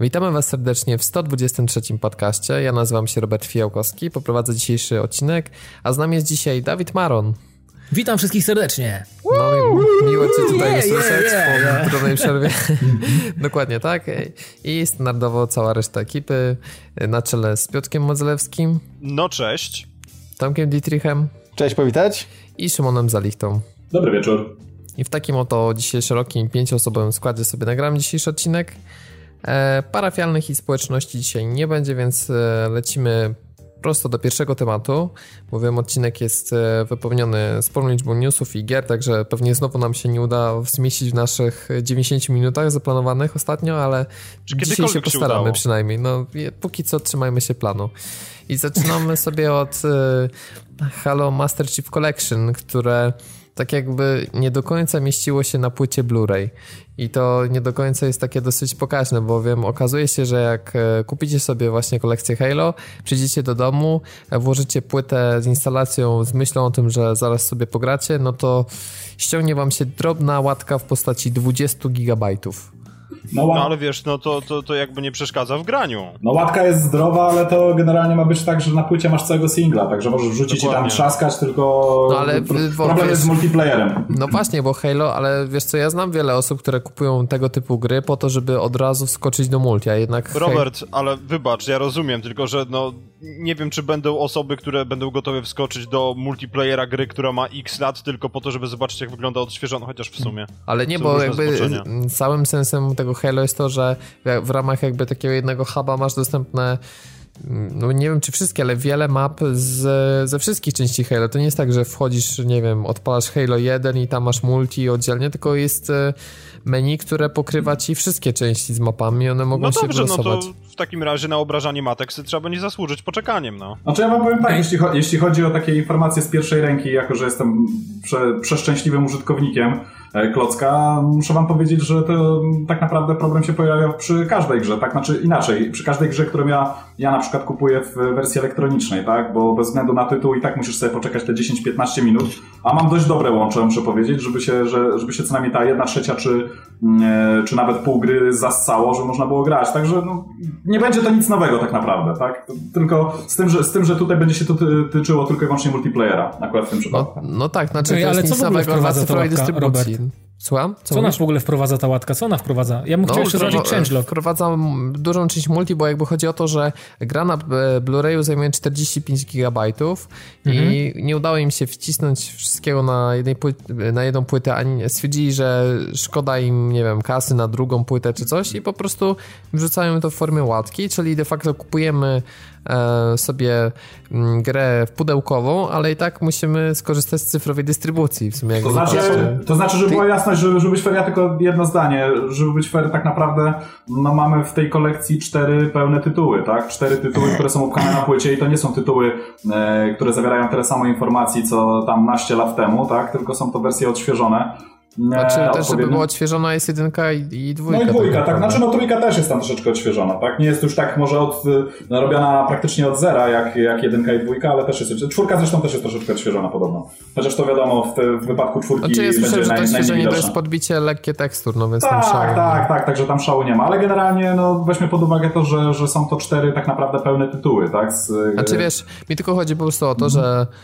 Witamy Was serdecznie w 123 podcaście. Ja nazywam się Robert Fijałkowski, poprowadzę dzisiejszy odcinek, a z nami jest dzisiaj Dawid Maron. Witam wszystkich serdecznie. No miło Cię tutaj yeah, słyszeć yeah, yeah, po trudnej przerwie. Dokładnie tak. I standardowo cała reszta ekipy na czele z Piotkiem Modzelewskim. No cześć. Tomkiem Dietrichem. Cześć, powitać. I Szymonem Zalichtą. Dobry wieczór. I w takim oto dzisiaj szerokim, pięcioosobowym składzie sobie nagram dzisiejszy odcinek. E, parafialnych i społeczności dzisiaj nie będzie, więc e, lecimy prosto do pierwszego tematu. Mówiłem, odcinek jest e, wypełniony sporą liczbą newsów i gier, także pewnie znowu nam się nie uda zmieścić w naszych 90 minutach zaplanowanych ostatnio, ale Czy dzisiaj się postaramy się przynajmniej. No, póki co trzymajmy się planu. I zaczynamy sobie od Halo Master Chief Collection, które tak jakby nie do końca mieściło się na płycie Blu-ray. I to nie do końca jest takie dosyć pokaźne, bowiem okazuje się, że jak e, kupicie sobie właśnie kolekcję Halo, przyjdziecie do domu, e, włożycie płytę z instalacją z myślą o tym, że zaraz sobie pogracie, no to ściągnie wam się drobna łatka w postaci 20 gigabajtów. No, no, ale wiesz, no to, to, to jakby nie przeszkadza w graniu. No łatka jest zdrowa, ale to generalnie ma być tak, że na płycie masz całego singla, także możesz wrzucić Dokładnie. i tam trzaskać, tylko no, ale, problem wiesz, jest z multiplayerem. No właśnie, bo Halo, ale wiesz co, ja znam wiele osób, które kupują tego typu gry po to, żeby od razu wskoczyć do multi, a jednak... Robert, ale wybacz, ja rozumiem, tylko że no nie wiem, czy będą osoby, które będą gotowe wskoczyć do multiplayera gry, która ma x lat, tylko po to, żeby zobaczyć, jak wygląda odświeżona, chociaż w sumie. Ale nie, bo jakby całym sensem tego Halo jest to, że w ramach jakby takiego jednego huba masz dostępne no nie wiem czy wszystkie, ale wiele map z, ze wszystkich części Halo. To nie jest tak, że wchodzisz, nie wiem, odpalasz Halo 1 i tam masz multi oddzielnie, tylko jest e, menu, które pokrywa ci wszystkie części z mapami, one mogą no się dobrze, no to w takim razie na obrażanie matek trzeba będzie zasłużyć poczekaniem, no. Znaczy ja wam powiem tak, jeśli, cho jeśli chodzi o takie informacje z pierwszej ręki, jako że jestem prze przeszczęśliwym użytkownikiem, klocka, muszę wam powiedzieć, że to tak naprawdę problem się pojawia przy każdej grze, tak? Znaczy inaczej, przy każdej grze, którą ja, ja na przykład kupuję w wersji elektronicznej, tak? Bo bez względu na tytuł i tak musisz sobie poczekać te 10-15 minut, a mam dość dobre łącze, muszę powiedzieć, żeby się, że, żeby się co najmniej ta jedna trzecia czy, mm, e, czy nawet pół gry zassało, żeby można było grać. Także no, nie będzie to nic nowego tak naprawdę, tak? Tylko z tym, że, z tym, że tutaj będzie się to tyczyło tylko i wyłącznie multiplayera, akurat w tym przypadku. No, no tak, znaczy to jest ale nic nowego dla cyfrowej dystrybucji. Robert? Słucham? Co, Co nas w ogóle wprowadza ta łatka? Co ona wprowadza? Ja bym no, chciał jeszcze zobaczyć changelog. Wprowadza dużą część multi, bo jakby chodzi o to, że gra na Blu-rayu zajmuje 45 GB mhm. i nie udało im się wcisnąć wszystkiego na, jednej na jedną płytę, a stwierdzili, że szkoda im, nie wiem, kasy na drugą płytę czy coś i po prostu wrzucają to w formie łatki, czyli de facto kupujemy E, sobie mm, grę pudełkową, ale i tak musimy skorzystać z cyfrowej dystrybucji. W sumie to, znaczy, to znaczy, żeby była jasność, żeby, żeby być fair, ja tylko jedno zdanie, żeby być fair, tak naprawdę no mamy w tej kolekcji cztery pełne tytuły, tak? Cztery tytuły, które są upchane na płycie i to nie są tytuły, e, które zawierają tyle samo informacji, co tam naście lat temu, tak? Tylko są to wersje odświeżone. Znaczy też, żeby była odświeżona jest jedynka i, i dwójka. No i dwójka, tak. tak. Znaczy no trójka też jest tam troszeczkę odświeżona, tak? Nie jest już tak może od, no, robiona praktycznie od zera, jak, jak jedynka i dwójka, ale też jest, czwórka zresztą też jest troszeczkę odświeżona podobno. Chociaż to wiadomo, w, te, w wypadku czwórki znaczy, ja będzie że to odświeżenie to jest podbicie lekkie tekstur, no więc tak, tam szału. Tak, tak, także tam szału nie ma, ale generalnie no weźmy pod uwagę to, że, że są to cztery tak naprawdę pełne tytuły, tak? Z, znaczy wiesz, mi tylko chodzi po prostu o to, że yy,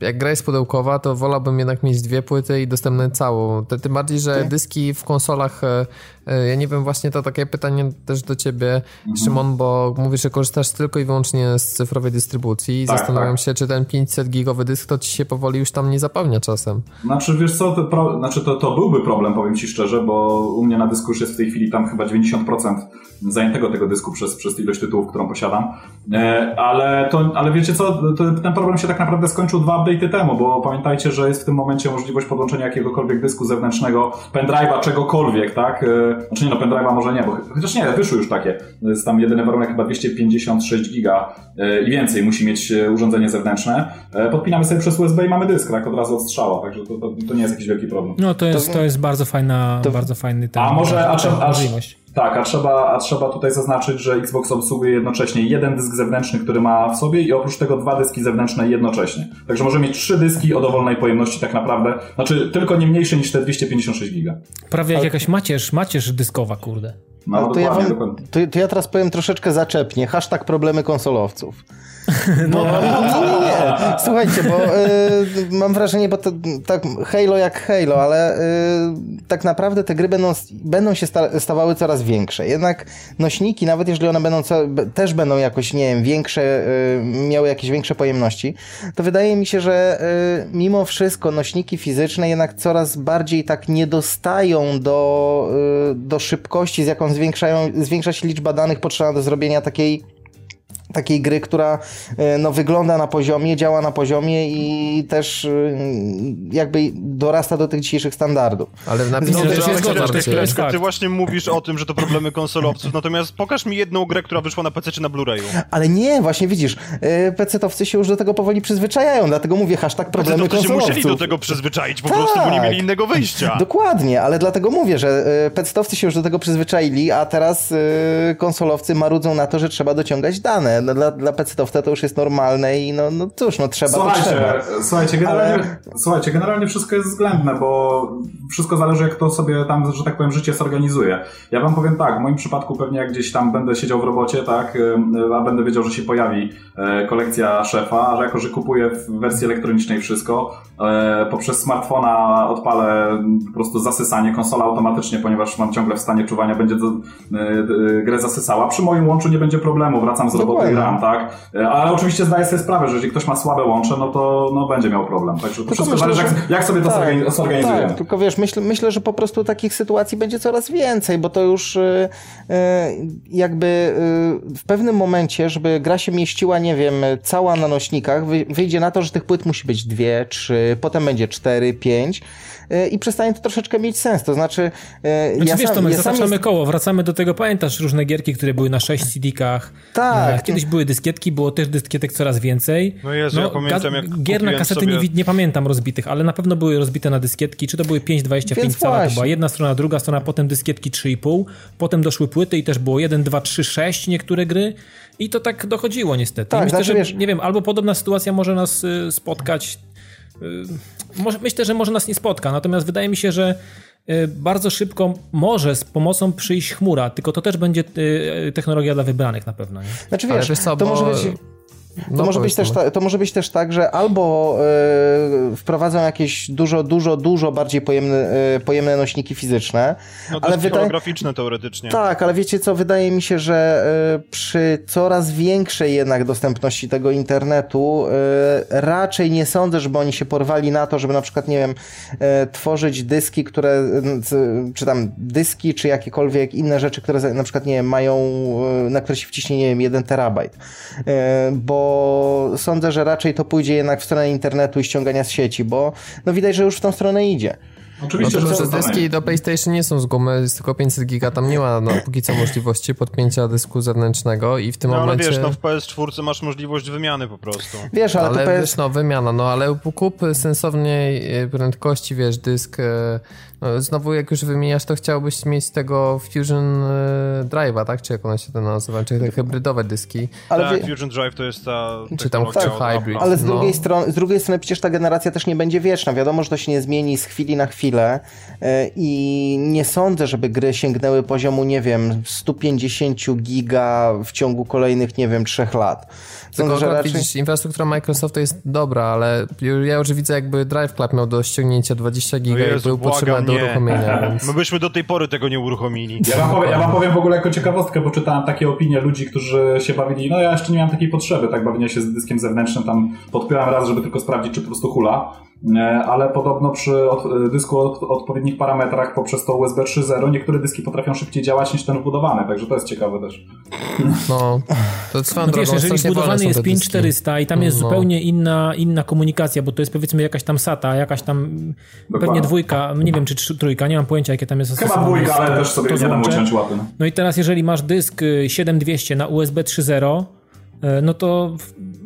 jak gra jest pudełkowa, to wolałbym jednak mieć dwie płyty i dostępne całą. Tym bardziej, że dyski w konsolach e, ja nie wiem, właśnie to takie pytanie też do ciebie, mhm. Szymon, bo mówisz, że korzystasz tylko i wyłącznie z cyfrowej dystrybucji i tak, zastanawiam tak. się, czy ten 500 gigowy dysk to ci się powoli już tam nie zapełnia czasem. Znaczy, wiesz co, to, pro, znaczy to, to byłby problem, powiem ci szczerze, bo u mnie na dysku już jest w tej chwili tam chyba 90% zajętego tego dysku przez, przez ilość tytułów, którą posiadam. E, ale, to, ale wiecie co, to, ten problem się tak naprawdę skończył dwa update'y temu, bo pamiętajcie, że jest w tym momencie możliwość podłączenia jakiegokolwiek dysku zewnętrznego, pendrive'a, czegokolwiek, tak? Znaczy nie, no pendrive'a może nie, bo chociaż nie, wyszły już takie. Jest tam jedyny warunek chyba 256 giga e, i więcej musi mieć e, urządzenie zewnętrzne. E, podpinamy sobie przez USB i mamy dysk, tak, od razu odstrzała, także to, to, to nie jest jakiś wielki problem. No to jest, to, to jest bardzo fajna, to, bardzo fajny ten, a może, a, a, możliwość. Tak, a trzeba, a trzeba tutaj zaznaczyć, że Xbox obsługuje jednocześnie jeden dysk zewnętrzny, który ma w sobie i oprócz tego dwa dyski zewnętrzne jednocześnie. Także może mieć trzy dyski o dowolnej pojemności tak naprawdę, znaczy tylko nie mniejsze niż te 256 giga. Prawie jak jakaś macierz, macierz dyskowa, kurde. No, to, ja wam, dokładnie. to, to ja teraz powiem troszeczkę zaczepnie. Hashtag problemy konsolowców. No, no, nie, nie, nie. Słuchajcie, bo y, mam wrażenie, bo to tak Halo jak Halo, ale y, tak naprawdę te gry będą, będą się sta, stawały coraz większe. Jednak nośniki, nawet jeżeli one będą co, też będą jakoś, nie wiem, większe, y, miały jakieś większe pojemności, to wydaje mi się, że y, mimo wszystko nośniki fizyczne jednak coraz bardziej tak nie dostają do, y, do szybkości, z jaką zwiększają, zwiększa się liczba danych potrzebna do zrobienia takiej takiej gry, która e, no, wygląda na poziomie, działa na poziomie i też e, jakby dorasta do tych dzisiejszych standardów. Ale w napisach no, też jest zgoda, ty, właśnie mówisz o tym, że to problemy konsolowców, natomiast pokaż mi jedną grę, która wyszła na PC czy na Blu-rayu. Ale nie, właśnie widzisz, e, PC-towcy się już do tego powoli przyzwyczajają, dlatego mówię hashtag problemy konsolowców. się musieli do tego przyzwyczaić, po tak. prostu, bo nie mieli innego wyjścia. Dokładnie, ale dlatego mówię, że PC-towcy się już do tego przyzwyczaili, a teraz konsolowcy marudzą na to, że trzeba dociągać dane no, dla, dla PC-towca to już jest normalne i no, no cóż, no trzeba, słuchajcie, trzeba. Słuchajcie, generalnie, Ale... słuchajcie, generalnie wszystko jest względne, bo wszystko zależy jak to sobie tam, że tak powiem, życie zorganizuje. Ja wam powiem tak, w moim przypadku pewnie jak gdzieś tam będę siedział w robocie, tak, a będę wiedział, że się pojawi e, kolekcja szefa, a że jako, że kupuję w wersji elektronicznej wszystko, e, poprzez smartfona odpalę po prostu zasysanie, konsola automatycznie, ponieważ mam ciągle w stanie czuwania, będzie e, grę zasysała. Przy moim łączu nie będzie problemu, wracam z roboty, gram, tak? E, ale oczywiście zdaję sobie sprawę, że jeżeli ktoś ma słabe łącze, no to no, będzie miał problem. Także to wszystko myślę, zależy, jak, jak sobie to tak, zorganizujemy. Tak, tylko wiesz, myśl, myślę, że po prostu takich sytuacji będzie coraz więcej, bo to już yy, jakby yy, w pewnym momencie, żeby gra się mieściła, nie wiem, cała na nośnikach, wyjdzie na to, że tych płyt musi być dwie, trzy, potem będzie cztery, pięć i przestanie to troszeczkę mieć sens. To znaczy. znaczy ja wiesz, sam, Tomek, ja zataczamy jest... koło, wracamy do tego. Pamiętasz różne gierki, które były na 6 CD-kach? Tak. Kiedyś były dyskietki, było też dyskietek coraz więcej. No Jezu, no, ja pamiętam jak Gier na kasety sobie... nie, nie, pamiętam rozbitych, ale na pewno były rozbite na dyskietki. Czy to były 5,25 cala, to była jedna strona, druga strona, potem dyskietki 3,5, potem doszły płyty i też było 1, 2, 3, 6 niektóre gry. I to tak dochodziło niestety. Tak, myślę, znaczy, że, wiesz... nie wiem, albo podobna sytuacja może nas y, spotkać Y, może, myślę, że może nas nie spotka, natomiast wydaje mi się, że y, bardzo szybko może z pomocą przyjść chmura, tylko to też będzie y, technologia dla wybranych na pewno. Nie? Znaczy wiesz, co, to bo... może być to, no może być też ta, to może być też tak, że albo yy, wprowadzą jakieś dużo, dużo, dużo bardziej pojemne, yy, pojemne nośniki fizyczne. No ale wydaje... teoretycznie. Tak, ale wiecie co, wydaje mi się, że yy, przy coraz większej jednak dostępności tego internetu raczej nie sądzę, żeby oni się porwali na to, żeby na przykład, nie wiem, tworzyć dyski, które, czy tam dyski, czy jakiekolwiek inne rzeczy, które na przykład, nie wiem, mają, na które się wciśnie, nie wiem, jeden terabajt. Bo sądzę, że raczej to pójdzie jednak w stronę internetu i ściągania z sieci, bo no widać, że już w tą stronę idzie. Oczywiście, no że dyski do PlayStation nie są z gumy, jest tylko 500 giga, tam nie ma no, póki co możliwości podpięcia dysku zewnętrznego i w tym no, momencie... ale wiesz, no w PS4 masz możliwość wymiany po prostu. Wiesz, ale, ale PS... wiesz, no wymiana, no ale kup sensownej e, prędkości, wiesz, dysk e, no, znowu jak już wymieniasz, to chciałbyś mieć tego Fusion e, Drive'a, tak? Czy jak one się to nazywa? Czy te hybrydowe dyski. Ale tak, Fusion Drive to jest ta Czy tam tak, hybrid. Ale z drugiej, no. strony, z drugiej strony przecież ta generacja też nie będzie wieczna. Wiadomo, że to się nie zmieni z chwili na chwilę e, i nie sądzę, żeby gry sięgnęły poziomu, nie wiem, 150 giga w ciągu kolejnych, nie wiem, trzech lat. Tylko że raczej... widzisz, infrastruktura Microsoftu jest dobra, ale ja już widzę jakby Drive Club miał do ściągnięcia 20 giga no Jezu, i był potrzebny do uruchomienia. Więc... My byśmy do tej pory tego nie uruchomili. Ja wam, powiem, ja wam powiem w ogóle jako ciekawostkę, bo czytałem takie opinie ludzi, którzy się bawili, no ja jeszcze nie miałem takiej potrzeby, tak bawienia się z dyskiem zewnętrznym, tam podpiąłem raz, żeby tylko sprawdzić, czy po prostu hula, ale podobno przy od, e, dysku o odpowiednich parametrach poprzez to USB 3.0 niektóre dyski potrafią szybciej działać niż ten wbudowany, także to jest ciekawe też. No, to swoją no drogą, wiesz, jeżeli wbudowany jest 5400 i tam jest no. zupełnie inna, inna komunikacja, bo to jest powiedzmy jakaś tam SATA, jakaś tam Dokładnie. pewnie dwójka, nie wiem czy trójka, nie mam pojęcia jakie tam jest Chyba dwójka, ale też sobie to nie dam uciąć łapy. No. no i teraz jeżeli masz dysk 7200 y, na USB 3.0 y, no to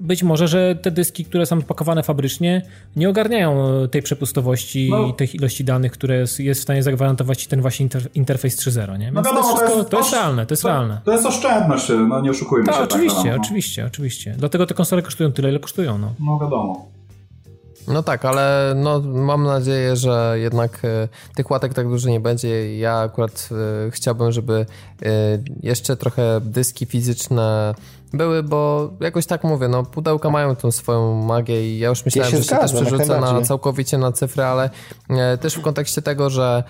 być może, że te dyski, które są pakowane fabrycznie, nie ogarniają y, tej przepustowości no. i tej ilości danych, które jest, jest w stanie zagwarantować ten właśnie inter, interfejs 3.0, nie? no wiadomo, to, jest wszystko, to, jest, to jest realne, to jest to, realne. To jest oszczędność, no nie oszukujmy Ta, się. Oczywiście, tak, oczywiście, oczywiście. Dlatego te konsole kosztują tyle, ile kosztują, no. No wiadomo. No tak, ale no, mam nadzieję, że jednak e, tych łatek tak dużo nie będzie. Ja akurat e, chciałbym, żeby e, jeszcze trochę dyski fizyczne były, bo jakoś tak mówię, no pudełka mają tą swoją magię i ja już myślałem, ja że się też przerzucę na, całkowicie na cyfry, ale e, też w kontekście tego, że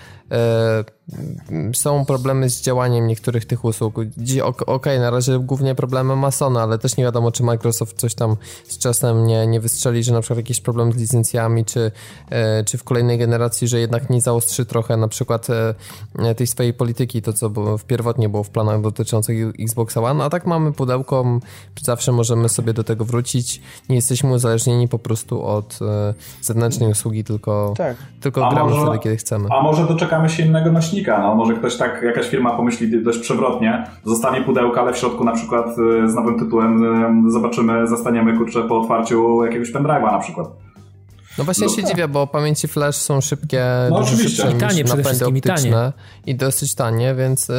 są problemy z działaniem niektórych tych usług. Okej, okay, na razie głównie problemy ma Sony, ale też nie wiadomo, czy Microsoft coś tam z czasem nie, nie wystrzeli, że na przykład jakiś problem z licencjami, czy, e, czy w kolejnej generacji, że jednak nie zaostrzy trochę na przykład e, tej swojej polityki, to co było, w pierwotnie było w planach dotyczących Xbox One, a tak mamy pudełko, zawsze możemy sobie do tego wrócić. Nie jesteśmy uzależnieni po prostu od e, zewnętrznej usługi, tylko, tak. tylko gramy może, wtedy, kiedy chcemy. A może doczekamy się innego nośnika? No, może ktoś tak, jakaś firma pomyśli dość przewrotnie, zostanie pudełka, ale w środku na przykład e, z nowym tytułem e, zobaczymy, zastaniemy kurczę po otwarciu jakiegoś pendrive'a na przykład. No właśnie no się tak. dziwię, bo pamięci flash są szybkie, no dużo oczywiście. szybsze I tanie niż napędy optyczne i, i dosyć tanie, więc yy,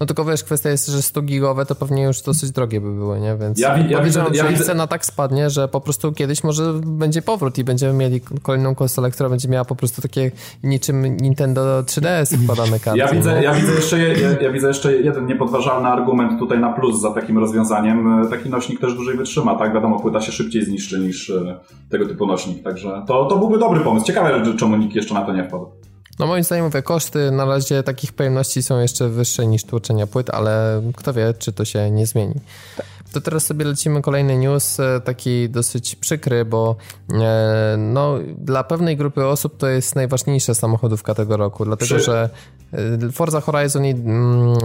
no tylko wiesz, kwestia jest, że 100 gigowe to pewnie już dosyć drogie by były, nie? Więc ja, ja widzę, że ja ich cena tak spadnie, że po prostu kiedyś może będzie powrót i będziemy mieli kolejną konsolę, która będzie miała po prostu takie niczym Nintendo 3DS wkładane karty. Ja widzę, ja widzę, jeszcze, ja, ja widzę jeszcze jeden niepodważalny argument tutaj na plus za takim rozwiązaniem. Taki nośnik też dłużej wytrzyma, tak? Wiadomo, płyta się szybciej zniszczy niż e, tego typu nośnik, także to, to byłby dobry pomysł. Ciekawe, czemu nikt jeszcze na to nie wpadł. No moim zdaniem mówię, koszty na razie takich pojemności są jeszcze wyższe niż tłoczenia płyt, ale kto wie, czy to się nie zmieni. To teraz sobie lecimy kolejny news, e, taki dosyć przykry, bo e, no, dla pewnej grupy osób to jest najważniejsza samochodówka tego roku, dlatego Przy... że e, Forza Horizon i, mm,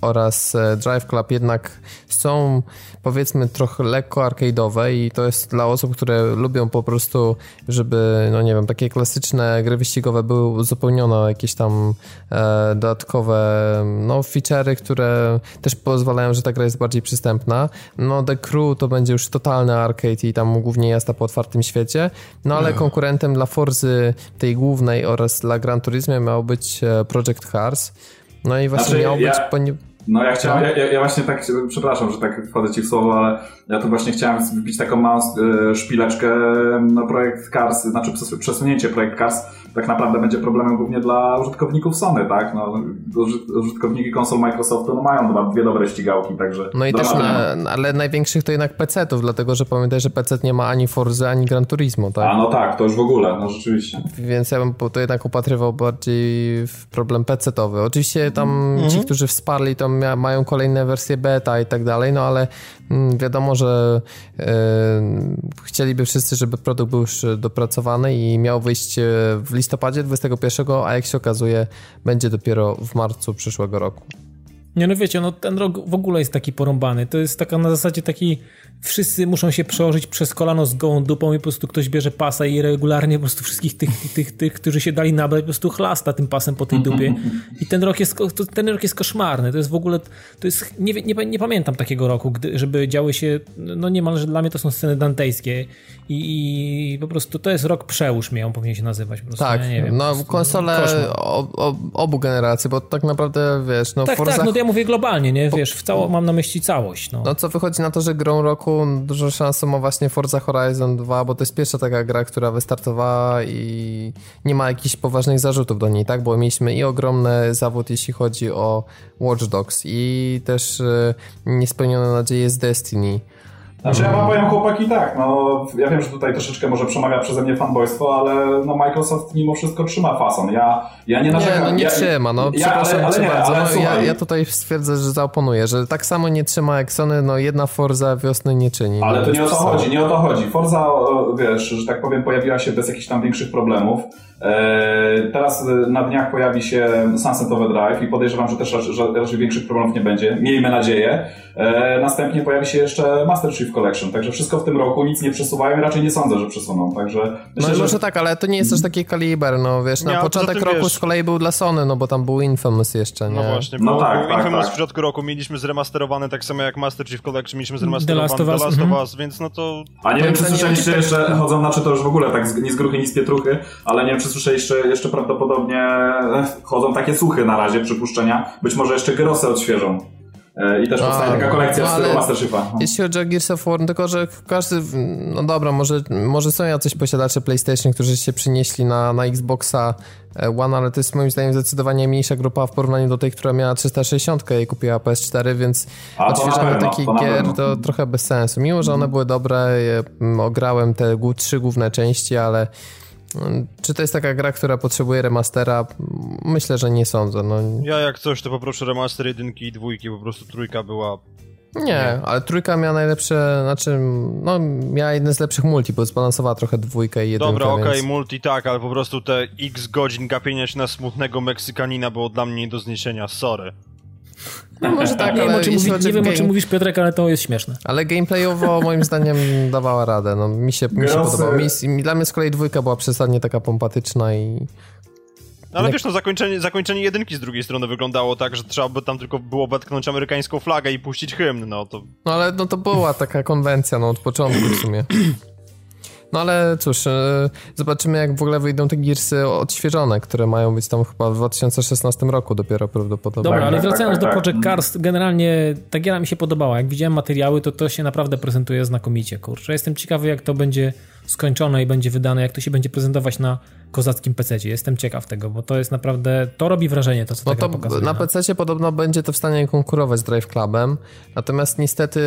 oraz Drive Club jednak są powiedzmy trochę lekko arcade'owe i to jest dla osób, które lubią po prostu, żeby, no nie wiem, takie klasyczne gry wyścigowe były uzupełnione o jakieś tam e, dodatkowe no, feature'y, które też pozwalają, że ta gra jest bardziej przystępna. No The Crew to będzie już totalny arcade i tam głównie jazda po otwartym świecie, no ale mhm. konkurentem dla Forzy tej głównej oraz dla Gran Turismo miał być e, Project Cars. No i właśnie znaczy, miał ja... być... No ja chciałem, ja, ja, właśnie tak, przepraszam, że tak wchodzę ci w słowo, ale ja tu właśnie chciałem wbić taką małą e, szpileczkę na projekt Cars, znaczy przesunięcie projekt Cars tak naprawdę będzie problemem głównie dla użytkowników Sony, tak? No, użytkowniki konsol Microsoftu no, mają dwa, dwie dobre ścigałki, także... No i też, na, ale największych to jednak PC-ów, dlatego że pamiętaj, że PC nie ma ani Forza, ani Gran Turismo, tak? A no tak, to już w ogóle, no rzeczywiście. Więc ja bym to jednak upatrywał bardziej w problem PC-owy. Oczywiście tam mhm. ci, którzy wsparli, to mają kolejne wersje beta i tak dalej, no ale mm, wiadomo, że yy, chcieliby wszyscy, żeby produkt był już dopracowany i miał wyjść e, w listopadzie 21, a jak się okazuje, będzie dopiero w marcu przyszłego roku. Nie no wiecie, no ten rok w ogóle jest taki porąbany. To jest taka na zasadzie taki wszyscy muszą się przełożyć przez kolano z gołą dupą i po prostu ktoś bierze pasa i regularnie po prostu wszystkich tych, tych, tych, tych którzy się dali nabrać, po prostu chlasta tym pasem po tej dupie. I ten rok jest, ten rok jest koszmarny. To jest w ogóle, to jest, nie, nie, nie pamiętam takiego roku, gdy, żeby działy się, no niemalże dla mnie to są sceny dantejskie i, i po prostu to jest rok przełóż mnie, on powinien się nazywać. Po prostu, tak, ja nie wiem, no konsole obu generacji, bo tak naprawdę, wiesz, no Tak, Forza... tak, no to ja mówię globalnie, nie, wiesz, w cało, mam na myśli całość. No. no co wychodzi na to, że grą roku dużo szans ma właśnie Forza Horizon 2, bo to jest pierwsza taka gra, która wystartowała i nie ma jakichś poważnych zarzutów do niej, tak? Bo mieliśmy i ogromny zawód, jeśli chodzi o Watch Dogs i też e, niespełnione nadzieje z Destiny. Znaczy ja wam powiem chłopaki tak, no ja wiem, że tutaj troszeczkę może przemawia przeze mnie fanboystwo, ale no Microsoft mimo wszystko trzyma fason. Ja, ja nie narzekam. Nie, no nie ja, trzyma, no przepraszam ja, ale, bardzo. no, ja, ja, tutaj stwierdzę, że zaoponuję, że tak samo nie trzyma jak Sony, no jedna Forza wiosny nie czyni. Ale no, to nie o to chodzi, nie o to chodzi. Forza, wiesz, że tak powiem, pojawiła się bez jakichś tam większych problemów. E, teraz na dniach pojawi się Sunset Overdrive i podejrzewam, że też raczej, raczej większych problemów nie będzie. Miejmy nadzieję. E, następnie pojawi się jeszcze Master Chief Collection, także wszystko w tym roku, nic nie przesuwają i raczej nie sądzę, że przesuną, także... Myślę, no może że... tak, ale to nie jest też taki kaliber, no wiesz, na początek roku wiesz... z kolei był dla Sony, no bo tam był Infamous jeszcze, nie? No właśnie, no tak, był tak, Infamous tak. w środku roku mieliśmy zremasterowany tak samo jak Master Chief Collection, mieliśmy zremasterowany The Last of Us, The Last of Us więc no to... A nie wiem, czy słyszeliście jeszcze, chodzą, znaczy to już w ogóle tak ni z gruchy, ni z pietruchy, ale nie wiem, czy słyszeliście jeszcze, jeszcze prawdopodobnie chodzą takie słuchy na razie, przypuszczenia, być może jeszcze Gerosę odświeżą. E, I też powstaje taka kolekcja no, z tego Mastershipa. No. Jeśli chodzi o Gears of War, tylko że każdy, no dobra, może, może są jacyś posiadacze PlayStation, którzy się przynieśli na, na Xboxa e, One, ale to jest moim zdaniem zdecydowanie mniejsza grupa w porównaniu do tej, która miała 360 i kupiła PS4, więc odświeżanie takich gier to trochę bez sensu. Mimo, że one mhm. były dobre, ograłem te trzy główne części, ale czy to jest taka gra, która potrzebuje remastera? Myślę, że nie sądzę. No. Ja jak coś, to poproszę remaster jedynki i dwójki, po prostu trójka była... Nie, ale trójka miała najlepsze, znaczy, no miała jeden z lepszych multi, bo zbalansowała trochę dwójkę i jedynkę, Dobra, okej, okay, więc... multi tak, ale po prostu te x godzin gapienia się na smutnego Meksykanina było dla mnie nie do zniesienia, sorry. No może tak, nie, ale wiem, mówi, nie wiem o czym mówisz Piotrek, ale to jest śmieszne. Ale gameplayowo moim zdaniem dawała radę. No, mi się, mi się podobało. Mi, dla mnie z kolei dwójka była przesadnie taka pompatyczna i... No ale wiesz, no zakończenie, zakończenie jedynki z drugiej strony wyglądało tak, że trzeba by tam tylko było wetknąć amerykańską flagę i puścić hymn, no to... No ale no to była taka konwencja, no od początku w sumie. No ale cóż, e, zobaczymy jak w ogóle wyjdą te Gearsy odświeżone, które mają być tam chyba w 2016 roku dopiero prawdopodobnie. Dobra, ale tak, wracając tak, tak, do Project Cars, generalnie ta giera mi się podobała. Jak widziałem materiały, to to się naprawdę prezentuje znakomicie, kurczę. Jestem ciekawy jak to będzie skończone i będzie wydane, jak to się będzie prezentować na kozackim PC. Jestem ciekaw tego, bo to jest naprawdę, to robi wrażenie, to co no to pokazuje. Na no. PC podobno będzie to w stanie konkurować z Drive Clubem, natomiast niestety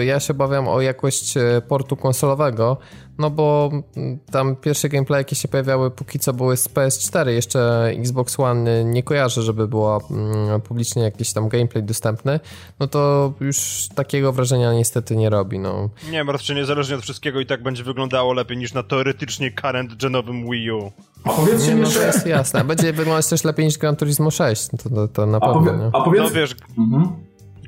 y, ja się obawiam o jakość y, portu konsolowego, no bo mm, tam pierwsze gameplay, jakie się pojawiały póki co były z PS4, jeszcze Xbox One nie kojarzę, żeby było mm, publicznie jakiś tam gameplay dostępny, no to już takiego wrażenia niestety nie robi, no. Nie, martw się, niezależnie od wszystkiego i tak będzie wyglądało lepiej niż na teoretycznie current genowym Wii U. A powiedzcie mi jeszcze... No to jest jasne. Będzie wyglądać też lepiej niż Gran Turismo 6, to, to, to na pewno. A, powie... A powiedz... No wiesz... Mhm.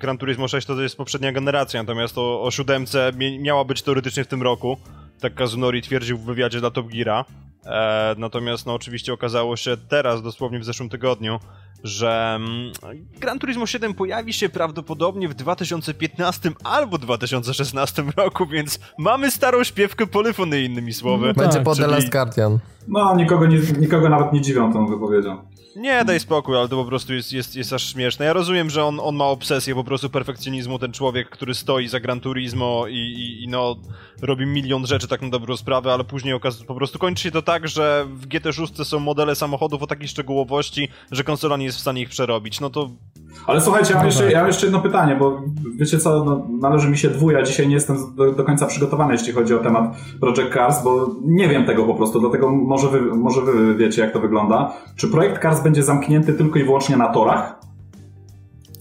Gran Turismo 6 to jest poprzednia generacja, natomiast o, o siódemce miała być teoretycznie w tym roku. Tak Kazunori twierdził w wywiadzie dla Top Geara. E, natomiast no oczywiście okazało się teraz, dosłownie w zeszłym tygodniu, że mm, Gran Turismo 7 pojawi się prawdopodobnie w 2015 albo 2016 roku, więc mamy starą śpiewkę polyfony innymi słowy. Będzie po The Last Guardian. No, nikogo, nie, nikogo nawet nie dziwią tą wypowiedzią. Nie, daj spokój, ale to po prostu jest, jest, jest aż śmieszne. Ja rozumiem, że on, on ma obsesję po prostu perfekcjonizmu, ten człowiek, który stoi za Gran Turismo i, i, i no robi milion rzeczy tak na dobrą sprawę, ale później okaz- po prostu kończy się to tak, że w GT6 są modele samochodów o takiej szczegółowości, że konsola nie jest w stanie ich przerobić. No to ale słuchajcie, ja mam, jeszcze, ja mam jeszcze jedno pytanie, bo wiecie co, no, należy mi się dwója, dzisiaj nie jestem do, do, końca przygotowany, jeśli chodzi o temat Project Cars, bo nie wiem tego po prostu, dlatego może wy, może wy wiecie, jak to wygląda. Czy projekt Cars będzie zamknięty tylko i wyłącznie na torach?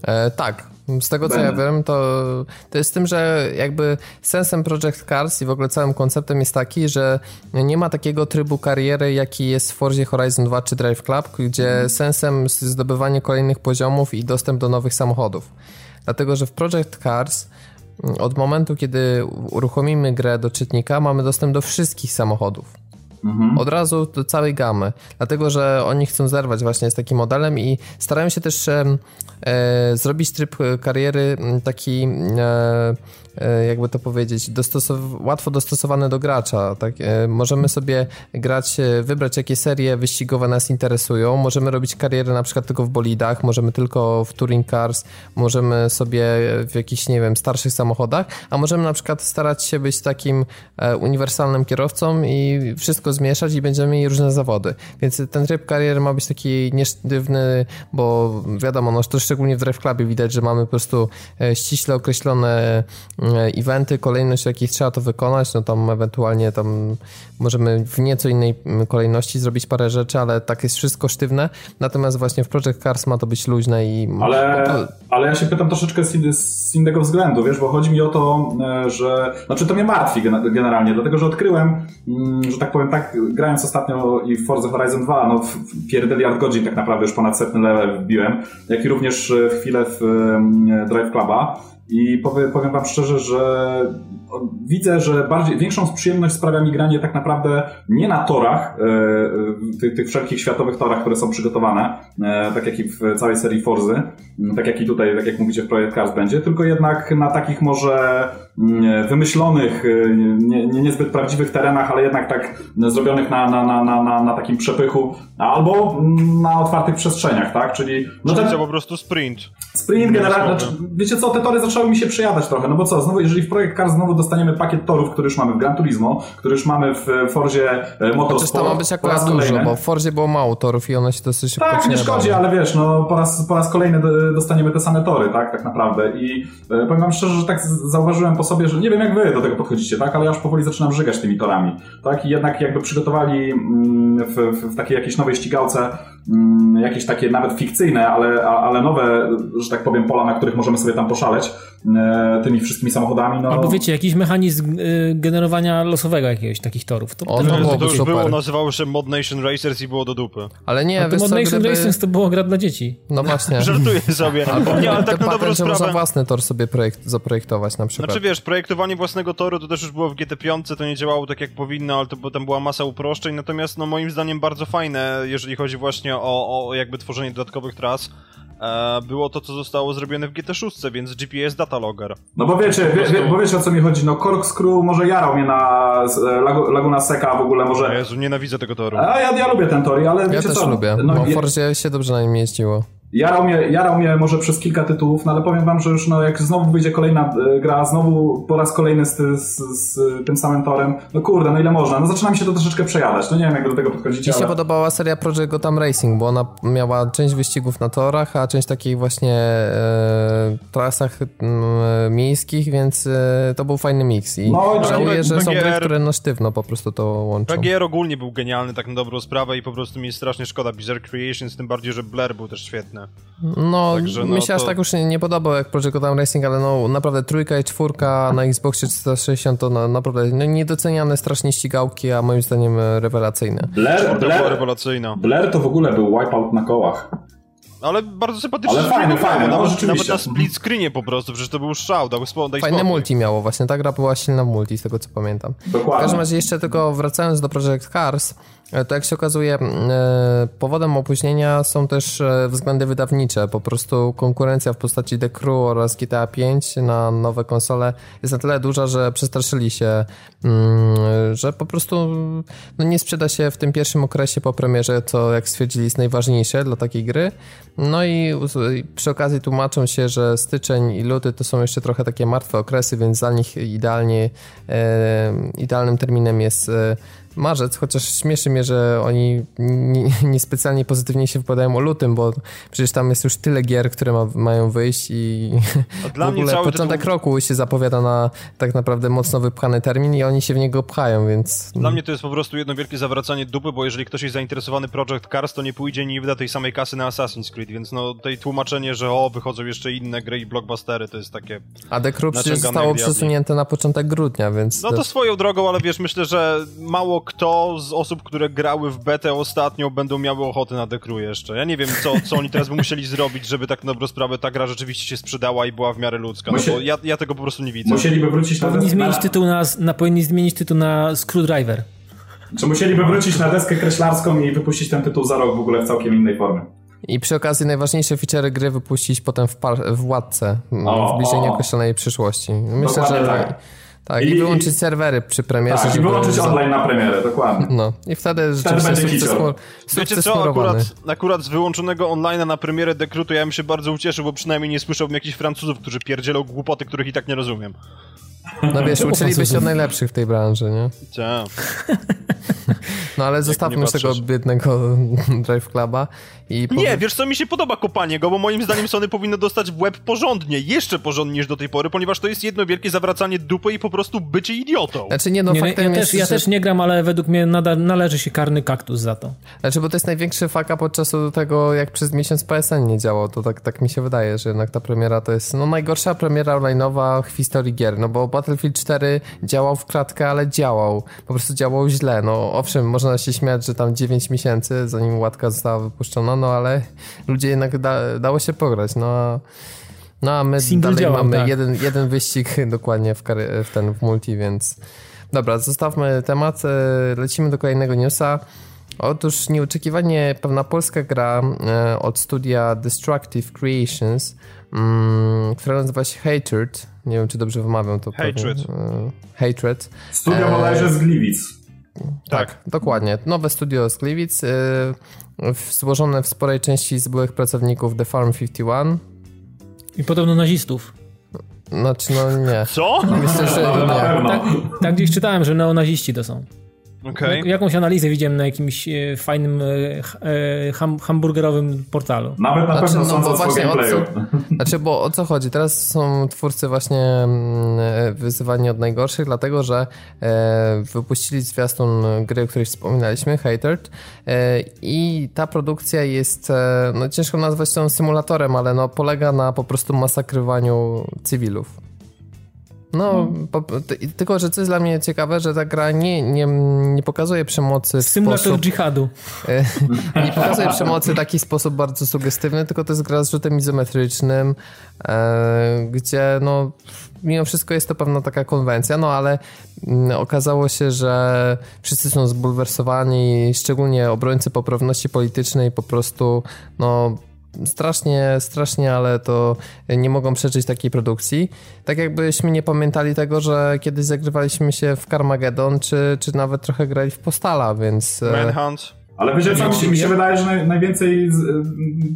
E, tak, z tego co ja wiem, to, to jest tym, że jakby sensem Project Cars i w ogóle całym konceptem jest taki, że nie ma takiego trybu kariery, jaki jest w Forzie Horizon 2 czy Drive Club, gdzie mhm. sensem jest zdobywanie kolejnych poziomów i dostęp do nowych samochodów. Dlatego, że w Project Cars mm, od momentu, kiedy uruchomimy grę do czytnika, mamy dostęp do wszystkich samochodów. Mhm. Od razu do całej gamy. Dlatego, że oni chcą zerwać właśnie z takim modelem i starają się też e, zrobić tryb kariery taki E, jakby to powiedzieć, dostosow- łatwo dostosowany do gracza. Tak? E, możemy sobie grać, e, wybrać jakie serie wyścigowe nas interesują. Możemy robić karierę na przykład tylko w bolidach, możemy tylko w touring cars, możemy sobie w jakichś, nie wiem, starszych samochodach, a możemy na przykład starać się być takim uniwersalnym kierowcą i wszystko zmieszać i będziemy mieli różne zawody. Więc ten tryb kariery ma być taki niesztywny, bo wiadomo, no to szczególnie w Drive Clubie widać, że mamy po prostu ściśle określone E, eventy, kolejność jakich trzeba to wykonać, no tam ewentualnie tam możemy w nieco innej kolejności zrobić parę rzeczy, ale tak jest wszystko sztywne, natomiast właśnie w Project Cars ma to być luźne i... Ale, ale ja się pytam troszeczkę z, z innego względu, wiesz, bo chodzi mi o to, e, że... Znaczy to mnie martwi generalnie, dlatego, że odkryłem, mm, że tak powiem tak, grając ostatnio i w Forza Horizon 2, no w pierdeliard godzin tak naprawdę już ponad setny level wbiłem, jak i również chwilę w Drive Cluba, I powiem, powiem wam szczerze, że widzę, że bardziej, większą przyjemność sprawia mi granie tak naprawdę nie na torach, e, tych, tych wszelkich światowych torach, które są przygotowane, e, tak jak i w całej serii Forzy, tak jak i tutaj, tak jak mówicie w Projekt Cars będzie, tylko jednak na takich może mm, wymyślonych, e, nie, nie, niezbyt prawdziwych terenach, ale jednak tak zrobionych na, na, na, na, na takim przepychu, albo na otwartych przestrzeniach, tak? Czyli... No Czyli ten... po prostu sprint. Sprint generalnie, znaczy, wiecie co, te tory zaczęły mi się przyjadać trochę, no bo co, znowu, jeżeli w Projekt Cars znowu dostaniemy pakiet torów, który już mamy w Gran Turismo, który już mamy w Forzie e, Motorsport. Chociaż to ma być akurat dużo, bo w Forzie było mało torów i one się dosyć szybko Tak, nie szkodzi, ale wiesz, no po raz, po raz kolejny dostaniemy te same tory, tak, tak naprawdę. I e, powiem wam szczerze, że tak zauważyłem po sobie, że nie wiem jak wy do tego podchodzicie, tak, ale ja już powoli zaczynam żygać tymi torami, tak, i jednak jakby przygotowali mm, w, w, w takiej jakiejś nowej ścigałce mm, jakieś takie nawet fikcyjne, ale, ale nowe, że tak powiem, pola, na których możemy sobie tam poszaleć tymi wszystkimi samochodami. No. Albo wiecie, jakiś mechanizm y, generowania losowego jakiegoś takich torów. To, o, to, to, to już super. było, nazywało się Mod Nation Racers i było do dupy. Ale nie, no to Mod Nation gdyby... Racers to było gra dla dzieci. No właśnie. Żartuję sobie. Albo nie, ale tak na dobrą sprawę. można własny tor sobie projekt, zaprojektować na przykład. Znaczy wiesz, projektowanie własnego toru to też już było w GT5, to nie działało tak jak powinno, ale to potem była masa uproszczeń, natomiast no moim zdaniem bardzo fajne, jeżeli chodzi właśnie o, o jakby tworzenie dodatkowych tras. E, było to, co zostało zrobione w GT6, więc GPS data logger. No bo wiecie, wie, wie, bo wiecie o co mi chodzi, no Corkscrew może jarał mnie na e, Laguna Seca w ogóle, może... Jezu, nienawidzę tego toru. A ja, ja lubię ten tor, ale ja wiecie też co? lubię, no, bo w Forzie się dobrze na nim jeździło. Jarał mnie, jarał mnie może przez kilka tytułów, no ale powiem wam, że już no, jak znowu wyjdzie kolejna e, gra, znowu po raz kolejny z, z, z, tym samym torem, no kurde, no ile można? No zaczyna mi się to troszeczkę przejadać, no nie wiem jak do tego podchodzicie. Mi się ale... podobała seria Project Gotham Racing, bo ona miała część wyścigów na torach, a część takich właśnie e, trasach e, miejskich, więc e, to był fajny mix i no, żałuję, że są gry, które na sztywno po prostu to łączą. PGR ogólnie był genialny tak na dobrą sprawę i po prostu mi jest strasznie szkoda Bizarre Creations, tym bardziej, że Blair był też świetny. No, Także, no mi się to... aż tak już nie, nie podobał jak Project Gotham Racing, ale no naprawdę trójka i czwórka na Xboxie 360 to na, naprawdę no, niedoceniane strasznie ścigałki, a moim zdaniem rewelacyjne. Blair, Blair, rewelacyjna. Blair to w ogóle był wipeout na kołach. Ale bardzo sympatyczny. Ale fajny, fajny, no, nawet, nawet na split screenie po prostu, przecież to był szał, dał, daj Fajne multi miało właśnie, ta gra była silna w multi, z tego co pamiętam. Dokładnie. W każdym razie jeszcze tylko wracając do Project Cars, to jak się okazuje, e, powodem opóźnienia są też e, względy wydawnicze. Po prostu konkurencja w postaci The Crew oraz GTA 5 na nowe konsole jest na tyle duża, że przestraszyli się, że po prostu no nie sprzeda się w tym pierwszym okresie po premierze, co jak stwierdzili jest najważniejsze dla takiej gry. No i przy okazji tłumaczą się, że styczeń i luty to są jeszcze trochę takie martwe okresy, więc dla nich idealnie, idealnym terminem jest marzec, chociaż śmieszy mnie, że oni niespecjalnie nie pozytywnie się wypowiadają o lutym, bo przecież tam jest już tyle gier, które ma, mają wyjść i w ogóle początek tytuł... roku się zapowiada na tak naprawdę mocno wypchany termin i oni się w niego pchają, więc... Dla mnie to jest po prostu jedno wielkie zawracanie dupy, bo jeżeli ktoś jest zainteresowany Project Cars, to nie pójdzie i nie wyda tej samej kasy na Assassin's Creed, więc no tej tłumaczenie, że o, wychodzą jeszcze inne gry i blockbustery, to jest takie... A The Crew przecież zostało przesunięte na początek grudnia, więc... No to swoją drogą, ale wiesz, myślę, że mało kto z osób, które grały w betę ostatnio będą miały ochotę na dekru jeszcze. Ja nie wiem, co, co oni teraz by musieli zrobić, żeby tak na dobrą sprawę ta gra rzeczywiście się sprzedała i była w miarę ludzka, no bo ja, ja tego po prostu nie widzę. Musieliby wrócić na... Powinni zmienić tytuł na, na, powinni zmienić tytuł na Screwdriver. Czy musieliby wrócić na deskę kreślarską i wypuścić ten tytuł za rok w ogóle w całkiem innej formie? I przy okazji najważniejsze feature gry wypuścić potem w, par- w Władce w bliżej nieokreślonej przyszłości. Myślę, że tak. Tak, i, i wyłączyć serwery przy premierze. Tak, i wyłączyć online na premierę, dokładnie. No, i wtedy rzeczywiście sukces, mur, Wiecie co, akurat, akurat z wyłączonego online na premierę dekrutu ja bym się bardzo ucieszył, bo przynajmniej nie słyszałbym jakichś Francuzów, którzy pierdzielą głupoty, których i tak nie rozumiem. No wiesz, uczyliby się od najlepszych w tej branży, nie? Tak. No ale zostawmy już tego biednego Drive Cluba i... Nie, wiesz co, mi się podoba kopanie go, bo moim zdaniem Sony powinno dostać w łeb porządnie, jeszcze porządniej niż do tej pory, ponieważ to jest jedno wielkie zawracanie dupy i po prostu bycie idiotą. Znaczy nie, no nie, faktem ja, jest, też, ja też nie gram, ale według mnie nadal należy się karny kaktus za to. Znaczy, bo to jest największy faka podczas tego, jak przez miesiąc PSN nie działał, to tak, tak mi się wydaje, że jednak ta premiera to jest no najgorsza premiera online'owa w historii gier, no bo Battlefield 4 działał w kratkę, ale działał, po prostu działał źle, no owszem, można się śmiać, że tam 9 miesięcy, zanim łatka została wypuszczona, no ale ludzie jednak da, dało się pograć, no No a my Single dalej działał, mamy tak. jeden, jeden wyścig dokładnie w, w ten w multi, więc dobra, zostawmy temat, e, lecimy do kolejnego newsa. Otóż nieoczekiwanie pewna polska gra e, od studia Destructive Creations, mm, która nazywa się Hatred. Nie wiem, czy dobrze wymawiam to. Hatred. Pewnie. Hatred. Studio bodajże z Gliwic. Tak, tak, dokładnie. Nowe studio z Gliwic, e, złożone w sporej części z byłych pracowników The Farm 51. I podobno nazistów. Znaczy, no nie. Co? Myślę, że nie. Tak, tak gdzieś czytałem, że neonaziści to są. Okay. jakąś analizę widziałem na jakimś e, fajnym e, e, ham, hamburgerowym portalu. Nawet na znaczy, pewno no, są właśnie o co, Znaczy, bo o co chodzi? Teraz są twórcy właśnie mm, wyzywani od najgorszych, dlatego że wypuścili zwiastun gry, o której wspominaliśmy, Hatered i ta produkcja jest, no ciężko nazwać tą symulatorem, ale no polega na po prostu masakrywaniu cywilów. No, hmm. po, tylko, że co jest dla mnie ciekawe, że ta gra nie, nie, nie pokazuje przemocy w Symulator sposób... dżihadu. nie pokazuje przemocy w taki sposób bardzo sugestywny, tylko to jest gra z rzutem izometrycznym, e, gdzie no mimo wszystko jest to pewna taka konwencja, no ale mm, okazało się, że wszyscy są zbulwersowani, szczególnie obrońcy poprawności politycznej po prostu no strasznie, strasznie, ale to nie mogą przeczyć takiej produkcji. Tak jakbyśmy nie pamiętali tego, że kiedyś zagrywaliśmy się w Carmageddon, czy, czy nawet trochę grali w Postala, więc... E, Manhunt. Ale wiecie, co, mi się, mi się wydaje, że najwięcej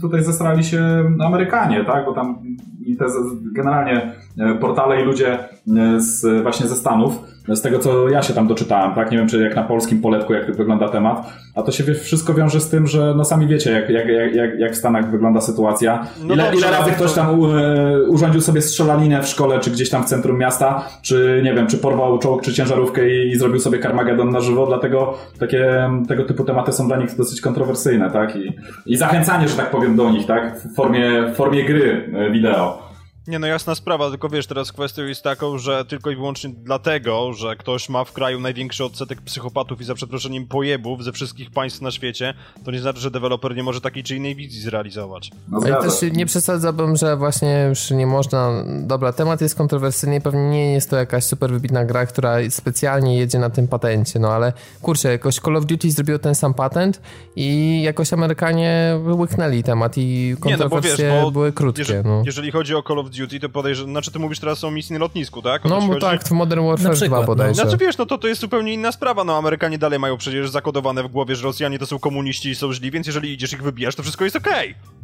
tutaj zestrali się Amerykanie, tak? Bo tam i te generalnie e, portale i ludzie e, z, właśnie ze Stanów z tego, co ja się tam doczytałem, tak? Nie wiem, czy jak na polskim poletku, jak wygląda temat, a to się wszystko wiąże z tym, że no sami wiecie, jak, jak, jak, jak w Stanach wygląda sytuacja. No ile, dobrze, ile razy ktoś tam e, urządził sobie strzelaninę w szkole, czy gdzieś tam w centrum miasta, czy nie wiem, czy porwał czołg, czy ciężarówkę i, i zrobił sobie Carmageddon na żywo, dlatego takie tego typu tematy są dla nich dosyć kontrowersyjne, tak? I, i zachęcanie, że tak powiem, do nich, tak? W formie, w formie gry wideo. Nie, no jasna sprawa, tylko wiesz, teraz kwestią jest taką, że tylko i wyłącznie dlatego, że ktoś ma w kraju największy odsetek psychopatów i za przeproszeniem pojebów ze wszystkich państw na świecie, to nie znaczy, że deweloper nie może takiej czy innej wizji zrealizować. No ja też nie przesadzałbym, że właśnie już nie można... Dobra, temat jest kontrowersyjny, pewnie nie jest to jakaś super wybitna gra, która specjalnie jedzie na tym patencie, no ale kurczę, jakoś Call of Duty zrobiło ten sam patent i jakoś Amerykanie łyknęli temat i kontrowersje nie, no bo wiesz, bo były krótkie. Jeżeli, no. jeżeli chodzi o Call of Duty, to podejrzewam, znaczy ty mówisz teraz o misji na lotnisku, tak? O no bo tak, w Modern Warfare 2 bodajże. No. Znaczy wiesz, no to, to jest zupełnie inna sprawa, no Amerykanie dalej mają przecież zakodowane w głowie, że Rosjanie to są komuniści i są źli, więc jeżeli idziesz ich wybijasz, to wszystko jest okej. Okay.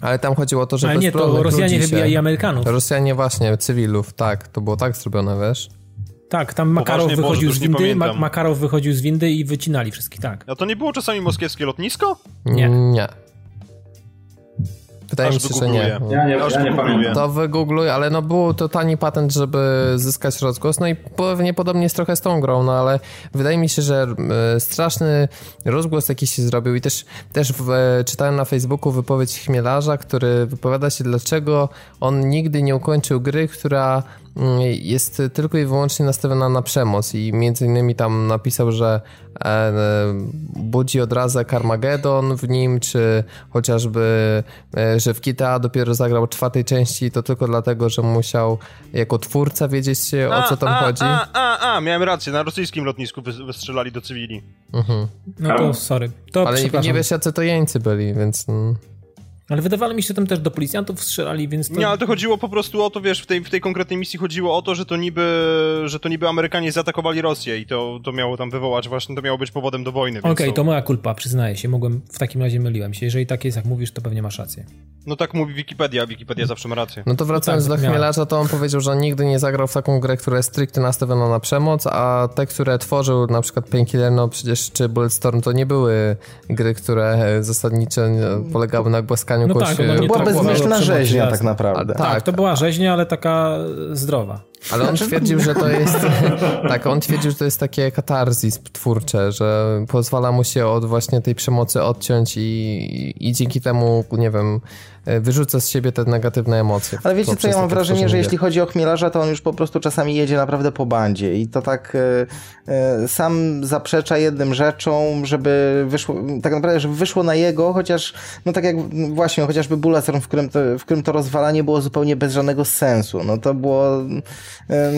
Ale tam chodziło o to, że Ale nie, to Rosjanie wybijali Amerykanów. Rosjanie właśnie, cywilów, tak, to było tak zrobione, wiesz? Tak, tam Makarow Poważnie, wychodził Boże, z windy, Ma Makarow wychodził z windy i wycinali wszystkich, tak. A to nie było czasami moskiewskie lotnisko? Nie. Nie. Wydaje mi się, że nie. Ja nie, ja nie pamiętam. To wygoogluj, ale no był to tani patent, żeby zyskać rozgłos. No i pewnie podobnie jest trochę z tą grą, no ale wydaje mi się, że e, straszny rozgłos jakiś się zrobił i też, też w, e, czytałem na Facebooku wypowiedź Chmielarza, który wypowiada się, dlaczego on nigdy nie ukończył gry, która jest tylko i wyłącznie nastawiona na przemoc i między innymi tam napisał, że e, budzi odrazę Carmageddon w nim, czy chociażby, e, że w GTA dopiero zagrał czwartej części to tylko dlatego, że musiał jako twórca wiedzieć a, o co tam a, chodzi. A, a, a, miałem rację, na rosyjskim lotnisku wystrzelali do cywili. Mhm. No to sorry. To Ale nie wiesz jacy to jeńcy byli, więc... Ale wydawało mi się, że tam też do policjantów strzelali, więc to... Nie, ale to chodziło po prostu o to, wiesz, w tej, w tej konkretnej misji chodziło o to, że to niby, że to niby Amerykanie zaatakowali Rosję i to, to miało tam wywołać, właśnie to miało być powodem do wojny. Okej, okay, to... to moja kulpa, przyznaję się, mogłem, w takim razie myliłem się. Jeżeli tak jest, jak mówisz, to pewnie masz rację. No tak mówi Wikipedia, Wikipedia zawsze ma rację. No to wracając no tak, do Chmielarza, to on powiedział, że nigdy nie zagrał w taką grę, która jest stricte nastawiona na przemoc, a te, które tworzył, na przykład Painkiller, no przecież, czy Bulletstorm, to nie były gry, które zasadniczo polegały na głaskaniu no kogoś. Tak, to była bezmyślna rzeźnia tak naprawdę. tak, to była rzeźnia, ale taka zdrowa. Ale on twierdził, że to jest tak, on twierdził, że to jest takie katarzis twórcze, że pozwala mu się od właśnie tej przemocy odciąć i, i dzięki temu, nie wiem, wyrzuca z siebie te negatywne emocje. Ale wiecie co, ja mam wrażenie, że jeśli chodzi o chmielarza, to on już po prostu czasami jedzie naprawdę po bandzie i to tak e, e, sam zaprzecza jednym rzeczom, żeby wyszło, tak naprawdę, żeby wyszło na jego, chociaż, no tak jak właśnie, chociażby Bulletstorm, w którym to, w którym to rozwalanie było zupełnie bez żadnego sensu. No to było,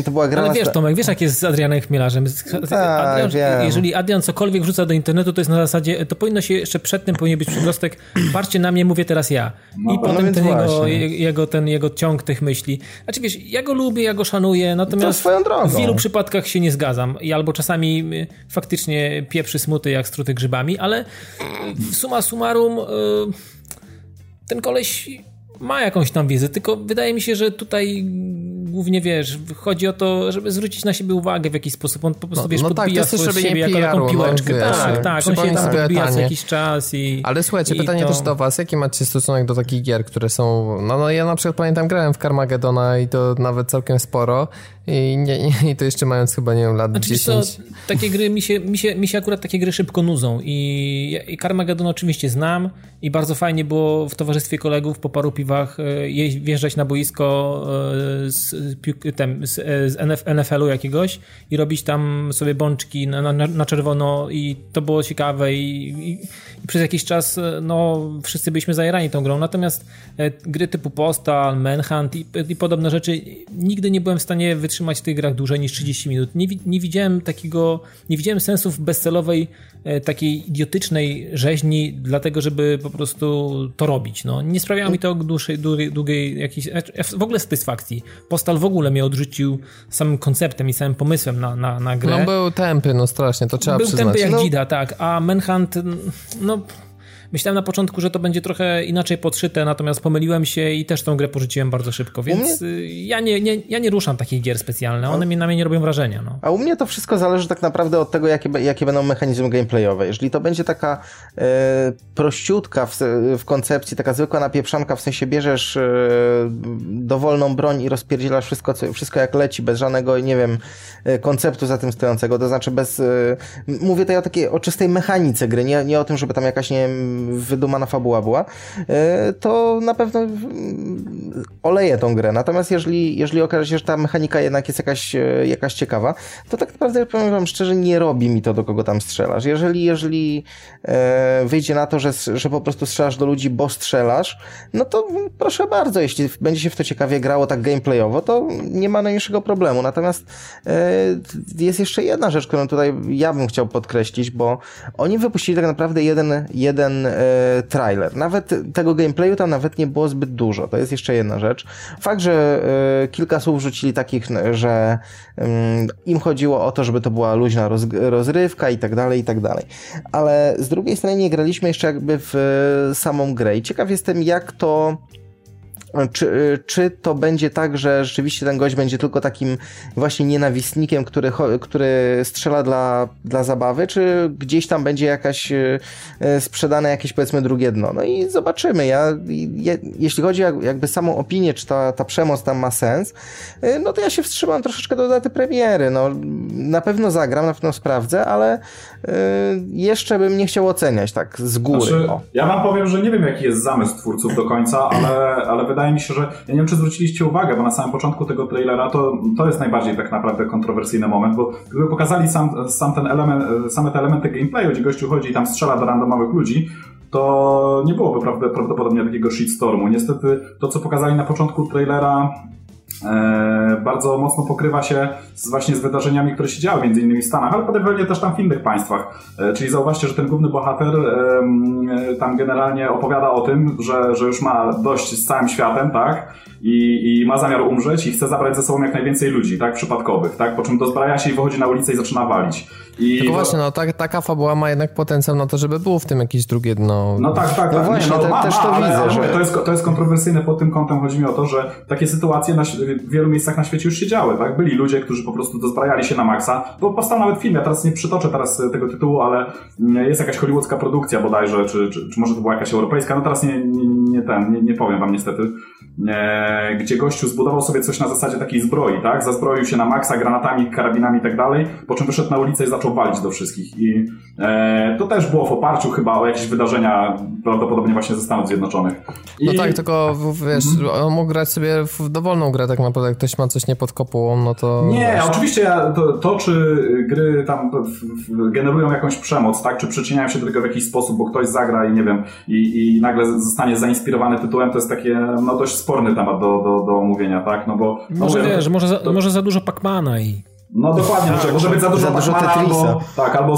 to była gra... Ale wiesz Tomek, wiesz jak jest z Adrianem Chmielarzem? Tak, Adrian, jeżeli Adrian cokolwiek wrzuca do internetu, to jest na zasadzie, to powinno się jeszcze przed tym powinien być przedrostek, patrzcie na mnie, mówię teraz ja. No i potem no ten jego, jego, ten jego ciąg tych myśli. Znaczy wiesz, ja go lubię, ja go szanuję, natomiast w wielu przypadkach się nie zgadzam. I albo czasami y, faktycznie pieprzy smuty jak struty grzybami, ale y, suma summarum y, ten koleś ma jakąś tam wiedzę, tylko wydaje mi się, że tutaj głównie wiesz, chodzi o to, żeby zwrócić na siebie uwagę w jakiś sposób. On po prostu no, wiesz, no podbija tak, to siebie jako taką no, piłeczkę. No, wiesz, tak, tak, on się tam podbija co jakiś czas i. Ale słuchajcie, i pytanie to... też do was, jaki macie stosunek do takich gier, które są. No, no ja na przykład pamiętam grałem w Carmagedona i to nawet całkiem sporo. I, nie, I to jeszcze mając chyba, nie wiem, lat znaczy, 10. Co, takie gry, mi się, mi, się, mi się akurat takie gry szybko nudzą i, i Carmageddon oczywiście znam i bardzo fajnie było w towarzystwie kolegów po paru piwach e, wjeżdżać na boisko e, z, tem, z, z NFL-u jakiegoś i robić tam sobie bączki na, na, na czerwono i to było ciekawe i, i, przez jakiś czas e, no, wszyscy byliśmy zajerani tą grą, natomiast gry typu Postal, Manhunt i, i podobne rzeczy nigdy nie byłem w stanie wytrzymać w tych grach dłużej niż 30 minut. Nie, nie widziałem takiego, nie widziałem sensu w bezcelowej, e, takiej idiotycznej rzeźni, dlatego żeby po prostu to robić. No, nie sprawiało mi to dłuższej, długiej, długiej jakiejś, e, w ogóle satysfakcji. Postal w ogóle mnie odrzucił samym konceptem i samym pomysłem na, na, na grę. No był tępy, no strasznie, to trzeba był przyznać. Był tępy jak no. dzida, tak, a Manhunt, no Myślałem na początku, że to będzie trochę inaczej podszyte, natomiast pomyliłem się i też tą grę porzuciłem bardzo szybko, więc mnie... ja, nie, nie, ja nie ruszam takich gier specjalnych, one mi na mnie nie robią wrażenia. No. A u mnie to wszystko zależy tak naprawdę od tego, jakie, jakie będą mechanizmy gameplayowe. Jeżeli to będzie taka e, prościutka w, w, koncepcji, taka zwykła napieprzanka, w sensie bierzesz e, dowolną broń i rozpierdzielasz wszystko, co, wszystko jak leci, bez żadnego, nie wiem, e, konceptu za tym stojącego, to znaczy bez... E, mówię tutaj o takiej, o czystej mechanice gry, nie, nie o tym, żeby tam jakaś, nie wiem, wydumana fabuła była, e, to na pewno oleje tą grę. Natomiast jeżeli, jeżeli okaże się, że ta mechanika jednak jest jakaś, e, jakaś ciekawa, to tak naprawdę powiem wam szczerze, nie robi mi to, do kogo tam strzelasz. Jeżeli, jeżeli e, wyjdzie na to, że, że po prostu strzelasz do ludzi, bo strzelasz, no to proszę bardzo, jeśli będzie się w to ciekawie grało tak gameplayowo, to nie ma najmniejszego problemu. Natomiast jest jeszcze jedna rzecz, którą tutaj ja bym chciał podkreślić, bo oni wypuścili tak naprawdę jeden, jeden trailer. Nawet tego gameplayu tam nawet nie było zbyt dużo. To jest jeszcze jedna rzecz. Fakt, że e, kilka słów rzucili takich, że im chodziło o to, żeby to była luźna roz, rozrywka i tak dalej, i tak dalej. Ale z drugiej strony nie graliśmy jeszcze jakby w samą grę i ciekaw jestem, jak to czy, czy to będzie tak, że rzeczywiście ten gość będzie tylko takim właśnie nienawistnikiem, który, który strzela dla, dla zabawy, czy gdzieś tam będzie jakaś e, sprzedane jakieś powiedzmy drugie dno. No i zobaczymy. Ja, ja jeśli chodzi jak, jakby samą opinię, czy ta, ta przemoc tam ma sens, e, no to ja się wstrzymam troszeczkę do daty premiery. No, na pewno zagram, na pewno sprawdzę, ale y, jeszcze bym nie chciał oceniać tak z góry. Znaczy, ja wam powiem, że nie wiem jaki jest zamysł twórców do końca, ale, ale wydaje mi się, że ja nie wiem, czy zwróciliście uwagę, bo na samym początku tego trailera to, to jest najbardziej tak naprawdę kontrowersyjny moment, bo gdyby pokazali sam, sam ten element, same te elementy gameplayu, gdzie gościu chodzi i tam strzela do randomowych ludzi, to nie byłoby prawdopodobnie takiego shitstormu. Niestety to, co pokazali na początku trailera, bardzo mocno pokrywa się z, właśnie z wydarzeniami, które się działy między innymi w Stanach, ale podobnie też tam w innych państwach. E, czyli zauważcie, że ten główny bohater e, tam generalnie opowiada o tym, że, że już ma dość z całym światem, tak? I, i ma zamiar umrzeć i chce zabrać ze sobą jak najwięcej ludzi, tak? Przypadkowych, tak? Po czym dozbraja się i wychodzi na ulicę i zaczyna walić. I Tylko to... właśnie, no tak, taka fabuła ma jednak potencjał na to, żeby było w tym jakieś drugie dno. No tak, tak. No tak. właśnie, no, te, ma, też to ale, widzę. Ale że... to, jest, to jest kontrowersyjne pod tym kątem. Chodzi mi o to, że takie sytuacje na, w wielu miejscach na świecie już się działy, tak? Byli ludzie, którzy po prostu dozbrajali się na maksa. Bo powstał nawet film, ja teraz nie przytoczę teraz tego tytułu, ale jest jakaś hollywoodzka produkcja bodajże, czy, czy, czy może to była jakaś europejska, no teraz nie, nie, nie ten, nie, nie powiem wam niestety. E, gdzie gościu zbudował sobie coś na zasadzie takiej zbroi, tak? Zazbroił się na maksa granatami, karabinami i tak dalej, po czym wyszedł na ulicę i zaczął walić do wszystkich. I e, to też było w oparciu chyba o jakieś wydarzenia, prawdopodobnie właśnie ze Stanów Zjednoczonych. I... No tak, tylko wiesz, mhm. on mógł grać sobie w dowolną grę tak naprawdę, jak ktoś ma coś nie pod kopułą, no to... Nie, wiesz. oczywiście to, to, czy gry tam generują jakąś przemoc, tak? Czy przyczyniają się do tego w jakiś sposób, bo ktoś zagra i nie wiem, i, i nagle zostanie zainspirowany tytułem, to jest takie, no dość sporny temat do, do, do omówienia, tak? No bo... Może no, wiesz, może za, to... może za dużo Pacmana i... No dokładnie, tak, może być za dużo, za dużo albo, tak, albo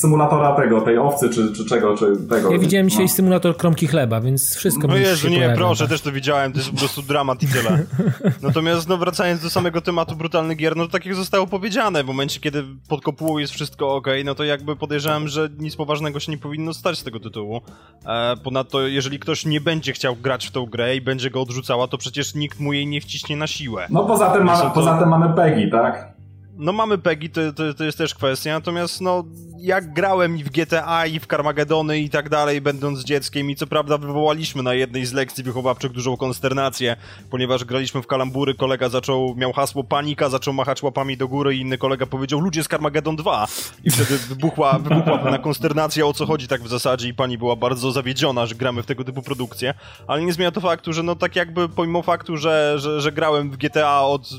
symulatora tego, tej owcy, czy, czy czego, czy tego. Ja widziałem dzisiaj no. symulator kromki chleba, więc wszystko No Jezu, nie, proszę, tak. też to widziałem, to jest po prostu dramat i tyle. Natomiast, no wracając do samego tematu brutalnych gier, no to tak jak zostało powiedziane, w momencie, kiedy pod kopułą jest wszystko ok, no to jakby podejrzewam, że nic poważnego się nie powinno stać z tego tytułu. E, ponadto, jeżeli ktoś nie będzie chciał grać w tą grę i będzie go odrzucała, to przecież nikt mu jej nie wciśnie na siłę. No poza tym, ma, to... poza tym mamy PEGI, tak? No mamy PEGI, to, to, to, jest też kwestia, natomiast no jak grałem i w GTA i w Carmagedony i tak dalej, będąc dzieckiem i co prawda wywołaliśmy na jednej z lekcji wychowawczych dużą konsternację, ponieważ graliśmy w kalambury, kolega zaczął, miał hasło panika, zaczął machać łapami do góry i inny kolega powiedział ludzie z Carmageddon 2 i wtedy wybuchła, wybuchła pewna konsternacja o co chodzi tak w zasadzie i pani była bardzo zawiedziona, że gramy w tego typu produkcje, ale nie zmienia to faktu, że no tak jakby pomimo faktu, że, że, że grałem w GTA od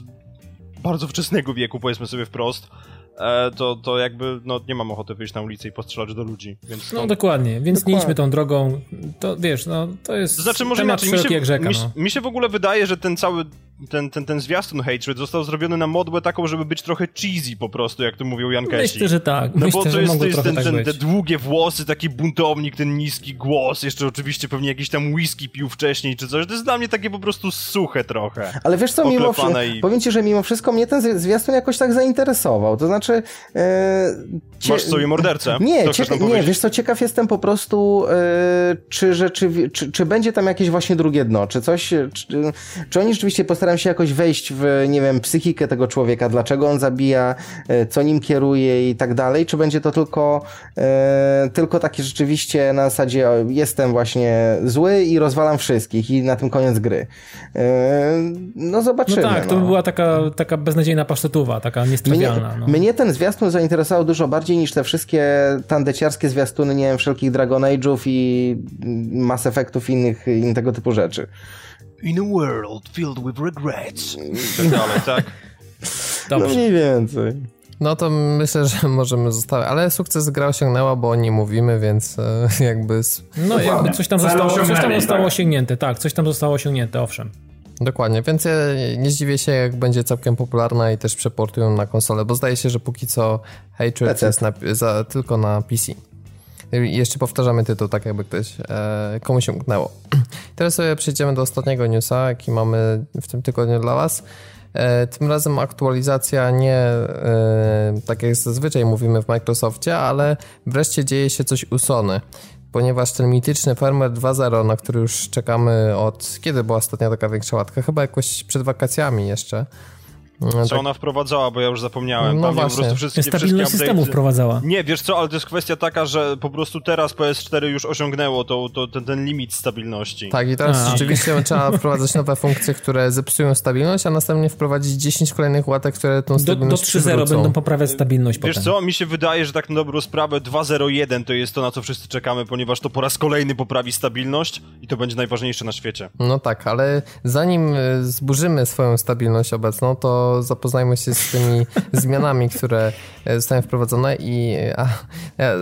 bardzo wczesnego wieku, powiedzmy sobie wprost, e, to, to jakby no, nie mam ochoty wyjść na ulicę i postrzelać do ludzi. Więc no dokładnie, więc dokładnie. nie idźmy tą drogą. To wiesz, no to jest to znaczy, może temat inaczej, mi się, jak rzeka. Mi, no. mi się w ogóle wydaje, że ten cały ten, ten, ten zwiastun Hatred został zrobiony na modłę taką, żeby być trochę cheesy po prostu, jak to mówił Jan Kesi. Myślę, że tak. No Myślę, bo to jest, to jest ten, tak ten, te długie włosy, taki buntownik, ten niski głos, jeszcze oczywiście pewnie jakiś tam whisky pił wcześniej czy coś. To jest dla mnie takie po prostu suche trochę. Ale wiesz co, mimo wszystko, i... powiem ci, że mimo wszystko mnie ten zwiastun jakoś tak zainteresował. To znaczy... E, cie... Masz sobie mordercę? Nie, nie wiesz co, ciekaw jestem po prostu, e, czy, rzeczywi... czy, czy będzie tam jakieś właśnie drugie dno, czy coś, czy, czy oni rzeczywiście postarają się jakoś wejść w, nie wiem, psychikę tego człowieka, dlaczego on zabija, e, co nim kieruje i tak dalej, czy będzie to tylko, e, tylko takie rzeczywiście na zasadzie jestem właśnie zły i rozwalam wszystkich i na tym koniec gry. E, no zobaczymy. No tak, no. to by była taka, taka beznadziejna pasztetuwa, taka niestrawialna. Mnie, no. mnie ten zwiastun zainteresował dużo bardziej niż te wszystkie tandeciarskie zwiastuny, nie wiem, wszelkich Dragon Age'ów i Mass Effectów i innych, innych tego typu rzeczy. In a world filled with regrets. Tak dalej, tak? Dobrze. No mniej więcej. No to myślę, że możemy zostawić, ale sukces gra osiągnęła, bo o niej mówimy, więc e, jakby... No jakby coś tam, zostało, coś tam zostało tak. osiągnięte, tak, coś tam zostało osiągnięte, owszem. Dokładnie, więc ja nie zdziwię się, jak będzie całkiem popularna i też przeportują na konsolę, bo zdaje się, że póki co Hatred jest na, za, tylko na PC. Jeszcze powtarzamy tytuł, tak jakby ktoś e, komuś umknęło. Teraz sobie przejdziemy do ostatniego newsa, jaki mamy w tym tygodniu dla Was. E, tym razem aktualizacja nie e, tak jak zazwyczaj mówimy w Microsoftie, ale wreszcie dzieje się coś u Sony. Ponieważ ten mityczny firmware 2.0, na który już czekamy od kiedy była ostatnia taka większa łatka? Chyba jakoś przed wakacjami jeszcze. No, co tak. ona wprowadzała, bo ja już zapomniałem. No właśnie. po prostu wszystkie, Stabilność systemu wprowadzała. Nie, wiesz co, ale to jest kwestia taka, że po prostu teraz PS4 już osiągnęło to, to, ten, ten limit stabilności. Tak, i teraz a, rzeczywiście okay. trzeba wprowadzać nowe funkcje, które zepsują stabilność, a następnie wprowadzić 10 kolejnych łatek, które tą stabilność Do, do 3.0 będą poprawiać stabilność Wiesz potem. co, mi się wydaje, że tak na dobrą sprawę 2.0.1 to jest to, na co wszyscy czekamy, ponieważ to po raz kolejny poprawi stabilność i to będzie najważniejsze na świecie. No tak, ale zanim e, zburzymy swoją stabilność obecną, to zapoznajmy się z tymi zmianami, które e, zostają wprowadzone i a,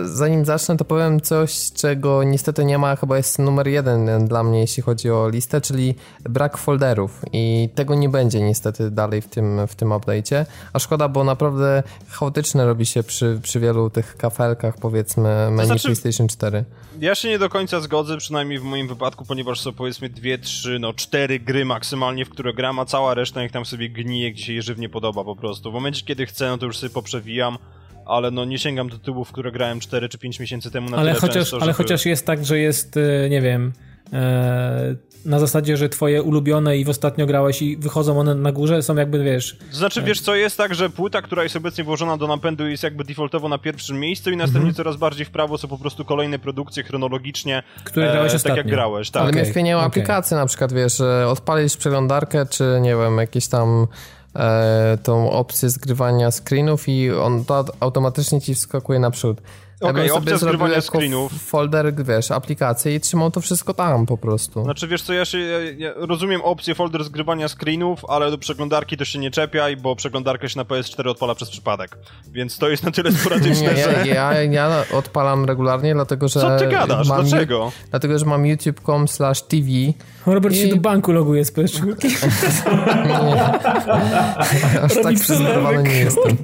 zanim zacznę, to powiem coś, czego niestety nie ma, chyba jest numer jeden dla mnie, jeśli chodzi o listę, czyli brak folderów i tego nie będzie niestety dalej w tym, w tym update'cie, a szkoda, bo naprawdę chaotyczne robi się przy, przy wielu tych kafelkach, powiedzmy, menu znaczy, PlayStation 4. Ja się nie do końca zgodzę, przynajmniej w moim wypadku, ponieważ są powiedzmy dwie, trzy, no cztery gry maksymalnie, w które gram, a cała reszta niech tam sobie gnije, gdzie się je żywnie podoba po prostu. W momencie, kiedy chcę, no to już sobie poprzewijam, ale no nie sięgam do tytułów, które grałem 4 czy 5 miesięcy temu na ale chociaż, często, Ale żeby... chociaż jest tak, że jest, y, nie wiem, e, na zasadzie, że twoje ulubione i w ostatnio grałeś i wychodzą one na górze, są jakby, wiesz... Znaczy, wiesz co, jest tak, że płyta, która jest obecnie włożona do napędu jest jakby defaultowo na pierwszym miejscu i następnie mhm. coraz bardziej w prawo są po prostu kolejne produkcje chronologicznie, które grałeś e, ostatnio. tak jak grałeś. Tak. Ale okay. mnie wpieniają okay. aplikacje na przykład, wiesz, odpalisz przeglądarkę, czy nie wiem, jakieś tam e, tą opcję zgrywania screenów i on to automatycznie ci wskakuje naprzód. Okej, okay, opcja zgrywania screenów. Folder, wiesz, aplikacje i trzymał to wszystko tam po prostu. Znaczy, wiesz co, ja, się, ja, ja rozumiem opcję folder zgrywania screenów, ale do przeglądarki to się nie czepiaj, bo przeglądarka się na PS4 odpala przez przypadek. Więc to jest na tyle sporadyczne, nie, że... Ja, ja, ja odpalam regularnie, dlatego że... Co ty gadasz? Dlaczego? Dlatego, że mam youtube.com slash tv Robert i... się do banku loguje z PS4. nie. Aż Robi tak nie jestem.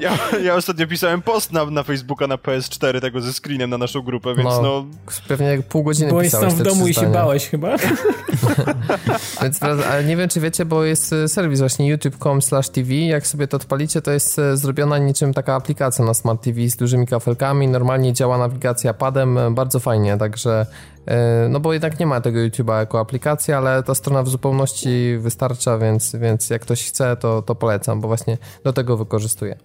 Ja, ja ostatnio pisałem post na, na Facebooka na PS4 tego ze screenem na naszą grupę, więc no... no... Pewnie pół godziny Byłeś tam w domu i się bałeś chyba. więc, ale nie wiem, czy wiecie, bo jest e, serwis właśnie youtube.com tv, jak sobie to odpalicie, to jest e, zrobiona niczym taka aplikacja na Smart TV z dużymi kafelkami, normalnie działa nawigacja padem, e, bardzo fajnie, także no bo jednak nie ma tego YouTube'a jako aplikacji, ale ta strona w zupełności wystarcza, więc, więc jak ktoś chce, to, to polecam, bo właśnie do tego wykorzystuję.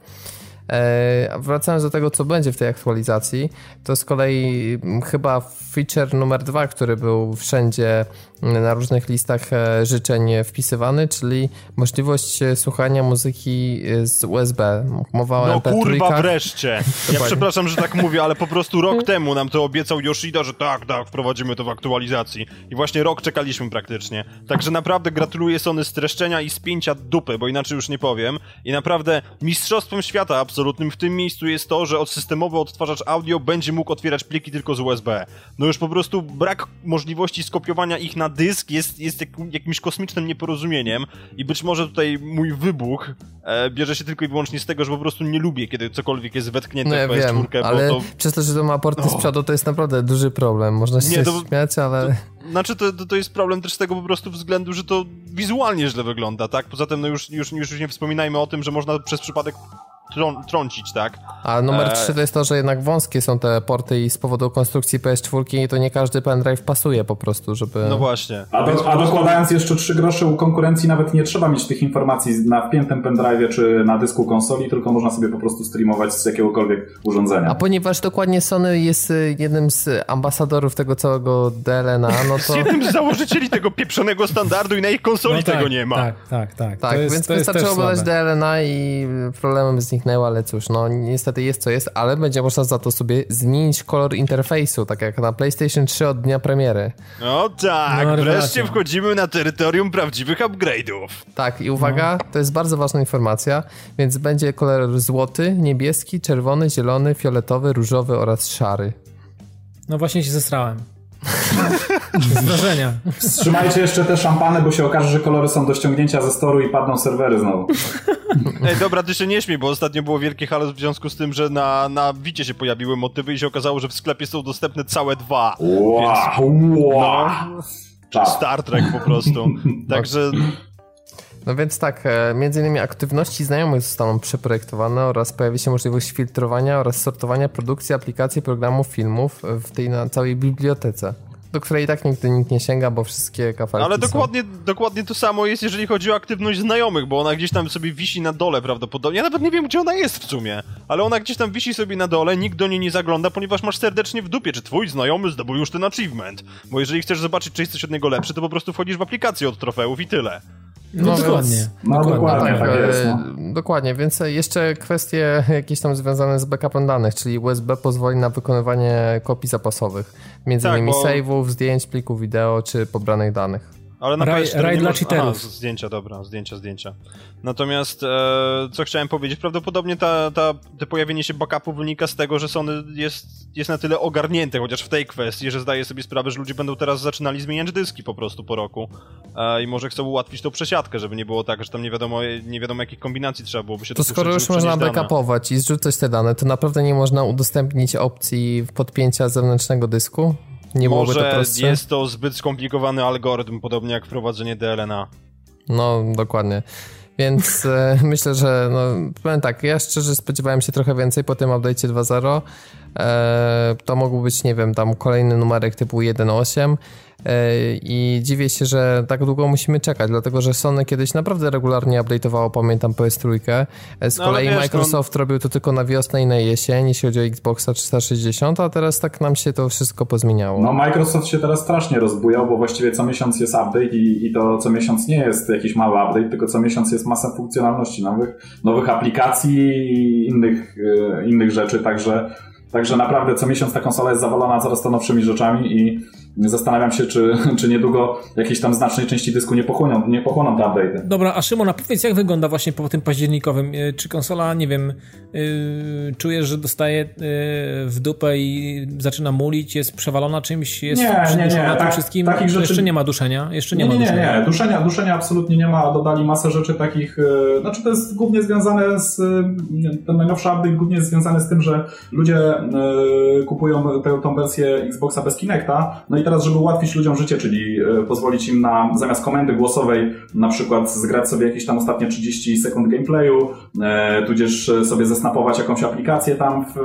E, wracając do tego, co będzie w tej aktualizacji, to z kolei chyba feature numer dwa, który był wszędzie na różnych listach e, życzeń wpisywany, czyli możliwość słuchania muzyki z USB. Mowa o no MP3. kurwa wreszcie! Ja przepraszam, że tak mówię, ale po prostu rok temu nam to obiecał Yoshida, że tak, tak, wprowadzimy to w aktualizacji. I właśnie rok czekaliśmy praktycznie. Także naprawdę gratuluję Sony streszczenia i spięcia dupy, bo inaczej już nie powiem. I naprawdę mistrzostwem świata absolutnym w tym miejscu jest to, że systemowy odtwarzacz audio będzie mógł otwierać pliki tylko z USB. No już po prostu brak możliwości skopiowania ich na dysk jest, jest jak, jakimś kosmicznym nieporozumieniem i być może tutaj mój wybuch e, bierze się tylko i wyłącznie z tego, że po prostu nie lubię, kiedy cokolwiek jest wetknięte no ja w PS4, wiem, ale to... przez to, że to ma porty no. z przodu, to jest naprawdę duży problem. Można się nie, to, śmiać, ale... To, znaczy, to, to, to jest problem też z tego po prostu względu, że to wizualnie źle wygląda, tak? Poza tym, no już, już, już nie wspominajmy o tym, że można przez przypadek trą trącić, tak? A numer 3 e... to jest to, że jednak wąskie są te porty i z powodu konstrukcji PS4 to nie każdy pendrive pasuje po prostu, żeby... No właśnie. A, do, a dokładając jeszcze 3 grosze u konkurencji nawet nie trzeba mieć tych informacji na wpiętym pendrive czy na dysku konsoli, tylko można sobie po prostu streamować z jakiegokolwiek urządzenia. A ponieważ dokładnie Sony jest y, jednym z ambasadorów tego całego DLNA, no to... jednym z założycieli tego pieprzonego standardu i na ich konsoli no tak, tego nie ma. Tak, tak, tak. Tak, jest, więc wystarczyło oglądać DLNA i problemem z zniknęło, ale cóż, no niestety jest co jest, ale będzie można za to sobie zmienić kolor interfejsu, tak jak na PlayStation 3 od dnia premiery. No tak, no, wreszcie wchodzimy na terytorium prawdziwych upgrade'ów. Tak, i uwaga, no. to jest bardzo ważna informacja, więc będzie kolor złoty, niebieski, czerwony, zielony, fioletowy, różowy oraz szary. No właśnie się zesrałem. Z wrażenia. Wstrzymajcie jeszcze te szampany, bo się okaże, że kolory są do ściągnięcia ze storu i padną serwery znowu. Ej, dobra, ty się nie śmiej, bo ostatnio było wielkie halo w związku z tym, że na, na Wicie się pojawiły motywy i się okazało, że w sklepie są dostępne całe dwa. Wow, więc, wow. No, Star Trek po prostu. Także... No więc tak, e, między innymi aktywności znajomych zostaną przeprojektowane oraz pojawi się możliwość filtrowania oraz sortowania produkcji aplikacji, programów, filmów w tej na całej bibliotece do której i tak nigdy nikt nie sięga, bo wszystkie kafelki Ale dokładnie, są... dokładnie to samo jest, jeżeli chodzi o aktywność znajomych, bo ona gdzieś tam sobie wisi na dole prawdopodobnie. Ja nawet nie wiem, gdzie ona jest w sumie, ale ona gdzieś tam wisi sobie na dole, nikt do niej nie zagląda, ponieważ masz serdecznie w dupie, czy twój znajomy zdobył już ten achievement. Bo jeżeli chcesz zobaczyć, czy jest coś od niego lepsze, to po prostu wchodzisz w aplikację od trofeów i tyle. No, no dokładnie. No dokładnie, dokładnie, tak, tak jest, no. dokładnie, więc jeszcze kwestie jakieś tam związane z backupem danych, czyli USB pozwoli na wykonywanie kopii zapasowych, między tak, innymi bo... save'ów, zdjęć, plików wideo czy pobranych danych. Ale na Raj, PS4 dla cheaterów. Aha, zdjęcia, dobra, zdjęcia, zdjęcia. Natomiast, e, co chciałem powiedzieć, prawdopodobnie ta, ta, to pojawienie się backupu wynika z tego, że Sony jest, jest na tyle ogarnięte, chociaż w tej kwestii, że zdaje sobie sprawę, że ludzie będą teraz zaczynali zmieniać dyski po prostu po roku. E, I może chcą ułatwić tą przesiadkę, żeby nie było tak, że tam nie wiadomo, nie wiadomo jakich kombinacji trzeba byłoby się To skoro już można backupować i zrzucać te dane, to naprawdę nie można udostępnić opcji podpięcia zewnętrznego dysku? Nie Może to jest to zbyt skomplikowany algorytm, podobnie jak wprowadzenie DLNA. No, dokładnie. Więc e, myślę, że no, powiem tak, ja szczerze spodziewałem się trochę więcej po tym update'cie 2.0. E, to mógł być, nie wiem, tam kolejny numerek typu 1.8. i dziwię się, że tak długo musimy czekać, dlatego że Sony kiedyś naprawdę regularnie update'owało, pamiętam PS3. Z no, kolei wiesz, Microsoft no... robił to tylko na wiosnę i na jesień, jeśli chodzi o Xboxa 360, a teraz tak nam się to wszystko pozmieniało. No Microsoft się teraz strasznie rozbujał, bo właściwie co miesiąc jest update i, i to co miesiąc nie jest jakiś mały update, tylko co miesiąc jest masa funkcjonalności nowych, nowych aplikacji i innych, e, innych rzeczy, także Także naprawdę co miesiąc ta konsola jest zawalona coraz to nowszymi rzeczami i zastanawiam się, czy, czy niedługo jakiejś tam znacznej części dysku nie pochłoną, nie pochłoną te update'y. Dobra, a Szymon, a powiedz jak wygląda właśnie po tym październikowym? E, czy konsola, nie wiem, yy, czujesz, że dostaje yy, w dupę i zaczyna mulić, jest przewalona czymś, jest nie, nie, nie. na tym tak, wszystkim? Takich rzeczy... Jeszcze nie ma duszenia? Jeszcze nie, nie ma duszenia. Nie, nie, duszenia, duszenia absolutnie nie ma. Dodali masę rzeczy takich, yy, znaczy to jest głównie związane z, ten najnowszy update głównie jest związany z tym, że ludzie kupują tę, tą wersję Xboxa bez Kinecta, no i teraz, żeby ułatwić ludziom życie, czyli e, pozwolić im na zamiast komendy głosowej na przykład zgrać sobie jakieś tam ostatnie 30 sekund gameplayu, e, tudzież sobie zesnapować jakąś aplikację tam w,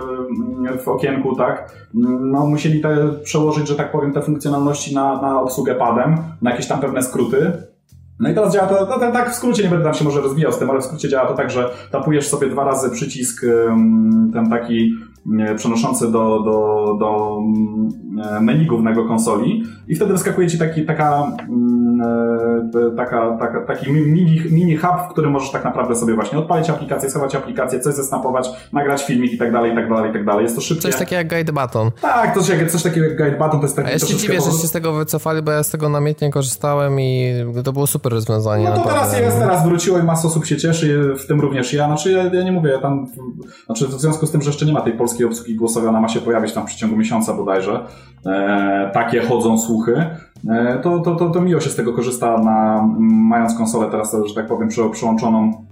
w okienku, tak? No musieli te, przełożyć, że tak powiem, te funkcjonalności na, na obsługę padem, na jakieś tam pewne skróty. No i teraz działa to, to, to, tak w skrócie, nie będę tam się może rozwijał z tym, ale w skrócie działa to tak, że tapujesz sobie dwa razy przycisk ten taki przenoszący do, do, do mm, menu głównego konsoli i wtedy wyskakuje ci taki, taka, mm, e, taka, taka, taki mini, mini hub, w którym możesz tak naprawdę sobie właśnie odpalić aplikację, schować aplikację, coś zesnapować, nagrać filmik i tak dalej, i tak dalej, i tak dalej. Jest to szybkie. Coś takiego jak guide button. Tak, to coś, coś takiego jak guide button, to jest taki A ja się dziwię, że się z tego wycofali, bo ja z tego namiętnie korzystałem i to było super rozwiązanie. No to naprawdę. teraz jest, teraz wróciło i masa osób się cieszy, w tym również ja. Znaczy ja, ja nie mówię, ja tam, znaczy w związku z tym, że jeszcze nie ma tej polskiej obsługi głosowej, ona ma się pojawić tam w przeciągu miesiąca bodajże. E, takie chodzą słuchy. E, to, to, to, to miło się z tego korzysta, na, mając konsolę teraz, że tak powiem, przyłączoną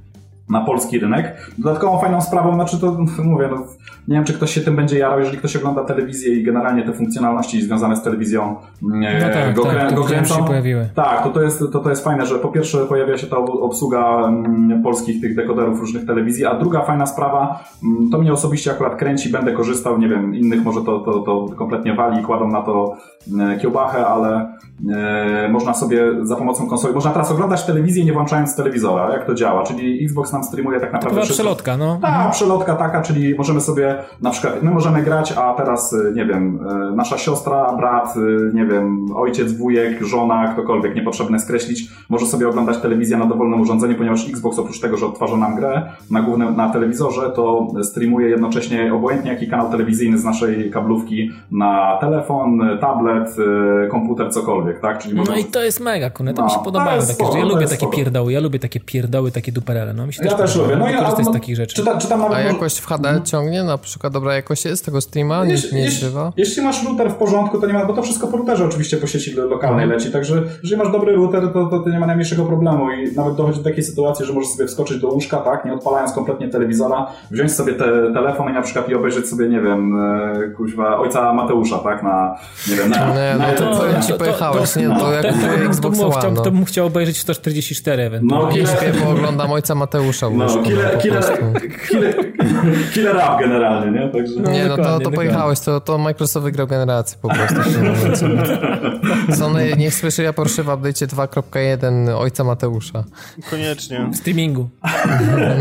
na polski rynek. Dodatkową fajną sprawą, znaczy to mówię, no, nie wiem, czy ktoś się tym będzie jarał, jeżeli ktoś ogląda telewizję i generalnie te funkcjonalności związane z telewizją mm, no tak, go, tak, go kręcą. Się pojawiły. Tak, to, to, jest, to, to jest fajne, że po pierwsze pojawia się ta obsługa mm, polskich tych dekoderów różnych telewizji, a druga fajna sprawa, mm, to mnie osobiście akurat kręci, będę korzystał, nie wiem, innych może to, to, to kompletnie wali, kładą na to kiełbachę, ale e, można sobie za pomocą konsoli, można teraz oglądać telewizję nie włączając telewizora, jak to działa, czyli Xbox nam streamuje tak naprawdę... To była przelotka, no. Tak, mhm. przelotka taka, czyli możemy sobie na przykład, my możemy grać, a teraz, y, nie wiem, y, nasza siostra, brat, y, nie wiem, ojciec, wujek, żona, ktokolwiek, niepotrzebne skreślić, może sobie oglądać telewizję na dowolnym urządzeniu, ponieważ Xbox oprócz tego, że odtwarza nam grę na głównym, na telewizorze, to streamuje jednocześnie obojętnie jaki kanał telewizyjny z naszej kablówki na telefon, tablet, komputer, cokolwiek, tak? Czyli no i to jest mega, kurde, to no, mi się podobają takie, spoko, ja lubię takie pierdoły, ja lubię takie pierdoły, takie duperele, no mi się ja też, też lubię. No ja, no, z takich rzeczy. Czytam nawet... A jakość w HD ciągnie? Na przykład dobra jakość jest tego streama? Nie, jeśli, nie zrywa? Jeśli masz router w porządku, to nie ma, bo to wszystko po routerze oczywiście po sieci lokalnej mhm. leci, także jeżeli masz dobry router, to, to, to nie ma najmniejszego problemu i nawet dochodzi do takiej sytuacji, że możesz sobie wskoczyć do łóżka, tak, nie odpalając kompletnie telewizora, wziąć sobie te, telefon i na przykład i obejrzeć sobie, nie wiem, e, kuźwa, ojca Mateusza, tak, na, nie wiem, na... Nie, no to, to, ci pojechałeś, nie, to jak to, Xbox to, chciał, to bym chciał obejrzeć 144 ewentualnie. No, bo oglądam ojca Mateusza. No, killer, killer, killer, killer rap generalnie, nie? Także... No, nie, no to, to pojechałeś, to, to Microsoft wygrał generację po prostu. Sony niech słyszy ja Porsche w update'cie 2.1 ojca Mateusza. Koniecznie. W streamingu.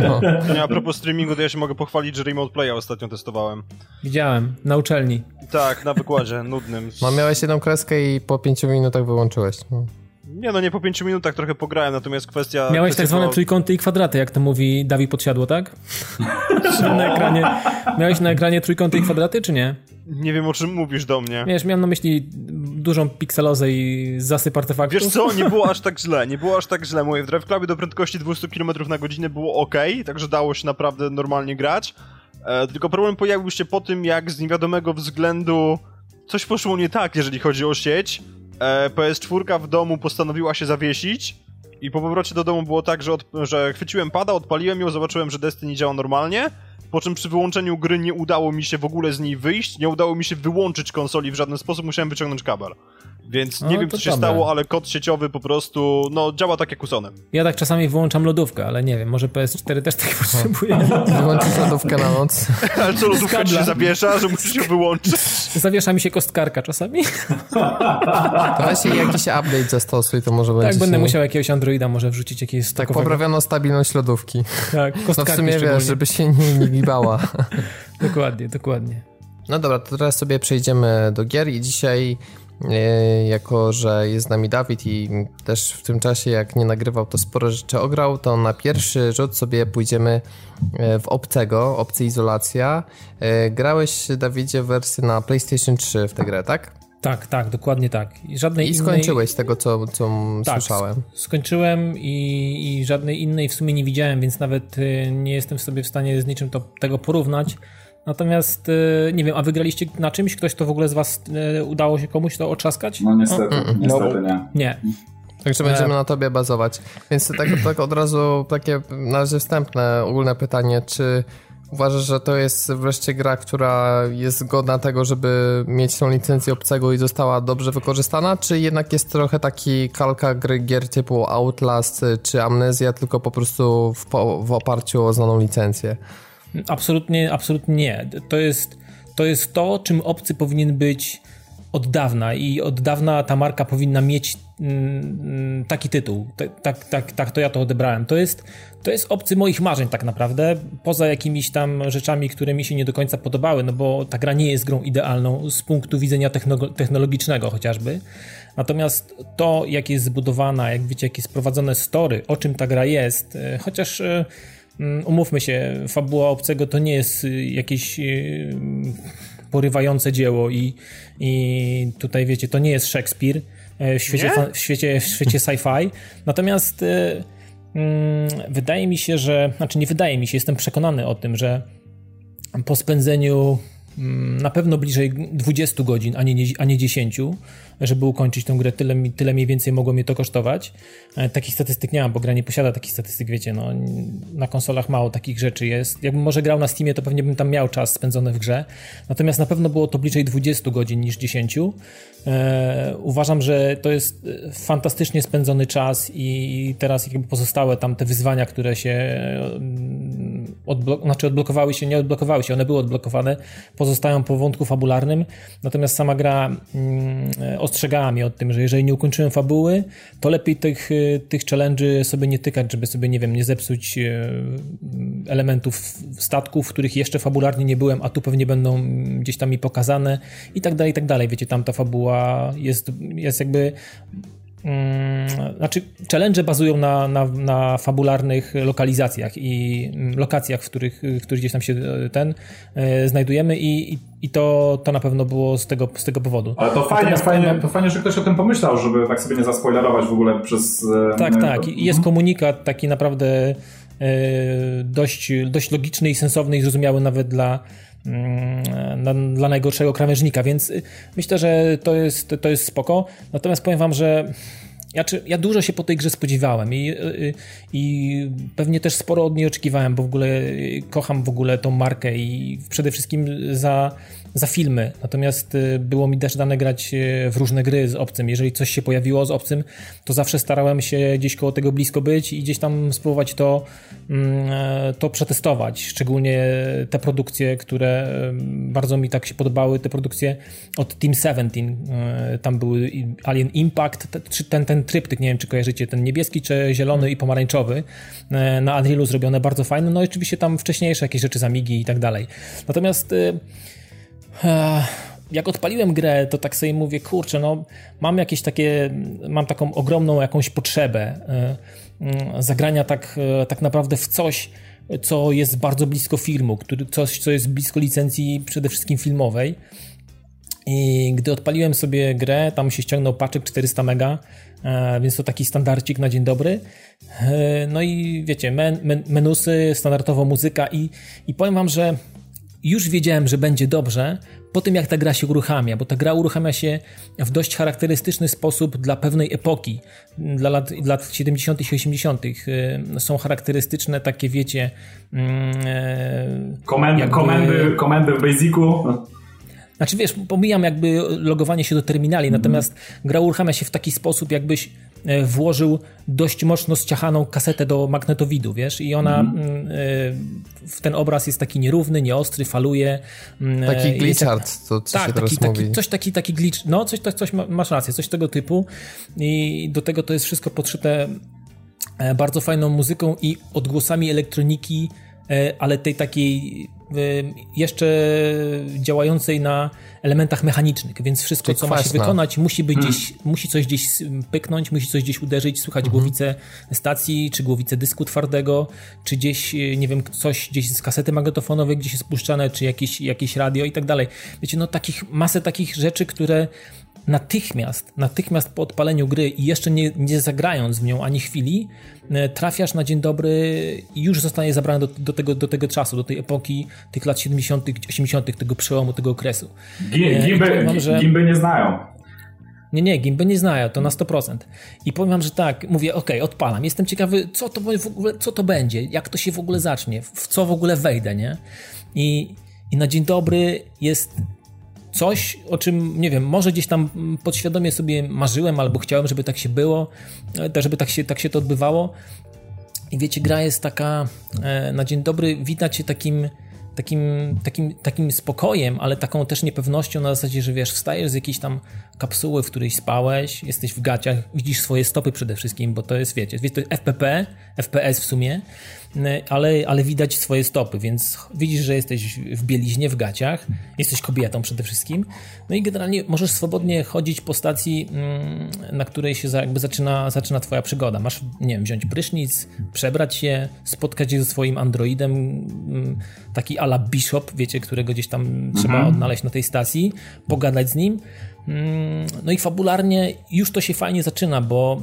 No. Nie, a propos streamingu, to ja się mogę pochwalić, że Remote Playa ostatnio testowałem. Widziałem, na uczelni. Tak, na wykładzie, nudnym. No miałeś jedną kreskę i po pięciu minutach wyłączyłeś. No. Nie no, nie po pięciu minutach trochę pograłem, natomiast kwestia... Miałeś kwestia tak zwane trójkąty i kwadraty, jak to mówi Dawid Podsiadło, tak? na ekranie, miałeś na ekranie trójkąty i kwadraty, czy nie? Nie wiem, o czym mówisz do mnie. Wiesz, miałem na myśli dużą pikselozę i zasyp artefaktów. Wiesz co, nie było aż tak źle, nie było aż tak źle. Moje w Drive Clubie do prędkości 200 km na godzinę było ok, także dało się naprawdę normalnie grać. E, tylko problem pojawił się po tym, jak z niewiadomego względu coś poszło nie tak, jeżeli chodzi o sieć e, PS4 w domu postanowiła się zawiesić i po powrocie do domu było tak, że, od, że chwyciłem pada, odpaliłem ją, zobaczyłem, że Destiny działa normalnie, po czym przy wyłączeniu gry nie udało mi się w ogóle z niej wyjść, nie udało mi się wyłączyć konsoli w żaden sposób, musiałem wyciągnąć kabel. Więc nie no, wiem, co się dobre. stało, ale kod sieciowy po prostu, no, działa tak jak usonem. Ja tak czasami wyłączam lodówkę, ale nie wiem, może PS4 też tak potrzebuje. Wyłączysz lodówkę na noc. ale co, lodówka ci się zawiesza, że musisz ją wyłączyć? Zawiesza mi się kostkarka czasami. To właśnie jakiś update zastosuj, to może będzie Tak, będę musiał jakiegoś Androida może wrzucić, jakieś Tak, poprawiono stabilność lodówki. Tak, kostkarki No w sumie wiesz, żeby się nie, nie gibała. dokładnie, dokładnie. No dobra, to teraz sobie przejdziemy do gier i dzisiaj jako że jest z nami Dawid i też w tym czasie jak nie nagrywał to sporo rzeczy ograł, to na pierwszy rzut sobie pójdziemy e, w obcego, obcy izolacja. E, grałeś Dawidzie wersję na PlayStation 3 w tę grę, tak? Tak, tak, dokładnie tak. I, żadnej I skończyłeś innej... tego, co, co tak, słyszałem. skończyłem i, i żadnej innej w sumie nie widziałem, więc nawet nie jestem sobie w stanie z niczym to, tego porównać. Natomiast e, nie wiem, a wygraliście na czymś? Ktoś to w ogóle z was e, udało się komuś to otrzaskać? No niestety, mm, niestety nie. Nie. Także będziemy na tobie bazować. Więc tak, tak od razu takie na razie wstępne, ogólne pytanie, czy uważasz, że to jest wreszcie gra, która jest godna tego, żeby mieć tą licencję obcego i została dobrze wykorzystana, czy jednak jest trochę taki kalka gry gier typu Outlast czy Amnezja, tylko po prostu w, w oparciu o znaną licencję? Absolutnie, absolutnie nie. To jest, to jest to, czym obcy powinien być od dawna i od dawna ta marka powinna mieć mm, taki tytuł. Tak, tak, tak, to ja to odebrałem. To jest, to jest obcy moich marzeń tak naprawdę, poza jakimiś tam rzeczami, które mi się nie do końca podobały, no bo ta gra nie jest grą idealną z punktu widzenia technologicznego chociażby. Natomiast to, jak jest zbudowana, jak wiecie, jak jest prowadzone story, o czym ta gra jest, e, chociaż e, Mm, umówmy się, fabuła obcego to nie jest y, jakieś y, porywające dzieło i, i tutaj wiecie, to nie jest Szekspir e, w świecie, w świecie, w świecie sci-fi. Natomiast e, mm, wydaje mi się, że, znaczy nie wydaje mi się, jestem przekonany o tym, że po spędzeniu mm, na pewno bliżej 20 godzin, a nie, a nie 10, żeby ukończyć tę grę, tyle, tyle mniej więcej mogło mnie to kosztować. E, takich statystyk nie mam, bo gra nie posiada takich statystyk, wiecie, no, na konsolach mało takich rzeczy jest. Jakbym może grał na Steamie, to pewnie bym tam miał czas spędzony w grze. Natomiast na pewno było to bliżej 20 godzin niż 10. E, uważam, że to jest e, fantastycznie spędzony czas i teraz jakby pozostałe tam te wyzwania, które się odblok znaczy odblokowały się, nie odblokowały się, one były odblokowane, pozostają po wątku fabularnym, natomiast sama gra mm, ostrzegała mnie o tym, że jeżeli nie ukończyłem fabuły, to lepiej tych, y, tych challenge'y sobie nie tykać, żeby sobie, nie wiem, nie zepsuć y, elementów statków, w których jeszcze fabularnie nie byłem, a tu pewnie będą gdzieś tam mi pokazane i tak dalej, i tak dalej. Wiecie, tam ta fabuła jest, jest jakby Mm, znaczy, challenge bazują na, na, na, fabularnych lokalizacjach i mm, lokacjach, w których, w których gdzieś tam się e, ten e, znajdujemy i, i, to, to na pewno było z tego, z tego powodu. Ale to fajnie, fajnie, to fajnie, że ktoś o tym pomyślał, żeby tak sobie nie zaspoilerować w ogóle przez... E, tak, tak. I jest komunikat taki naprawdę dość, dość logiczny i sensowny i zrozumiały nawet dla Mm, dla najgorszego krawężnika, więc y, myślę, że to jest, to jest spoko. Natomiast powiem wam, że ja, czy, ja dużo się po tej grze spodziewałem i, y, y, i pewnie też sporo od niej oczekiwałem, bo w ogóle kocham w ogóle tą markę i przede wszystkim za za filmy, natomiast y, było mi też dane grać y, w różne gry z obcym. Jeżeli coś się pojawiło z obcym, to zawsze starałem się gdzieś koło tego blisko być i gdzieś tam spróbować to, mm, e, to przetestować. Szczególnie te produkcje, które bardzo mi tak się podobały, te produkcje od Team 17. E, tam były Alien Impact, ten, ten tryptyk, nie wiem czy kojarzycie, ten niebieski, czy zielony i pomarańczowy e, na Unrealu zrobione bardzo fajne. No i oczywiście tam wcześniejsze jakieś rzeczy, zamigi i tak dalej. Natomiast jak odpaliłem grę, to tak sobie mówię, kurczę, no mam jakieś takie, mam taką ogromną jakąś potrzebę e, mm, zagrania tak, e, tak naprawdę w coś, co jest bardzo blisko filmu, który, coś, co jest blisko licencji przede wszystkim filmowej. I gdy odpaliłem sobie grę, tam się ściągnął paczek 400 mega, e, więc to taki standardcik na dzień dobry. No i wiecie, men, men, menusy, standardowo muzyka i, i powiem wam, że już wiedziałem, że będzie dobrze po tym, jak ta gra się uruchamia, bo ta gra uruchamia się w dość charakterystyczny sposób dla pewnej epoki, dla lat, lat 70. i 80. Y, są charakterystyczne takie, wiecie... Mm, e, komendy, jakby... komendy, komendy w Basicu. Znaczy wiesz, pomijam jakby logowanie się do terminali, mm. natomiast gra uruchamia się w taki sposób, jakbyś włożył dość mocno ściachaną kasetę do magnetowidu, wiesz, i ona, mm. w ten obraz jest taki nierówny, nieostry, faluje. Mm, taki glitchart, to co tak, się teraz taki, mówi. Taki, coś taki, taki glitch, no coś, coś, coś, masz rację, coś tego typu i do tego to jest wszystko podszyte e, bardzo fajną muzyką i odgłosami elektroniki, ale tej takiej jeszcze działającej na elementach mechanicznych, więc wszystko, Czyli co ma się wykonać, musi być hmm. gdzieś, musi coś gdzieś pyknąć, musi coś gdzieś uderzyć, słychać hmm. głowicę stacji, czy głowicę dysku twardego, czy gdzieś, e, nie wiem, coś gdzieś z kasety magnetofonowej gdzieś jest spuszczane, czy jakieś, jakieś radio i tak dalej. Wiecie, no takich, masę takich rzeczy, które natychmiast, natychmiast po odpaleniu gry i jeszcze nie, nie zagrając w nią ani chwili, e, trafiasz na dzień dobry i już zostanie zabrany do, do, tego, do tego czasu, do tej epoki tych lat 70., 80., tego przełomu, tego okresu. Gimby, wam, że... gimby nie znają. Nie, nie, gimby nie znają, to na 100%. I powiem wam, że tak, mówię, ok, odpalam, jestem ciekawy, co to w ogóle, co to będzie, jak to się w ogóle zacznie, w co w ogóle wejdę, nie? I, i na dzień dobry jest coś, o czym, nie wiem, może gdzieś tam podświadomie sobie marzyłem albo chciałem, żeby tak się było, e, żeby tak się, tak się to odbywało. I wiecie, gra jest taka e, na dzień dobry, widać się takim takim, takim, takim spokojem, ale taką też niepewnością na zasadzie, że wiesz, wstajesz z jakiejś tam kapsuły, w której spałeś, jesteś w gaciach, widzisz swoje stopy przede wszystkim, bo to jest, wiecie, to jest FPP, FPS w sumie, ale, ale widać swoje stopy, więc widzisz, że jesteś w bieliźnie, w gaciach, jesteś kobietą przede wszystkim, no i generalnie możesz swobodnie chodzić po stacji, mm, na której się jakby zaczyna, zaczyna twoja przygoda. Masz, nie wiem, wziąć prysznic, przebrać się, spotkać się ze swoim androidem, mm, taki ala Bishop, wiecie, którego gdzieś tam mhm. trzeba odnaleźć na tej stacji, pogadać z nim, no i fabularnie już to się fajnie zaczyna, bo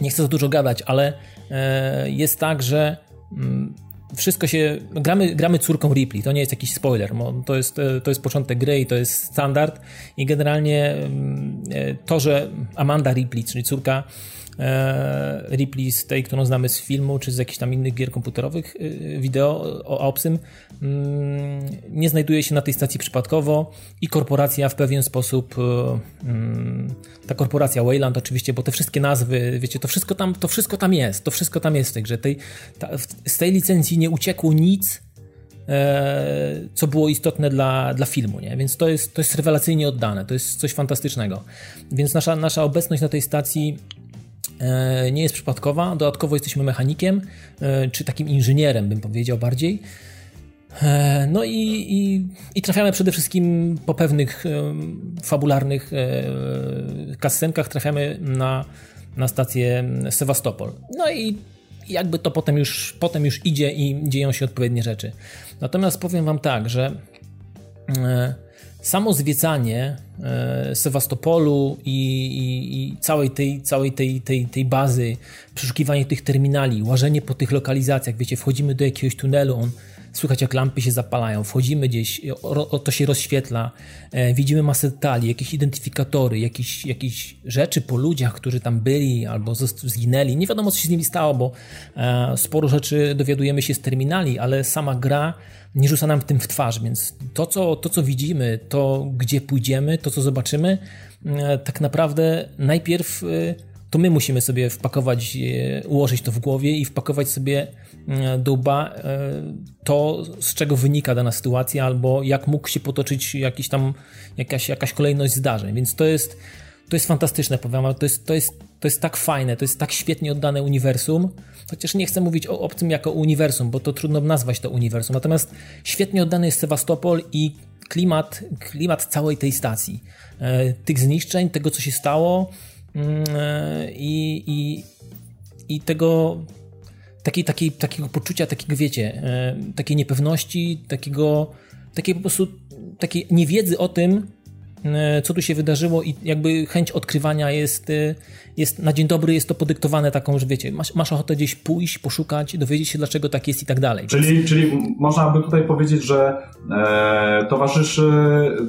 nie chcę za dużo gadać, ale e, jest tak, że mm, wszystko się. Gramy, gramy córką Ripley, to nie jest jakiś spoiler. To jest, e, to jest początek gry i to jest standard. I generalnie mm, e, to, że Amanda Ripley, czyli córka Ripley z tej, którą znamy z filmu, czy z jakichś tam innych gier komputerowych e, wideo o Opsym, mm, nie znajduje się na tej stacji przypadkowo i korporacja w pewien sposób, e, mm, ta korporacja Wayland oczywiście, bo te wszystkie nazwy, wiecie, to wszystko tam, to wszystko tam jest, to wszystko tam jest w tej grze. Tej, ta, z tej licencji nie uciekło nic, co było istotne dla, dla filmu, nie? więc to jest, to jest rewelacyjnie oddane, to jest coś fantastycznego. Więc nasza, nasza obecność na tej stacji E, nie jest przypadkowa. Dodatkowo jesteśmy mechanikiem, e, czy takim inżynierem, bym powiedział bardziej. E, no i, i, i, trafiamy przede wszystkim po pewnych fabularnych kascenkach, trafiamy na, na stację Sewastopol. No i jakby to potem już, potem już idzie i dzieją się odpowiednie rzeczy. Natomiast powiem Wam tak, że samo zwiedzanie e, Sewastopolu i, i, i, całej, tej, całej tej, tej, tej bazy, przeszukiwanie tych terminali, łażenie po tych lokalizacjach, wiecie, wchodzimy do jakiegoś tunelu, on słychać jak lampy się zapalają, wchodzimy gdzieś, to się rozświetla, e, widzimy masę detali, jakieś identyfikatory, jakieś, jakieś rzeczy po ludziach, którzy tam byli albo zginęli. Nie wiadomo, co się z nimi stało, bo e, sporo rzeczy dowiadujemy się z terminali, ale sama gra nie rzuca nam tym w twarz, więc to co, to, co widzimy, to gdzie pójdziemy, to co zobaczymy, e, tak naprawdę najpierw to my musimy sobie wpakować, ułożyć to w głowie i wpakować sobie do łba to, z czego wynika dana sytuacja, albo jak mógł się potoczyć jakiś tam, jakaś, jakaś kolejność zdarzeń. Więc to jest, to jest fantastyczne, powiem, ale to jest, to, jest, to jest tak fajne, to jest tak świetnie oddane uniwersum, chociaż nie chcę mówić o obcym jako uniwersum, bo to trudno nazwać to uniwersum, natomiast świetnie oddany jest Sewastopol i klimat, klimat całej tej stacji, e, tych zniszczeń, tego co się stało mm, e, i, i, i tego takiej, takiej, takiego poczucia, takiego wiecie, e, takiej niepewności, takiego, takiej po prostu takiej niewiedzy o tym, E, co tu się wydarzyło i jakby chęć odkrywania jest, e, jest na dzień dobry jest to podyktowane taką, że wiecie, masz, masz ochotę gdzieś pójść, poszukać, dowiedzieć się dlaczego tak jest i tak dalej. Czyli, czyli można by tutaj powiedzieć, że e, towarzyszy,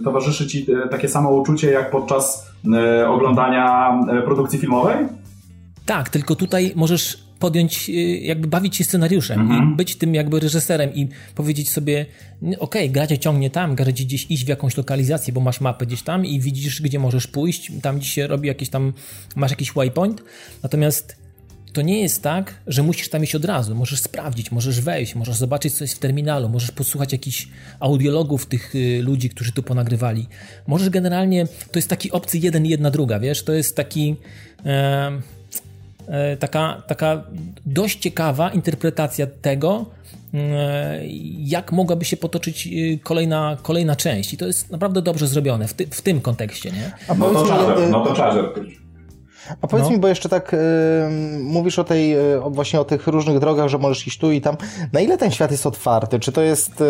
towarzyszy ci takie samo uczucie jak podczas e, oglądania produkcji filmowej? Tak, tylko tutaj możesz podjąć, y, jakby bawić się scenariuszem mhm. i być tym jakby reżyserem i powiedzieć sobie, okej, okay, gra cię ciągnie tam, gra gdzieś iść w jakąś lokalizację, bo masz mapę gdzieś tam i widzisz, gdzie możesz pójść, tam gdzieś się robi jakieś tam, masz jakiś waypoint, natomiast to nie jest tak, że musisz tam iść od razu. Możesz sprawdzić, możesz wejść, możesz zobaczyć, co jest w terminalu, możesz posłuchać jakichś audiologów tych y, ludzi, którzy tu ponagrywali. Możesz generalnie, to jest taki obcy jeden i jedna druga, wiesz, to jest taki... E, taka, taka dość ciekawa interpretacja tego, e, jak mogłaby się potoczyć y, kolejna, kolejna część. I to jest naprawdę dobrze zrobione w, ty, w tym kontekście, nie? A no to Charger, no to Charger. A powiedz no. mi, bo jeszcze tak y, mówisz o tej, y, właśnie o tych różnych drogach, że możesz iść tu i tam. Na ile ten świat jest otwarty? Czy to jest y,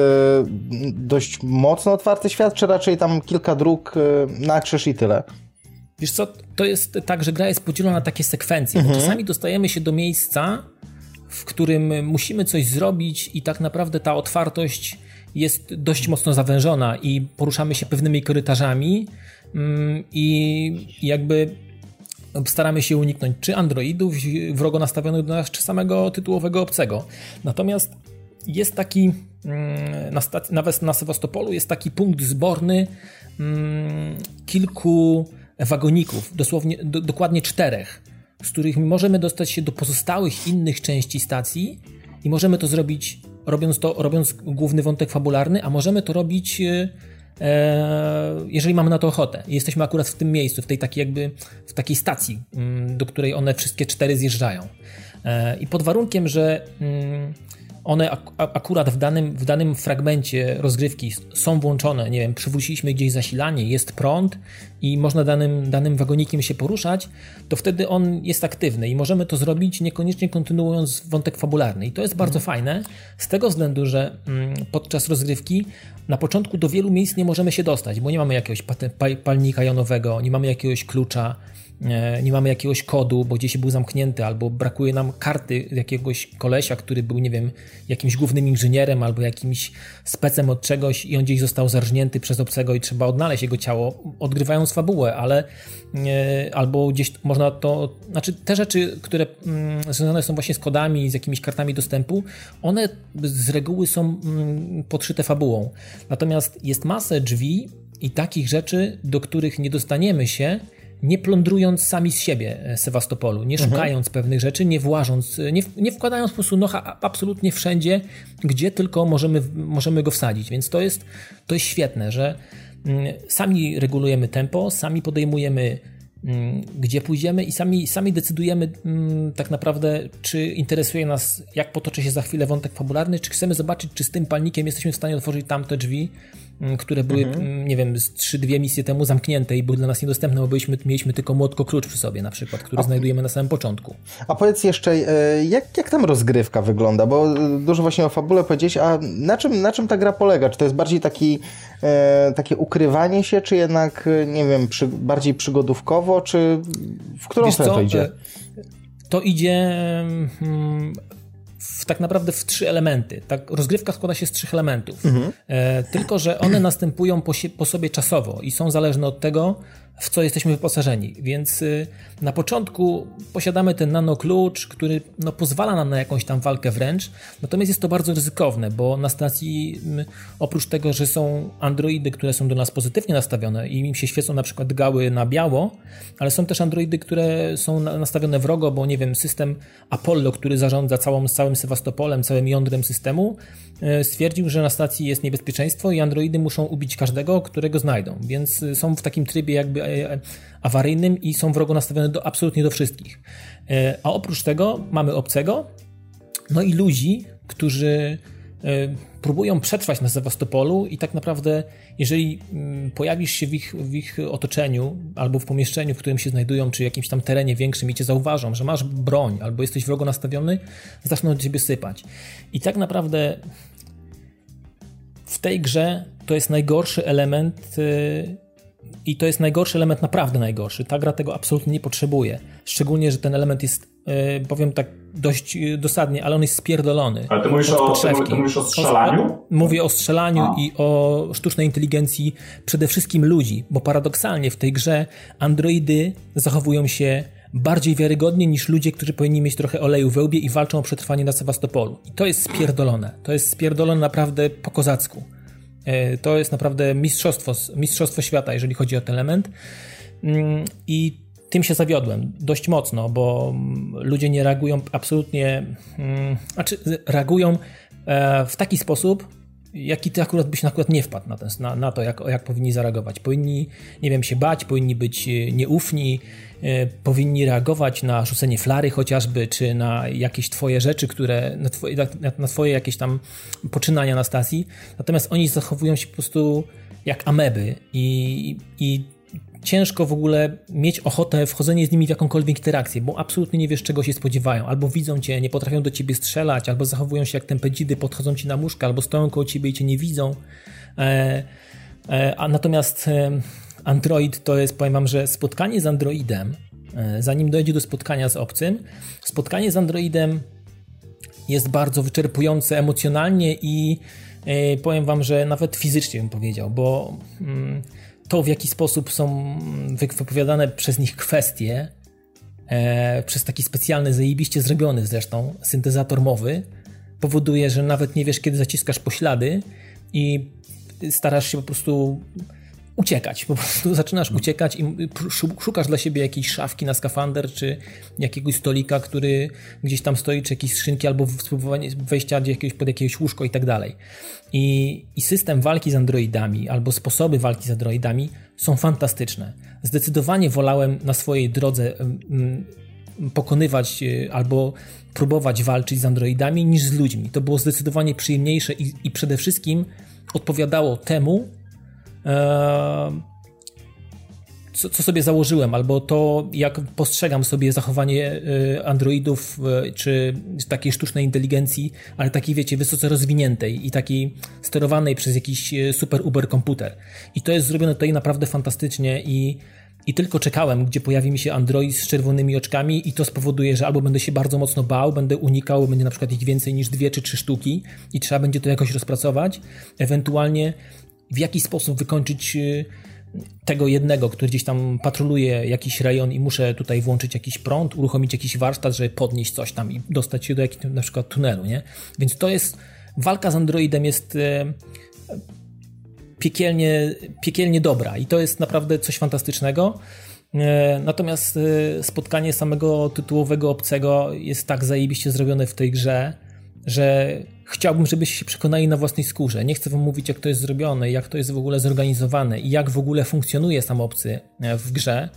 dość mocno otwarty świat, czy raczej tam kilka dróg y, na krzyż i tyle? Wiesz co, to jest tak, że gra jest podzielona na takie sekwencje. Mhm. Czasami dostajemy się do miejsca, w którym musimy coś zrobić i tak naprawdę ta otwartość jest dość mocno zawężona i poruszamy się pewnymi korytarzami mm, i jakby staramy się uniknąć czy androidów wrogo nastawionych do nas, czy samego tytułowego obcego. Natomiast jest taki, mm, na, nawet na Sewastopolu jest taki punkt zborny mm, kilku wagoników, dosłownie, do, dokładnie czterech, z których możemy dostać się do pozostałych innych części stacji i możemy to zrobić robiąc to, robiąc główny wątek fabularny, a możemy to robić e, E, jeżeli mamy na to ochotę. Jesteśmy akurat w tym miejscu, w tej takiej jakby, w takiej stacji, mm, do której one wszystkie cztery zjeżdżają. E, I pod warunkiem, że mm, one ak akurat w danym, w danym fragmencie rozgrywki są włączone, nie wiem, przywróciliśmy gdzieś zasilanie, jest prąd i można danym, danym wagonikiem się poruszać, to wtedy on jest aktywny i możemy to zrobić niekoniecznie kontynuując wątek fabularny. I to jest bardzo fajne, z tego względu, że mm, podczas rozgrywki na początku do wielu miejsc nie możemy się dostać, bo nie mamy jakiegoś palnika jonowego, nie mamy jakiegoś klucza, nie mamy jakiegoś kodu, bo gdzieś był zamknięty, albo brakuje nam karty jakiegoś kolesia, który był, nie wiem, jakimś głównym inżynierem albo jakimś specem od czegoś i on gdzieś został zarżnięty przez obcego i trzeba odnaleźć jego ciało, odgrywając fabułę, ale e, albo gdzieś można to, znaczy te rzeczy, które mm, związane są właśnie z kodami, z jakimiś kartami dostępu, one z reguły są mm, podszyte fabułą. Natomiast jest masę drzwi i takich rzeczy, do których nie dostaniemy się, nie plądrując sami z siebie e, Sewastopolu, nie mhm. szukając mhm. pewnych rzeczy, nie włażąc, e, nie, nie wkładając po prostu nocha absolutnie wszędzie, gdzie tylko możemy, możemy go wsadzić. Więc to jest, to jest świetne, że mm, sami regulujemy tempo, sami podejmujemy mm, gdzie pójdziemy i sami, sami decydujemy mm, tak naprawdę, czy interesuje nas, jak potoczy się za chwilę wątek fabularny, czy chcemy zobaczyć, czy z tym palnikiem jesteśmy w stanie otworzyć tamte drzwi, które były, mhm. Mm, nie wiem, z 3-2 misje temu zamknięte i były dla nas niedostępne, bo byliśmy, mieliśmy tylko młotko klucz przy sobie na przykład, który a, znajdujemy na samym początku. A powiedz jeszcze, e, jak, jak tam rozgrywka wygląda? Bo dużo właśnie o fabule powiedziałeś, a na czym, na czym ta gra polega? Czy to jest bardziej taki, e, takie ukrywanie się, czy jednak, e, nie wiem, przy, bardziej przygodówkowo, czy w którą stronę to idzie? To idzie hmm, w, tak naprawdę w trzy elementy. Tak, rozgrywka składa się z trzech elementów. Mhm. E, tylko, że one następują po, po, sobie czasowo i są zależne od tego, w co jesteśmy wyposażeni. Więc y, na początku posiadamy ten nano klucz, który no, pozwala nam na jakąś tam walkę wręcz, natomiast jest to bardzo ryzykowne, bo na stacji oprócz tego, że są androidy, które są do nas pozytywnie nastawione i im się świecą na przykład gały na biało, ale są też androidy, które są nastawione wrogo, bo nie wiem, system Apollo, który zarządza całą, całym Sewastopolem, całym jądrem systemu, y, stwierdził, że na stacji jest niebezpieczeństwo i androidy muszą ubić każdego, którego znajdą, więc y, są w takim trybie jakby awaryjnym i są wrogo nastawione do, absolutnie do wszystkich. E, a oprócz tego mamy obcego, no i ludzi, którzy e, próbują przetrwać na Sewastopolu i tak naprawdę, jeżeli mm, pojawisz się w ich, w ich otoczeniu albo w pomieszczeniu, w którym się znajdują, czy jakimś tam terenie większym i cię zauważą, że masz broń albo jesteś wrogo nastawiony, zaczną ciebie sypać. I tak naprawdę w tej grze to jest najgorszy element i to jest najgorszy element, naprawdę najgorszy. Ta gra tego absolutnie nie potrzebuje. Szczególnie, że ten element jest, e, powiem tak dość e, dosadnie, ale on jest spierdolony. Ale ty mówisz, o, ty mówisz o strzelaniu? Mówię o strzelaniu A. i o sztucznej inteligencji przede wszystkim ludzi, bo paradoksalnie w tej grze androidy zachowują się bardziej wiarygodnie niż ludzie, którzy powinni mieć trochę oleju we łbie i walczą o przetrwanie na Sewastopolu. I to jest spierdolone. To jest spierdolone naprawdę po kozacku. E, to jest naprawdę mistrzostwo, mistrzostwo świata, jeżeli chodzi o ten element. Mm, I tym się zawiodłem dość mocno, bo ludzie nie reagują absolutnie, mm, znaczy reagują e, w taki sposób, jaki ty akurat byś akurat nie wpadł na, ten, na, na to, jak, jak powinni zareagować. Powinni, nie wiem, się bać, powinni być e, nieufni, powinni reagować na rzucenie flary chociażby, czy na jakieś twoje rzeczy, które, na twoje, na, na twoje jakieś tam poczynania na stacji. Natomiast oni zachowują się po prostu jak ameby i, i ciężko w ogóle mieć ochotę wchodzenie z nimi w jakąkolwiek interakcję, bo absolutnie nie wiesz, czego się spodziewają. Albo widzą cię, nie potrafią do ciebie strzelać, albo zachowują się jak tempedzidy, podchodzą ci na muszkę, albo stoją koło ciebie i cię nie widzą. E, e, a natomiast e, Android to jest, powiem wam, że spotkanie z Androidem, e, zanim dojdzie do spotkania z obcym, spotkanie z Androidem jest bardzo wyczerpujące emocjonalnie i e, powiem wam, że nawet fizycznie bym powiedział, bo mm, to, w jaki sposób są wypowiadane przez nich kwestie, e, przez taki specjalny, zajebiście zrobiony zresztą syntezator mowy, powoduje, że nawet nie wiesz, kiedy zaciskasz poślady i starasz się po prostu uciekać. Po prostu zaczynasz uciekać i szukasz dla siebie jakiejś szafki na skafander, czy jakiegoś stolika, który gdzieś tam stoi, czy jakiejś skrzynki, albo spróbowanie wejścia jakiegoś, pod jakiegoś łóżko i tak dalej. I, I system walki z androidami, albo sposoby walki z androidami są fantastyczne. Zdecydowanie wolałem na swojej drodze pokonywać y, albo próbować walczyć z androidami niż z ludźmi. To było zdecydowanie przyjemniejsze i, i przede wszystkim odpowiadało temu, co, co, sobie założyłem, albo to, jak postrzegam sobie zachowanie e, androidów, e, czy takiej sztucznej inteligencji, ale takiej, wiecie, wysoce rozwiniętej i takiej sterowanej przez jakiś e, super uber komputer. I to jest zrobione tutaj naprawdę fantastycznie i i tylko czekałem, gdzie pojawi mi się Android z czerwonymi oczkami i to spowoduje, że albo będę się bardzo mocno bał, będę unikał, będzie na przykład ich więcej niż dwie czy trzy sztuki i trzeba będzie to jakoś rozpracować. Ewentualnie w jaki sposób wykończyć y, tego jednego, który gdzieś tam patroluje jakiś rejon i muszę tutaj włączyć jakiś prąd, uruchomić jakiś warsztat, żeby podnieść coś tam i dostać się do jakiegoś na przykład tunelu, nie? Więc to jest, walka z Androidem jest y, piekielnie, piekielnie dobra i to jest naprawdę coś fantastycznego. Y, natomiast spotkanie samego tytułowego obcego jest tak zajebiście zrobione w tej grze, że chciałbym, żebyście się przekonali na własnej skórze. Nie chcę wam mówić, jak to jest zrobione, jak to jest w ogóle zorganizowane i jak w ogóle funkcjonuje sam obcy e, w grze,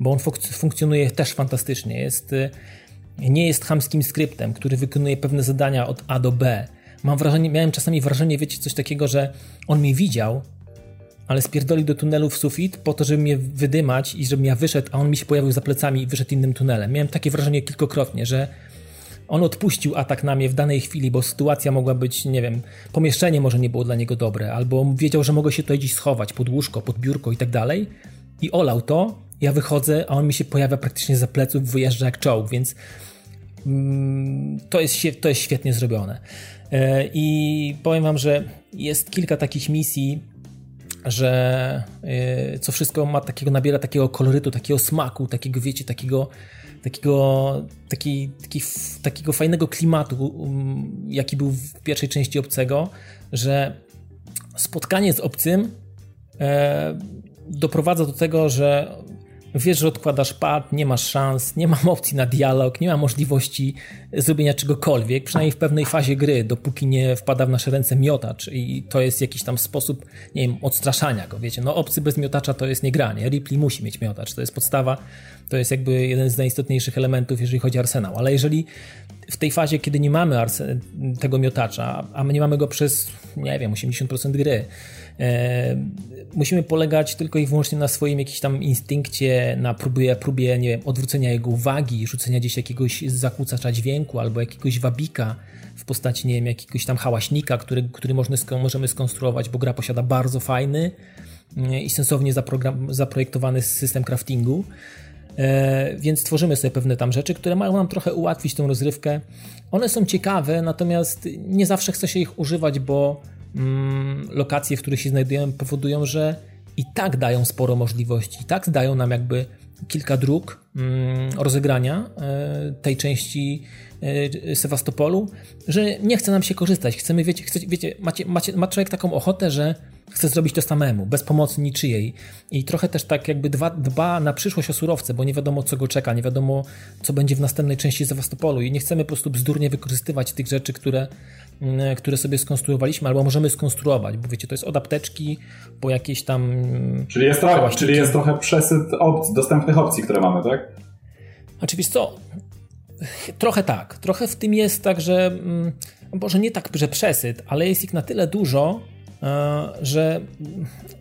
bo on funk funkcjonuje też fantastycznie. Jest, e, nie jest chamskim skryptem, który wykonuje pewne zadania od A do B. Mam wrażenie, miałem czasami wrażenie, wiecie, coś takiego, że on mnie widział, ale spierdoli do tunelu w sufit po to, żeby mnie wydymać i żebym ja wyszedł, a on mi się pojawił za plecami i wyszedł innym tunelem. Miałem takie wrażenie kilkokrotnie, że on odpuścił atak na mnie w danej chwili, bo sytuacja mogła być, nie wiem, pomieszczenie może nie było dla niego dobre, albo wiedział, że mogę się tutaj gdzieś schować pod łóżko, pod biurko i tak dalej. I olał to, ja wychodzę, a on mi się pojawia praktycznie za pleców, wyjeżdża jak czołg, więc mm, to, jest, to jest świetnie zrobione. E, I powiem wam, że jest kilka takich misji, że e, co wszystko ma takiego, nabiera takiego kolorytu, takiego smaku, takiego, wiecie, takiego takiego, taki, taki, takiego fajnego klimatu, um, jaki był w pierwszej części Obcego, że spotkanie z obcym e, doprowadza do tego, że wiesz, że odkładasz pad, nie masz szans, nie mam opcji na dialog, nie ma możliwości zrobienia czegokolwiek, przynajmniej w pewnej fazie gry, dopóki nie wpada w nasze ręce miotacz i to jest jakiś tam sposób, nie wiem, odstraszania go, wiecie, no obcy bez miotacza to jest nie granie, Ripley musi mieć miotacz, to jest podstawa, to jest jakby jeden z najistotniejszych elementów, jeżeli chodzi o arsenał, ale jeżeli w tej fazie, kiedy nie mamy tego miotacza, a my nie mamy go przez, nie wiem, 80% gry, musimy polegać tylko i wyłącznie na swoim jakimś tam instynkcie, na próbie, próbie nie wiem, odwrócenia jego uwagi, rzucenia gdzieś jakiegoś zakłócacza dźwięku albo jakiegoś wabika w postaci, nie wiem, jakiegoś tam hałaśnika, który, który możemy skonstruować, bo gra posiada bardzo fajny e, i sensownie zaprojektowany system craftingu. E, więc tworzymy sobie pewne tam rzeczy, które mają nam trochę ułatwić tą rozrywkę. One są ciekawe, natomiast nie zawsze chce się ich używać, bo lokacje, w których się znajdujemy, powodują, że i tak dają sporo możliwości, i tak dają nam jakby kilka dróg mm, rozegrania tej części Sewastopolu, że nie chce nam się korzystać. Chcemy, wiecie, chcecie, wiecie macie, macie, ma człowiek taką ochotę, że chce zrobić to samemu, bez pomocy niczyjej. I trochę też tak jakby dba, dba na przyszłość o surowce, bo nie wiadomo co go czeka, nie wiadomo co będzie w następnej części Sewastopolu i nie chcemy po prostu bzdurnie wykorzystywać tych rzeczy, które, mm, które sobie skonstruowaliśmy, albo możemy skonstruować, bo wiecie, to jest od apteczki po jakieś tam... Czyli jest trochę, czyli jest trochę przesyt opcji, dostępnych opcji, które mamy, tak? Oczywiście co? Trochę tak. Trochę w tym jest tak, że może nie tak, że przesyt, ale jest ich na tyle dużo, E, że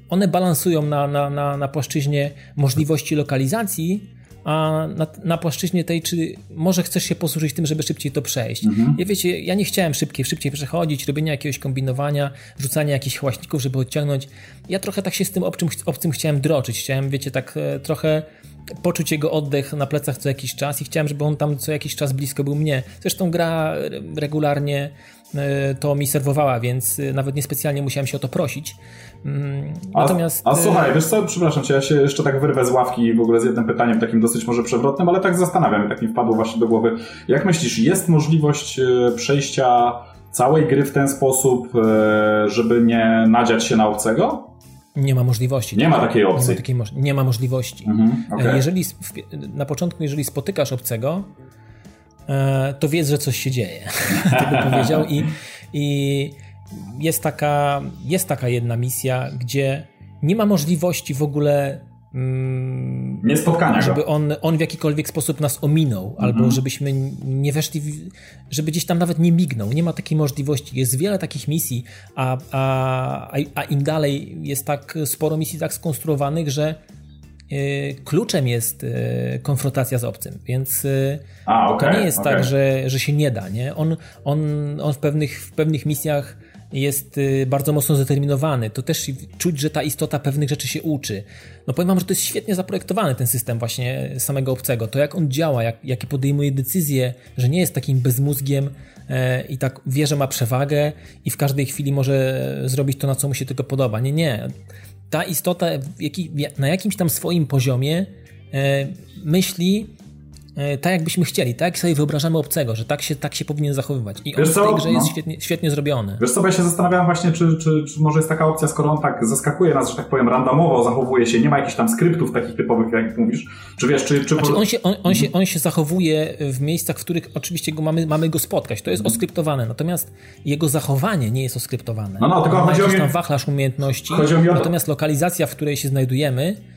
one balansują na, na, na, na płaszczyźnie możliwości lokalizacji, a na, na, płaszczyźnie tej, czy może chcesz się posłużyć tym, żeby szybciej to przejść. Mhm. Ja wiecie, ja nie chciałem szybciej, szybciej przechodzić, robienia jakiegoś kombinowania, rzucania jakichś chłaśników, żeby odciągnąć. Ja trochę tak się z tym obcym, obcym chciałem droczyć. Chciałem, wiecie, tak e, trochę poczuć jego oddech na plecach co jakiś czas i chciałem, żeby on tam co jakiś czas blisko był mnie. Zresztą gra regularnie E, to mi serwowała, więc e, nawet niespecjalnie musiałem się o to prosić. Mm, natomiast... A, a e, słuchaj, wiesz co, przepraszam cię, ja się jeszcze tak wyrwę z ławki w ogóle z jednym pytaniem, takim dosyć może przewrotnym, ale tak zastanawiam, tak mi wpadło właśnie do głowy. Jak myślisz, jest możliwość przejścia całej gry w ten sposób, żeby nie nadziać się na obcego? Nie ma możliwości. Nie ma takiej opcji. Nie ma, takiej nie ma możliwości. Mhm, okay. Jeżeli na początku, jeżeli spotykasz obcego, E, to wiedz, że coś się dzieje. tak bym powiedział. I, I jest, taka, jest taka jedna misja, gdzie nie ma możliwości w ogóle mm, nie spotkania żeby on, on w jakikolwiek sposób nas ominął, mhm. albo żebyśmy nie weszli, w, żeby gdzieś tam nawet nie mignął. Nie ma takiej możliwości. Jest wiele takich misji, a, a, a im dalej jest tak sporo misji tak skonstruowanych, że Y, kluczem jest y, konfrontacja z obcym, więc y, A, okay, to nie jest okay. tak, że, że się nie da. Nie? On, on, on w, pewnych, w pewnych misjach jest bardzo mocno zdeterminowany. To też czuć, że ta istota pewnych rzeczy się uczy. No powiem wam, że to jest świetnie zaprojektowany ten system właśnie samego obcego. To jak on działa, jak, jakie podejmuje decyzje, że nie jest takim bezmózgiem e, i tak wie, że ma przewagę i w każdej chwili może zrobić to, na co mu się tylko podoba. Nie, nie ta istota na jakimś tam swoim poziomie e, myśli tak, jakbyśmy chcieli, tak sobie wyobrażamy obcego, że tak się, tak się powinien zachowywać. I on w tej grze no. jest świetnie, świetnie zrobiony. Wiesz co, ja się zastanawiałem właśnie, czy, czy, czy może jest taka opcja, skoro on tak zaskakuje nas, że tak powiem, randomowo zachowuje się, nie ma jakichś tam skryptów takich typowych, jak mówisz, czy wiesz, czy... czy... Znaczy on, się, on, on, się, on się zachowuje w miejscach, w których oczywiście go mamy, mamy go spotkać, to jest mhm. oskryptowane, natomiast jego zachowanie nie jest oskryptowane. No, no, tylko chodzi o... tam wachlarz umiejętności, natomiast lokalizacja, w której się znajdujemy, E,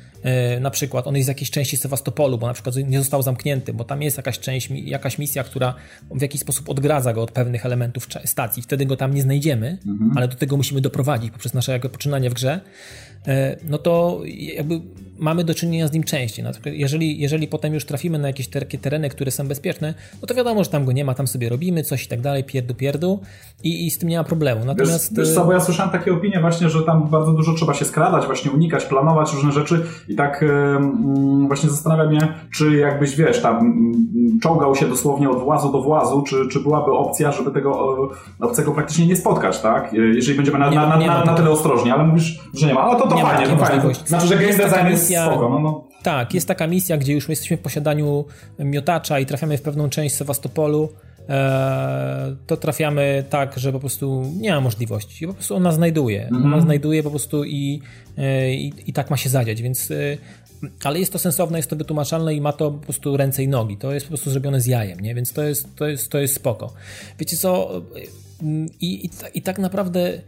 na przykład on jest z jakiejś części Sewastopolu, bo na przykład nie został zamknięty, bo tam jest jakaś część, jakaś misja, która w jakiś sposób odgradza go od pewnych elementów stacji. Wtedy go tam nie znajdziemy, mhm. ale do tego musimy doprowadzić poprzez nasze jakby poczynanie w grze. E, no to jakby mamy do czynienia z nim częściej. No, jeżeli, jeżeli potem już trafimy na jakieś takie tereny, które są bezpieczne, no to wiadomo, że tam go nie ma, tam sobie robimy coś i tak dalej, pierdu, pierdu i, i z tym nie ma problemu. Natomiast... Wiesz, wiesz co, bo ja słyszałem takie opinie właśnie, że tam bardzo dużo trzeba się skradać, właśnie unikać, planować różne rzeczy i tak yy, właśnie zastanawiam mnie, czy jakbyś, wiesz, tam yy, czołgał się dosłownie od włazu do włazu, czy, czy byłaby opcja, żeby tego yy, obcego praktycznie nie spotkać, tak? Jeżeli będziemy na, na, na, na, na tyle ostrożni, ale mówisz, że nie ma. No to to nie fajnie, to fajnie. Znaczy, że game design jest misja, spoko. No, no. Tak, jest taka misja, gdzie już jesteśmy w posiadaniu miotacza i trafiamy w pewną część Sewastopolu, e, to trafiamy tak, że po prostu nie ma możliwości. Po prostu ona znajduje. Mhm. Ona znajduje po prostu i, e, i, i, tak ma się zadziać, więc e, ale jest to sensowne, jest to wytłumaczalne i ma to po prostu ręce i nogi. To jest po prostu zrobione z jajem, nie? więc to jest, to jest, to jest spoko. Wiecie co? I, i, i tak naprawdę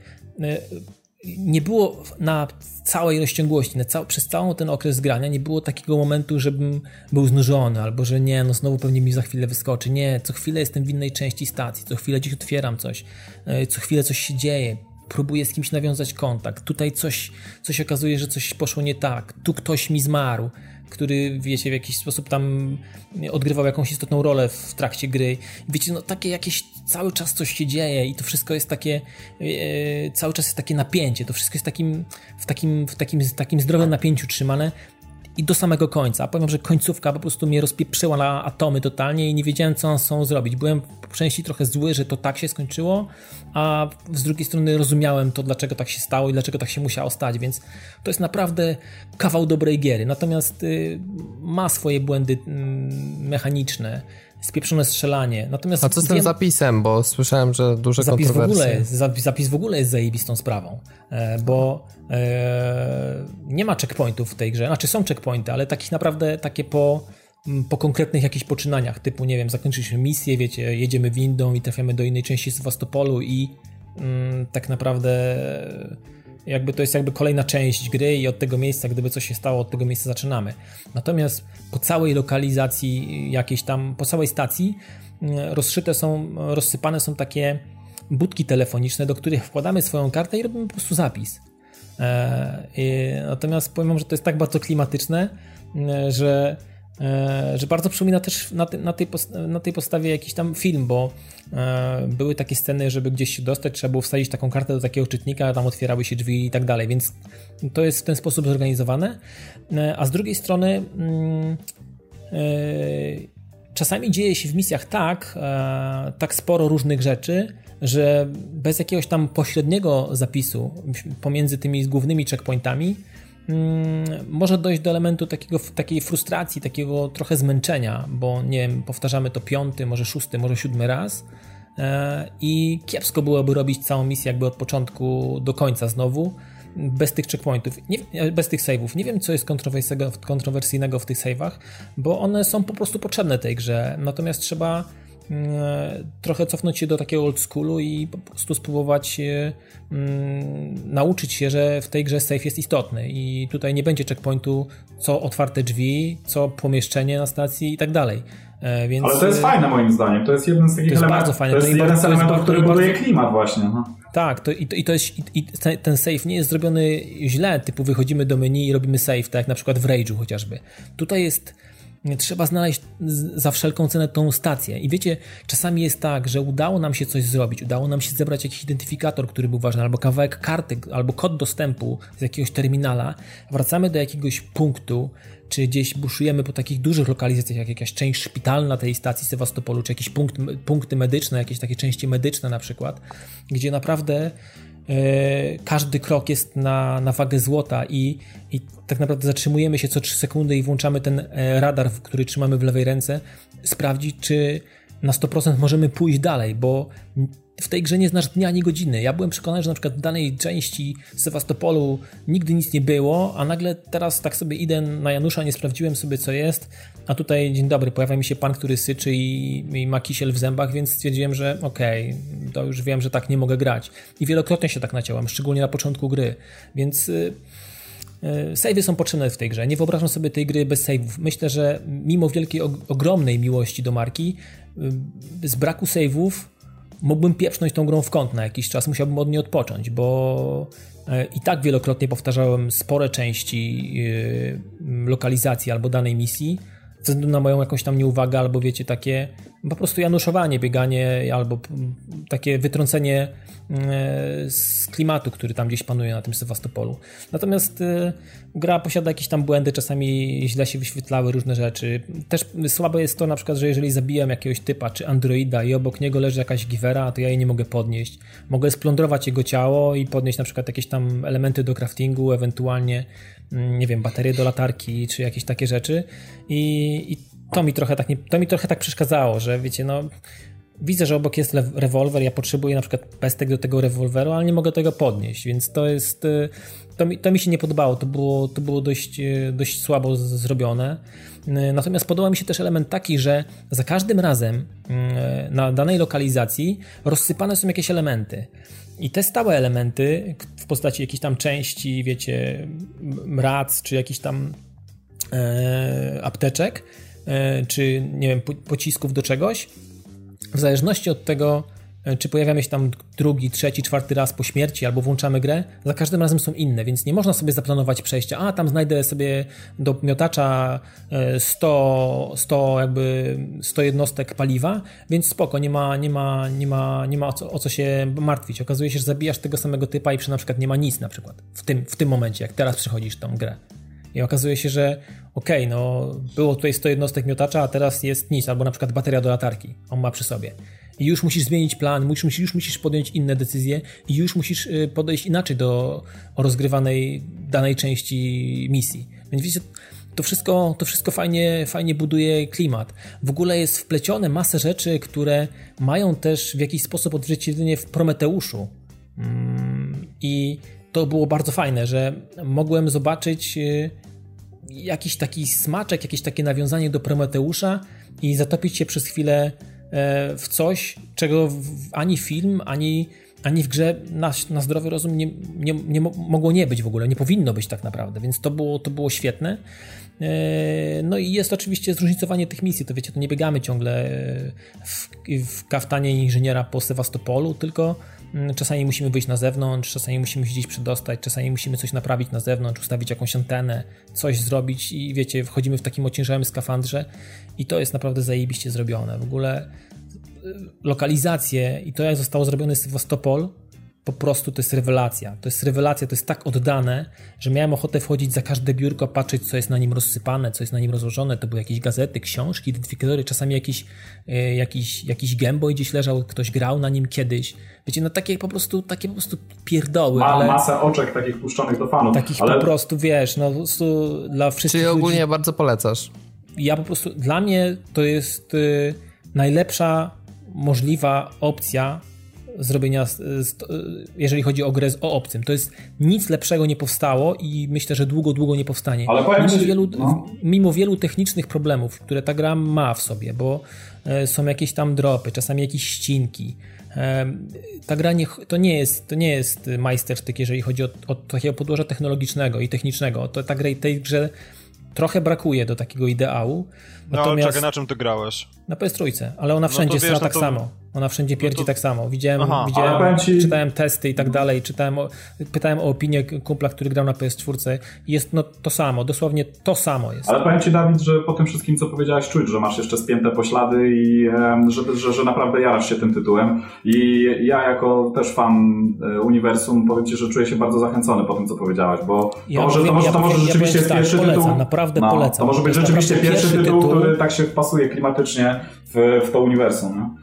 nie było na całej rozciągłości, na cał, przez cały ten okres grania nie było takiego momentu, żebym był znużony, albo że nie, no znowu pewnie mi za chwilę wyskoczy. Nie, co chwilę jestem w innej części stacji, co chwilę gdzieś otwieram coś, e, co chwilę coś się dzieje, próbuję z kimś nawiązać kontakt. Tutaj coś, coś okazuje, że coś poszło nie tak. Tu ktoś mi zmarł który, wiecie, w jakiś sposób tam odgrywał jakąś istotną rolę w trakcie gry. Wiecie, no takie jakieś cały czas coś się dzieje i to wszystko jest takie, e, cały czas jest takie napięcie, to wszystko jest takim, w takim, w takim, w takim zdrowym napięciu trzymane i do samego końca. Powiem, że końcówka po prostu mnie rozpieprzyła na atomy totalnie i nie wiedziałem, co są zrobić. Byłem po części trochę zły, że to tak się skończyło, a z drugiej strony rozumiałem to, dlaczego tak się stało i dlaczego tak się musiało stać, więc to jest naprawdę kawał dobrej giery. Natomiast y, ma swoje błędy y, mechaniczne spieprzone strzelanie. Natomiast A co z tym wiem, zapisem, bo słyszałem, że duże zapis kontrowersje. W ogóle jest, zapis w ogóle jest zajebistą sprawą, e, bo e, nie ma checkpointów w tej grze. Znaczy są checkpointy, ale takich naprawdę takie po, po konkretnych jakichś poczynaniach, typu nie wiem, zakończyliśmy misję, wiecie, jedziemy windą i trafiamy do innej części Sewastopolu i mm, tak naprawdę jakby to jest jakby kolejna część gry i od tego miejsca, gdyby coś się stało, od tego miejsca zaczynamy. Natomiast po całej lokalizacji jakiejś tam, po całej stacji mm, rozszyte są, rozsypane są takie budki telefoniczne, do których wkładamy swoją kartę i robimy po prostu zapis. E, natomiast powiem, że to jest tak bardzo klimatyczne, mm, że E, że bardzo przypomina też na, na, tej, na tej podstawie jakiś tam film, bo e, były takie sceny, żeby gdzieś się dostać, trzeba było wsadzić taką kartę do takiego czytnika, tam otwierały się drzwi i tak dalej, więc to jest w ten sposób zorganizowane. E, a z drugiej strony mm, czasami dzieje się w misjach tak, tak sporo różnych rzeczy, że bez jakiegoś tam pośredniego zapisu pomiędzy tymi głównymi checkpointami może dojść do elementu takiego, takiej frustracji, takiego trochę zmęczenia, bo nie wiem, powtarzamy to piąty, może szósty, może siódmy raz e, i kiepsko byłoby robić całą misję jakby od początku do końca znowu, bez tych checkpointów, nie, bez tych save'ów. Nie wiem, co jest kontrowersyjnego w tych save'ach, bo one są po prostu potrzebne tej grze, natomiast trzeba E, trochę cofnąć się do takiego old schoolu i po prostu spróbować mm, nauczyć się, że w tej grze safe jest istotny i tutaj nie będzie checkpointu co otwarte drzwi, co pomieszczenie na stacji i tak dalej. E, więc... Ale to jest fajne moim zdaniem. To jest jeden z takich to jest elementów. Bardzo fajne. To jest jeden z elementów, który buduje klimat właśnie. No. Tak, to, i, i to jest, i, i ten save nie jest zrobiony źle, typu wychodzimy do menu i robimy save, tak jak na przykład w Rage'u chociażby. Tutaj jest trzeba znaleźć za wszelką cenę tą stację. I wiecie, czasami jest tak, że udało nam się coś zrobić, udało nam się zebrać jakiś identyfikator, który był ważny, albo kawałek karty, albo kod dostępu z jakiegoś terminala. Wracamy do jakiegoś punktu, czy gdzieś buszujemy po takich dużych lokalizacjach, jak jakaś część szpitalna tej stacji Sewastopolu, czy jakieś punkt, punkty medyczne, jakieś takie części medyczne na przykład, gdzie naprawdę każdy krok jest na, na wagę złota i, i tak naprawdę zatrzymujemy się co 3 sekundy i włączamy ten e, radar, który trzymamy w lewej ręce, sprawdzić, czy na 100% możemy pójść dalej, bo w tej grze nie znasz dnia ani godziny. Ja byłem przekonany, że na przykład w danej części Sewastopolu nigdy nic nie było, a nagle teraz tak sobie idę na Janusza, nie sprawdziłem sobie co jest, a tutaj dzień dobry, pojawia mi się pan, który syczy i, i ma kisiel w zębach, więc stwierdziłem, że okej, okay, to już wiem, że tak nie mogę grać. I wielokrotnie się tak naciąłem, szczególnie na początku gry, więc... Yy, Savey są potrzebne w tej grze. Nie wyobrażam sobie tej gry bez saveów. Myślę, że mimo wielkiej, ogromnej miłości do marki, y, z braku saveów mógłbym pieprznąć tą grą w kąt na jakiś czas, musiałbym od niej odpocząć, bo e, i tak wielokrotnie powtarzałem spore części e, lokalizacji albo danej misji, ze względu na moją jakąś tam nieuwagę, albo wiecie, takie po prostu januszowanie, bieganie, albo takie wytrącenie e, z klimatu, który tam gdzieś panuje na tym Sewastopolu. Natomiast e, gra posiada jakieś tam błędy, czasami źle się wyświetlały różne rzeczy. Też słabe jest to na przykład, że jeżeli zabijam jakiegoś typa czy androida i obok niego leży jakaś givera, to ja jej nie mogę podnieść. Mogę splądrować jego ciało i podnieść na przykład jakieś tam elementy do craftingu, ewentualnie nie wiem, baterie do latarki czy jakieś takie rzeczy i, i to mi trochę tak, nie, to mi trochę tak przeszkadzało, że wiecie, no widzę, że obok jest rewolwer, ja potrzebuję na przykład pestek do tego rewolweru, ale nie mogę tego podnieść, więc to jest, y, to mi, to mi się nie podobało, to było, to było dość, y, dość słabo zrobione. Y, natomiast podoba mi się też element taki, że za każdym razem na danej lokalizacji rozsypane są jakieś elementy. I te stałe elementy w postaci jakiejś tam części, wiecie, mrac, czy jakichś tam e, apteczek, E, czy nie wiem, pocisków do czegoś, w zależności od tego, czy pojawiamy się tam drugi, trzeci, czwarty raz po śmierci albo włączamy grę, za każdym razem są inne, więc nie można sobie zaplanować przejścia, a tam znajdę sobie do miotacza 100, e, 100 jakby 100 jednostek paliwa, więc spoko, nie ma, nie ma, nie ma, nie ma o, co, o co się martwić. Okazuje się, że zabijasz tego samego typa i przy na przykład nie ma nic na przykład w tym, w tym momencie, jak teraz przechodzisz tą grę. I okazuje się, że okej, okay, no było tutaj 100 jednostek miotacza, a teraz jest nic, albo na przykład bateria do latarki, on ma przy sobie. Już musisz zmienić plan, musisz, już musisz podjąć inne decyzje i już musisz y, podejść inaczej do rozgrywanej danej części misji. Więc widzicie, to wszystko, to wszystko fajnie, fajnie buduje klimat. W ogóle jest wplecione masę rzeczy, które mają też w jakiś sposób odzwierciedlenie w Prometeuszu. Mm, I to było bardzo fajne, że mogłem zobaczyć y, jakiś taki smaczek, jakieś takie nawiązanie do Prometeusza i zatopić się przez chwilę w coś, czego ani film, ani, ani w grze na, na zdrowy rozum nie, nie, nie mogło nie być w ogóle, nie powinno być tak naprawdę, więc to było, to było świetne. E, no i jest oczywiście zróżnicowanie tych misji, to wiecie, to nie biegamy ciągle w, w kaftanie inżyniera po Sewastopolu, tylko czasami musimy wyjść na zewnątrz, czasami musimy się gdzieś przedostać, czasami musimy coś naprawić na zewnątrz, ustawić jakąś antenę, coś zrobić i wiecie, wchodzimy w takim ociężałym skafandrze i to jest naprawdę zajebiście zrobione. W ogóle y, lokalizacje i to jak zostało zrobione Sewastopol po prostu to jest rewelacja. To jest rewelacja, to jest tak oddane, że miałem ochotę wchodzić za każde biurko, patrzeć, co jest na nim rozsypane, co jest na nim rozłożone. To były jakieś gazety, książki, identyfikatory, czasami jakiś, e, jakiś, jakiś gębo gdzieś leżał, ktoś grał na nim kiedyś. Wiecie, no takie po prostu, takie po prostu pierdoły. Ma, ale... Masę oczek takich puszczonych do fanów. Takich ale... po prostu, wiesz, no po prostu dla wszystkich Czyli ogólnie ludzi... bardzo polecasz. Ja po prostu, dla mnie to jest y, najlepsza możliwa opcja zrobienia, jeżeli chodzi o grę o obcym. To jest nic lepszego nie powstało i myślę, że długo, długo nie powstanie. Ale mimo, ci, wielu, no. mimo wielu technicznych problemów, które ta gra ma w sobie, bo e, są jakieś tam dropy, czasami jakieś ścinki. E, ta gra nie, to, nie jest, to nie jest majstersztyk, jeżeli chodzi o, o takiego podłoża technologicznego i technicznego. To ta gra, tej grze trochę brakuje do takiego ideału. Natomiast... No czekaj, na czym ty grałeś? Na PS3, ale ona wszędzie no jest no tak to... samo. Ona wszędzie pierdzi no to... tak samo. Widziałem, Aha, widziałem ci... czytałem testy i tak dalej, czytałem o, pytałem o opinię kumpla, który grał na PS4. Jest no to samo, dosłownie to samo jest. Ale powiem ci, Dawid, że po tym wszystkim, co powiedziałeś, czuć, że masz jeszcze spięte poślady i że, że, że naprawdę jarasz się tym tytułem. I ja jako też fan e, uniwersum powiem ci, że czuję się bardzo zachęcony po tym, co powiedziałeś, bo ja to, może, powiem, to może, ja to może powiem, rzeczywiście ja jest tak, pierwszy polecam, tytuł. naprawdę no, polecam. To może być rzeczywiście pierwszy, pierwszy tytuł, tytuł, który tak się pasuje klimatycznie w, w to uniwersum.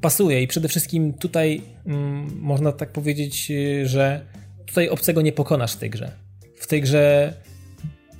Pasuje i przede wszystkim tutaj mm, można tak powiedzieć, y, że tutaj obcego nie pokonasz w tej grze. W tej grze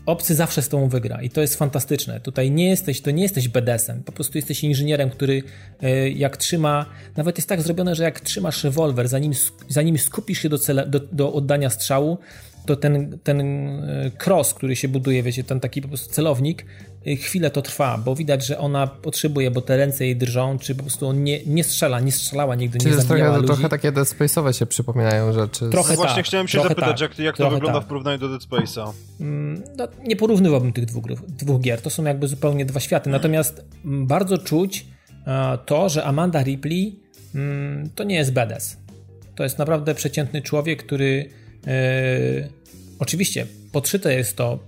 obcy zawsze z tobą wygra i to jest fantastyczne. Tutaj nie jesteś, to nie jesteś BDS-em, po prostu jesteś inżynierem, który y, jak trzyma, nawet jest tak zrobione, że jak trzymasz rewolwer, zanim, zanim skupisz się do, cele, do, do oddania strzału, to ten, ten y, cross, który się buduje, wiecie, ten taki po prostu celownik, chwilę to trwa, bo widać, że ona potrzebuje, bo te ręce jej drżą, czy po prostu on nie, nie strzela, nie strzelała nigdy, Czyli nie zabijała trochę, ludzi. trochę takie Dead Space'owe się przypominają rzeczy. Trochę no właśnie tak, chciałem się zapytać, tak, jak, jak to wygląda tak. w porównaniu do Dead Space'a. Mm, no, nie porównywałbym tych dwóch, dwóch gier, to są jakby zupełnie dwa światy, natomiast mm, bardzo czuć e, to, że Amanda Ripley mm, to nie jest badass. To jest naprawdę przeciętny człowiek, który e, oczywiście podszyte jest to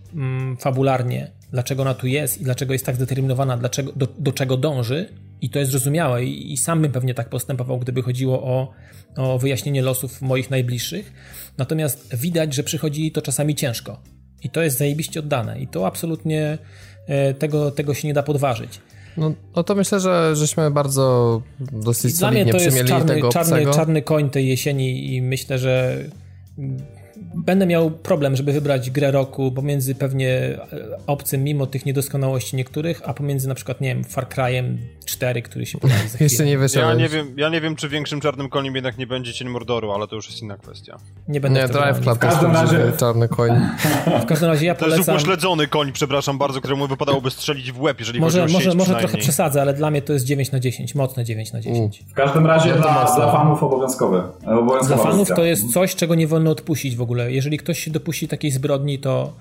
fabularnie dlaczego ona tu jest i dlaczego jest tak zdeterminowana, dlaczego, do, do czego dąży, i to jest zrozumiałe, i, i sam bym pewnie tak postępował, gdyby chodziło o, o wyjaśnienie losów moich najbliższych. Natomiast widać, że przychodzi to czasami ciężko. I to jest zajebiście oddane. I to absolutnie e, tego, tego się nie da podważyć. No, no to myślę, że żeśmy bardzo dosyć I Dla mnie to jest czarny, czarny, czarny koń tej jesieni i myślę, że będę miał problem, żeby wybrać grę roku pomiędzy pewnie e, obcym, mimo tych niedoskonałości niektórych, a pomiędzy na przykład, nie wiem, Far Cry'em 4, który się pojawi za Jeszcze nie wyszedł. Ja nie, wiem, ja nie wiem, czy większym czarnym koniem jednak nie będzie Cień Mordoru, ale to już jest inna kwestia. Nie będę Nie, Drive Club w każdym razie czarny koń. W każdym razie ja polecam... To jest upośledzony koń, przepraszam bardzo, któremu wypadałoby strzelić w łeb, jeżeli może, chodzi o Może, może trochę przesadzę, ale dla mnie to jest 9 na 10, mocne 9 na 10. W każdym razie no dla, dla fanów obowiązkowe. Dla fanów to jest coś, czego nie wolno odpuścić w ogóle. Jeżeli ktoś się dopuści takiej zbrodni, to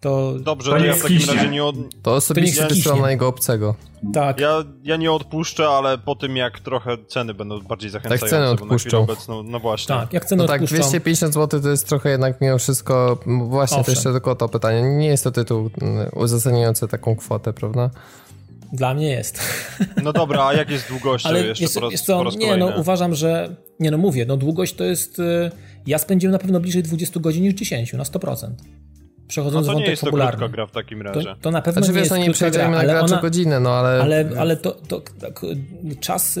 to... Dobrze, to, to ja w takim razie nie... Od... To osobiście strona jego obcego. Tak. Ja, ja nie odpuszczę, ale po tym jak trochę ceny będą bardziej zachęcające. Tak ceny odpuszczą. Obecną, no właśnie. Tak, jak ceny no tak, 250 zł to jest trochę jednak mimo wszystko, właśnie Owszem. to jeszcze tylko to pytanie, nie jest to tytuł uzasadniający taką kwotę, prawda? Dla mnie jest. No dobra, a jak jest długością Ale jeszcze jest, po raz, jest to, po raz Nie, kolejny? no uważam, że... Nie no mówię, no długość to jest... Y, ja spędziłem na pewno bliżej 20 godzin niż 10, na 100%. Przechodząc no to nie jest to popularny. gra w takim razie. To, to na pewno znaczy, nie wiesz, jest no nie przejdziemy na gracza ona, godzinę, no ale... Ale, ale to, to, tak, czas,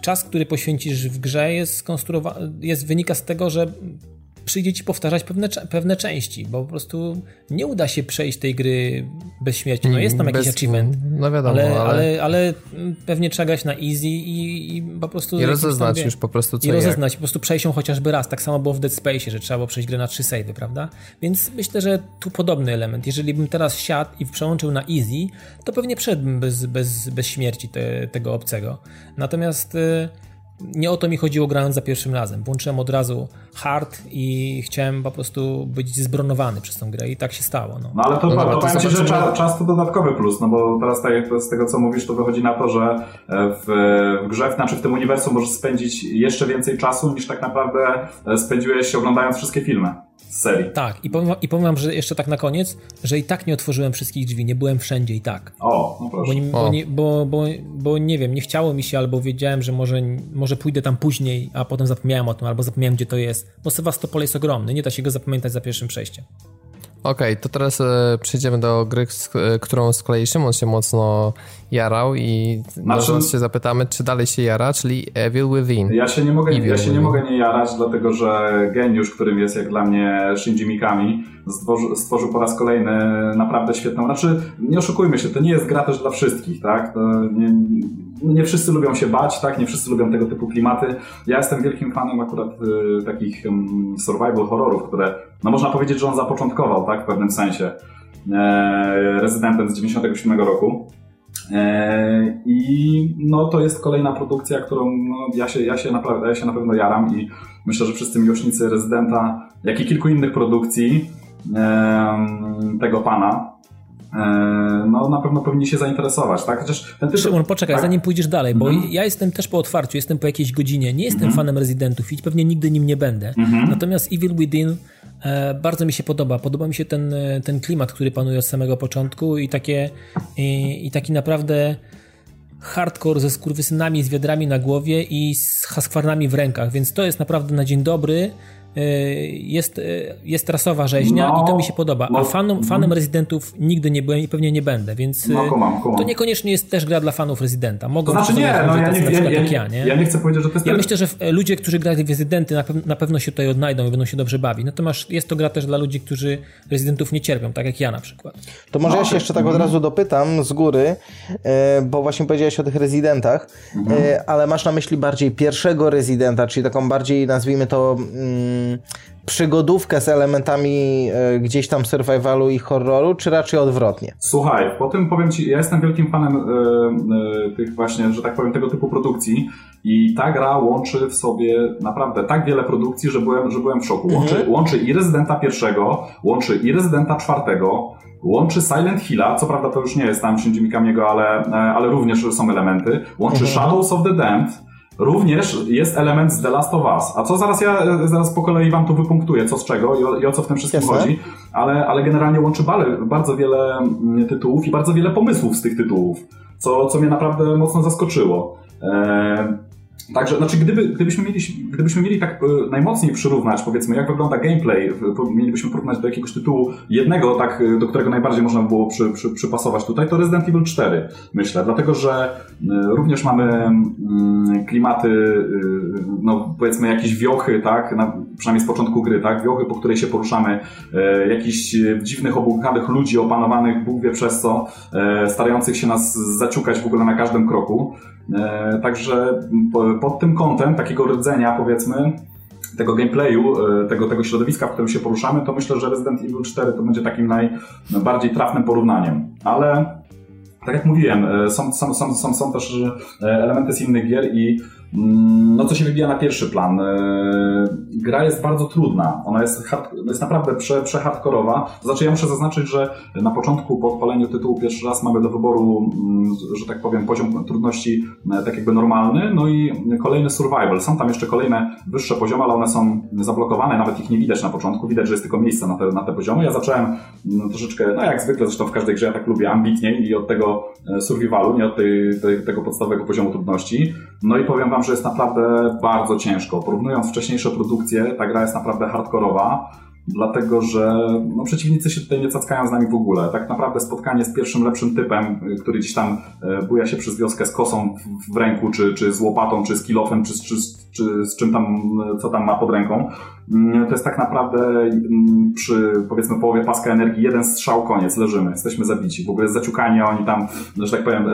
czas, który poświęcisz w grze jest skonstruowany, jest, wynika z tego, że przyjdzie ci powtarzać pewne, pewne części, bo po prostu nie uda się przejść tej gry bez śmierci. No jest tam jakiś bez, achievement, no wiadomo, ale, ale... ale, ale pewnie trzeba grać na easy i, i po prostu... I rozeznać tam, już po prostu co I rozeznać, jak. po prostu przejść ją chociażby raz. Tak samo było w Dead Space, że trzeba było przejść grę na trzy savey, prawda? Więc myślę, że tu podobny element. Jeżeli bym teraz siadł i przełączył na easy, to pewnie przeszedłbym bez, bez, bez śmierci te, tego obcego. Natomiast... Y, nie o to mi chodziło grając za pierwszym razem. Włączyłem od razu hard i chciałem po prostu być zbronowany przez tą grę i tak się stało. No, no ale to, no, to, to powiem Ci, że czas, czas, to dodatkowy plus, no bo teraz tak, z tego co mówisz, to wychodzi na to, że e, w, w grze, znaczy w tym uniwersum możesz spędzić jeszcze więcej czasu niż tak naprawdę e, spędziłeś oglądając wszystkie filmy serii. Tak, i powiem, i powiem wam, że jeszcze tak na koniec, że i tak nie otworzyłem wszystkich drzwi, nie byłem wszędzie i tak. O, no proszę. Bo, nie, bo, nie, bo, bo, bo, nie wiem, nie chciało mi się, albo wiedziałem, że może, może pójdę tam później, a potem zapomniałem o tym, albo zapomniałem, gdzie to jest. Bo Sewastopol jest ogromny, nie da się go zapamiętać za pierwszym przejściem. Okej, okay, to teraz e, przejdziemy do gry, z, e, którą z kolei Szymon się mocno jarał i znaczy, może się zapytamy, czy dalej się jara, czyli Evil Within. Ja się nie mogę, ja się nie mogę nie jarać, dlatego że geniusz, którym jest jak dla mnie Shinji Mikami, stworzył, stworzył po raz kolejny naprawdę świetną, znaczy nie oszukujmy się, to nie jest gra też dla wszystkich, tak? Nie, nie wszyscy lubią się bać, tak? Nie wszyscy lubią tego typu klimaty. Ja jestem wielkim fanem akurat y, takich survival horrorów, które, no można powiedzieć, że on zapoczątkował, tak? W pewnym sensie. E, rezydentem z 97 roku. E, I no, to jest kolejna produkcja, którą no, ja, się, ja, się naprawdę, ja się na pewno jaram i myślę, że wszyscy miłośnicy Rezydenta, jak i kilku innych produkcji tego pana, no na pewno powinni się zainteresować, tak? Chociaż ten tytuł... Szymon, poczekaj, tak? zanim pójdziesz dalej, bo mm -hmm. ja jestem też po otwarciu, jestem po jakiejś godzinie, nie jestem mm -hmm. fanem Residentów i pewnie nigdy nim nie będę. Mm -hmm. Natomiast Evil Within E, bardzo mi się podoba. Podoba mi się ten, e, ten klimat, który panuje od samego początku i takie i, i taki naprawdę hardcore ze skurwysynami, z wiadrami na głowie i z haskwarnami w rękach, więc to jest naprawdę na dzień dobry jest, y, jest rasowa rzeźnia no, i to mi się podoba. A no, fanom, mhm. fanem Residentów nigdy nie byłem i pewnie nie będę, więc no, kumam, kumam. to niekoniecznie jest też gra dla fanów Rezydenta. Mogą to znaczy nie, no ja nie, ja, ja, ja, nie? ja nie chcę powiedzieć, że to jest... Ja myślę, że ludzie, którzy grali w Rezydenty na, na, pewno się tutaj odnajdą i będą się dobrze bawić. Natomiast jest to gra też dla ludzi, którzy Rezydentów nie cierpią, tak jak ja na przykład. To może ja się jeszcze tak od razu dopytam z góry, e, bo właśnie powiedziałeś o tych Rezydentach, mhm. E, ale masz na myśli bardziej pierwszego Rezydenta, czyli taką bardziej, nazwijmy to mm, przygodówkę z elementami e, gdzieś tam survivalu i horroru, czy raczej odwrotnie? Słuchaj, po tym powiem Ci, ja jestem wielkim fanem e, e, tych właśnie, że tak powiem, tego typu produkcji i ta gra łączy w sobie naprawdę tak wiele produkcji, że byłem, że byłem w szoku. Łączy, mhm. łączy i Rezydenta pierwszego, łączy i Rezydenta czwartego, łączy Silent Hilla, co prawda to już nie jest tam Shinji Mikamiego, ale, ale również są elementy, łączy mhm. Shadows of the Damned, Również jest element z The Last of Us. A co zaraz ja zaraz po kolei wam tu wypunktuję, co z czego i o, i o co w tym wszystkim Jasne. chodzi, ale, ale generalnie łączy bardzo wiele mm, tytułów i bardzo wiele pomysłów z tych tytułów, co, co mnie naprawdę mocno zaskoczyło. Eee, Także, znaczy, gdyby, gdybyśmy, mieli, gdybyśmy mieli tak e, najmocniej przyrównać, powiedzmy, jak wygląda gameplay, mielibyśmy porównać do jakiegoś tytułu jednego, tak, e, do którego najbardziej można było przy, przy, przypasować tutaj, to Resident Evil 4, myślę. Dlatego, że e, również mamy mm, klimaty, no, powiedzmy, jakieś wiochy, tak, na, przynajmniej z początku gry, tak, wiochy, po której się poruszamy, jakichś dziwnych, obłąkanych ludzi opanowanych, Bóg wie przez co, starających się nas zaciukać w ogóle na każdym kroku. Także pod tym kątem takiego rdzenia, powiedzmy, tego gameplayu, e, tego, tego środowiska, w którym się poruszamy, to myślę, że Resident Evil 4 to będzie takim najbardziej trafnym porównaniem. Ale tak jak mówiłem, e, są, są, są, są, są też elementy z innych gier i no co się wybija na pierwszy plan. E, gra jest bardzo trudna. Ona jest, hard, jest naprawdę prze, przehardkorowa. Znaczy ja muszę zaznaczyć, że na początku po odpaleniu tytułu pierwszy raz mamy do wyboru, mm, że tak powiem, poziom trudności e, tak jakby normalny, no i kolejny survival. Są tam jeszcze kolejne wyższe poziomy, ale one są zablokowane, nawet ich nie widać na początku. Widać, że jest tylko miejsce na te, na te poziomy. Ja zacząłem mm, troszeczkę, no jak zwykle, zresztą w każdej grze ja tak lubię, ambitniej i od tego e, survivalu, nie od tej, tej, tego podstawowego poziomu trudności. No i powiem wam, że jest naprawdę bardzo ciężko. Porównując wcześniejsze produkcje, ta gra jest naprawdę hardkorowa. dlatego że no, przeciwnicy się tutaj nie cackają z nami w ogóle. Tak naprawdę spotkanie z pierwszym lepszym typem, który gdzieś tam e, buja się przez wioskę z kosą w ręku, czy, czy z łopatą, czy z kilofem, czy, czy, czy z czym tam, co tam ma pod ręką, to jest tak naprawdę mm, przy powiedzmy połowie paska energii jeden strzał, koniec, leżymy, jesteśmy zabici. W ogóle zaciukani, a oni tam, że tak powiem,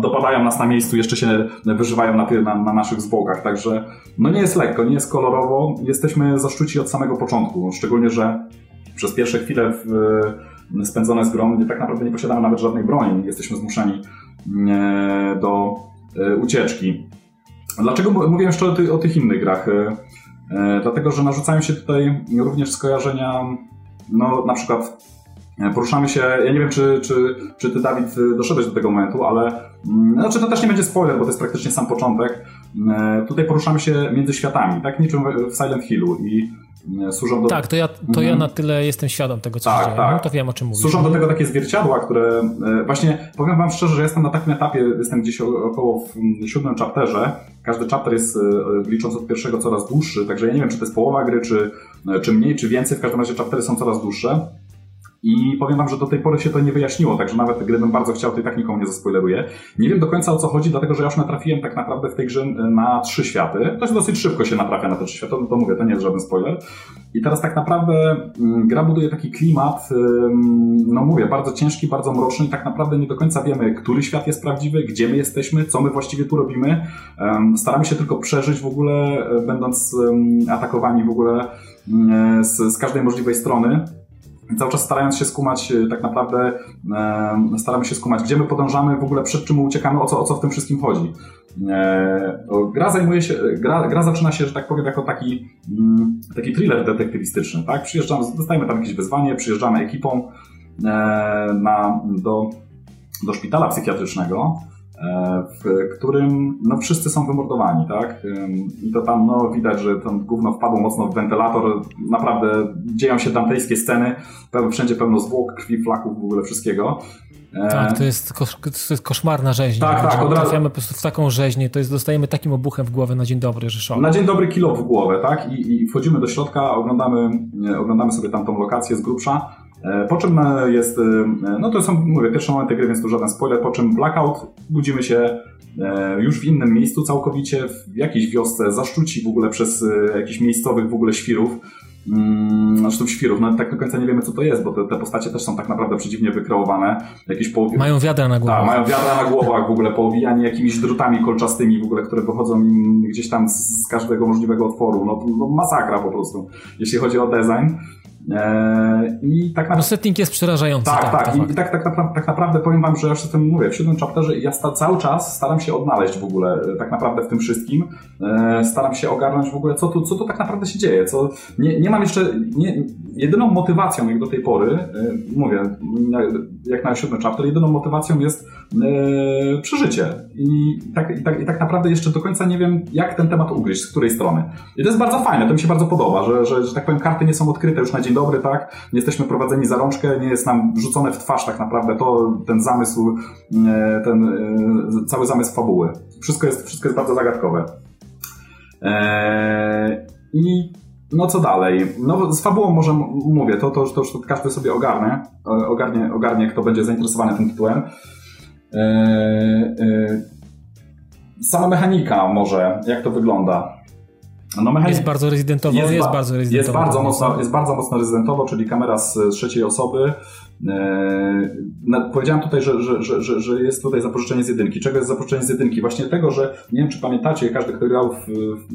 dopadają nas na miejscu, jeszcze się wyżywają na, na, na naszych zwłokach, także no nie jest lekko, nie jest kolorowo, jesteśmy zaszczuci od samego początku, szczególnie, że przez pierwsze chwile w, spędzone z grą tak naprawdę nie posiadamy nawet żadnej broni, jesteśmy zmuszeni mm, do e, ucieczki. Dlaczego mówię jeszcze o, ty, o tych innych grach? E, e, dlatego, że narzucają się tutaj również skojarzenia, no na przykład e, poruszamy się, ja nie wiem, czy, czy, czy ty, Dawid, doszedłeś do tego momentu, ale mm, znaczy to też nie będzie spoiler, bo to jest praktycznie sam początek. Tutaj poruszamy się między światami, tak niczym w Silent Hillu i służą do... Tak, to ja, to mhm. ja na tyle jestem świadom tego, co tak, się dzieje. Tak. No, to wiem, o czym mówisz. Służą do tego takie zwierciadła, które właśnie, powiem wam szczerze, że jestem na takim etapie, jestem gdzieś około w siódmym chapterze. Każdy chapter jest, licząc od pierwszego, coraz dłuższy, także ja nie wiem, czy to jest połowa gry, czy, czy mniej, czy więcej. W każdym razie chaptery są coraz dłuższe. I powiem wam, że do tej pory się to nie wyjaśniło, także nawet gdybym bardzo chciał, to i tak nikomu nie zaspoileruję. Nie wiem do końca o co chodzi, dlatego że ja już natrafiłem tak naprawdę w tej grze na trzy światy. To dosyć szybko się natrafia na te trzy światy, to, to mówię, to nie jest żaden spoiler. I teraz tak naprawdę mm, gra buduje taki klimat, no mówię, bardzo ciężki, bardzo mroczny i tak naprawdę nie do końca wiemy, który świat jest prawdziwy, gdzie my jesteśmy, co my właściwie tu robimy. Staramy się tylko przeżyć w ogóle, e, będąc atakowani w ogóle mm, z, z każdej możliwej strony cały czas starając się skumać e, tak naprawdę, e, staramy się skumać, gdzie my podążamy, w ogóle przed czym uciekamy, o co, o co w tym wszystkim chodzi. E, gra zajmuje się, gra, gra zaczyna się, że tak powiem, jako taki, mm, taki thriller detektywistyczny, tak? Przyjeżdżamy, dostajemy tam jakieś wyzwanie, przyjeżdżamy ekipą e, na, do, do szpitala psychiatrycznego, w którym no, wszyscy są wymordowani, tak? I to tam no, widać, że ten gówno wpadło mocno w wentylator. Naprawdę dzieją się dantejskie sceny, wszędzie pełno zwłok, krwi, flaków, w ogóle wszystkiego. E, tak, to jest, kosz, to jest koszmarna rzeźnia. Tak, tak. Od razu... Trafiamy po prostu w taką rzeźnię, to jest, dostajemy takim obuchem w głowę na dzień dobry, że szok. Na dzień dobry kilo w głowę, tak? I, I wchodzimy do środka, oglądamy, oglądamy sobie tam tą lokację z grubsza E, po czym e, jest, e, no to są, mówię, pierwsze momenty gry, więc tu żaden spoiler, po czym Blackout, budzimy się już w innym miejscu całkowicie, w jakiejś wiosce, zaszczuci w ogóle przez jakichś miejscowych w ogóle świrów, mm, znaczy świrów, no tak do końca nie wiemy co to jest, bo te, te postacie też są tak naprawdę przeciwnie wykreowane. Jakieś połowi... Mają wiadra na głowach. Tak, mają wiadra na głowach w ogóle, powijani jakimiś drutami kolczastymi w ogóle, które wychodzą im gdzieś tam z każdego możliwego otworu. No, no masakra po prostu, jeśli chodzi o design. Eee, I tak na... No setting jest przerażający. Tak, tak. tak. I tak, tak, tak, tak naprawdę powiem wam, że już o tym mówię, w siódmym chapterze ja sta, cały czas staram się odnaleźć w ogóle e, tak naprawdę w tym wszystkim. Eee, staram się ogarnąć w ogóle, co tu, co tu tak naprawdę się dzieje. Co, nie, nie mam jeszcze, nie, jedyną motywacją jak do tej pory, e, mówię, jak na siódmy chapter, jedyną motywacją jest e, przeżycie. I tak, i, tak, I tak naprawdę jeszcze do końca nie wiem, jak ten temat ugryźć, z której strony. I to jest bardzo fajne, to mi się bardzo podoba, że, że, że tak powiem, karty nie są odkryte już na dzień dobry, tak? Jesteśmy prowadzeni za rączkę, nie jest nam rzucone w twarz tak naprawdę to, ten zamysł, e, ten e, cały zamysł fabuły. Wszystko jest, wszystko jest bardzo zagadkowe. Eee, I no co dalej? No z fabułą może mówię, to, to, to, to każdy sobie ogarnie, ogarnie, ogarnie, kto będzie zainteresowany tym tytułem. Sama mechanika może, jak to wygląda. No. Jest bardzo rezydentowo, jest, jest, ba bardzo rezydentowo. Jest bardzo, mocno, jest bardzo mocno rezydentowo, czyli kamera z trzeciej osoby. Eee, powiedziałem tutaj, że, że, że, że jest tutaj zapożyczenie z jedynki. Czego jest zapożyczenie z jedynki? Właśnie tego, że nie wiem, czy pamiętacie, każdy, kto grał w,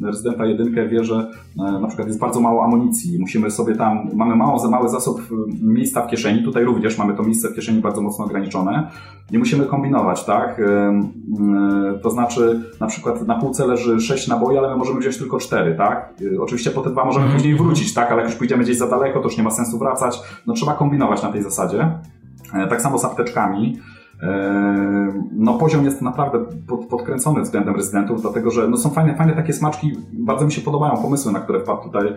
Rezydenta jedynkę wie, że e, na przykład jest bardzo mało amunicji. Musimy sobie tam, mamy mało, za mały zasób miejsca w kieszeni. Tutaj również mamy to miejsce w kieszeni bardzo mocno ograniczone. Nie musimy kombinować, tak? E, e, to znaczy, na przykład na półce leży 6 naboi, ale my możemy wziąć tylko 4, tak? E, oczywiście po te dwa możemy później wrócić, tak? Ale jak już pójdziemy gdzieś za daleko, to już nie ma sensu wracać. No trzeba kombinować na tej zasadzie. Tak samo z apteczkami. No poziom jest naprawdę pod, podkręcony względem rezydentów, dlatego że no są fajne, fajne takie smaczki, bardzo mi się podobają pomysły, na które wpadł tutaj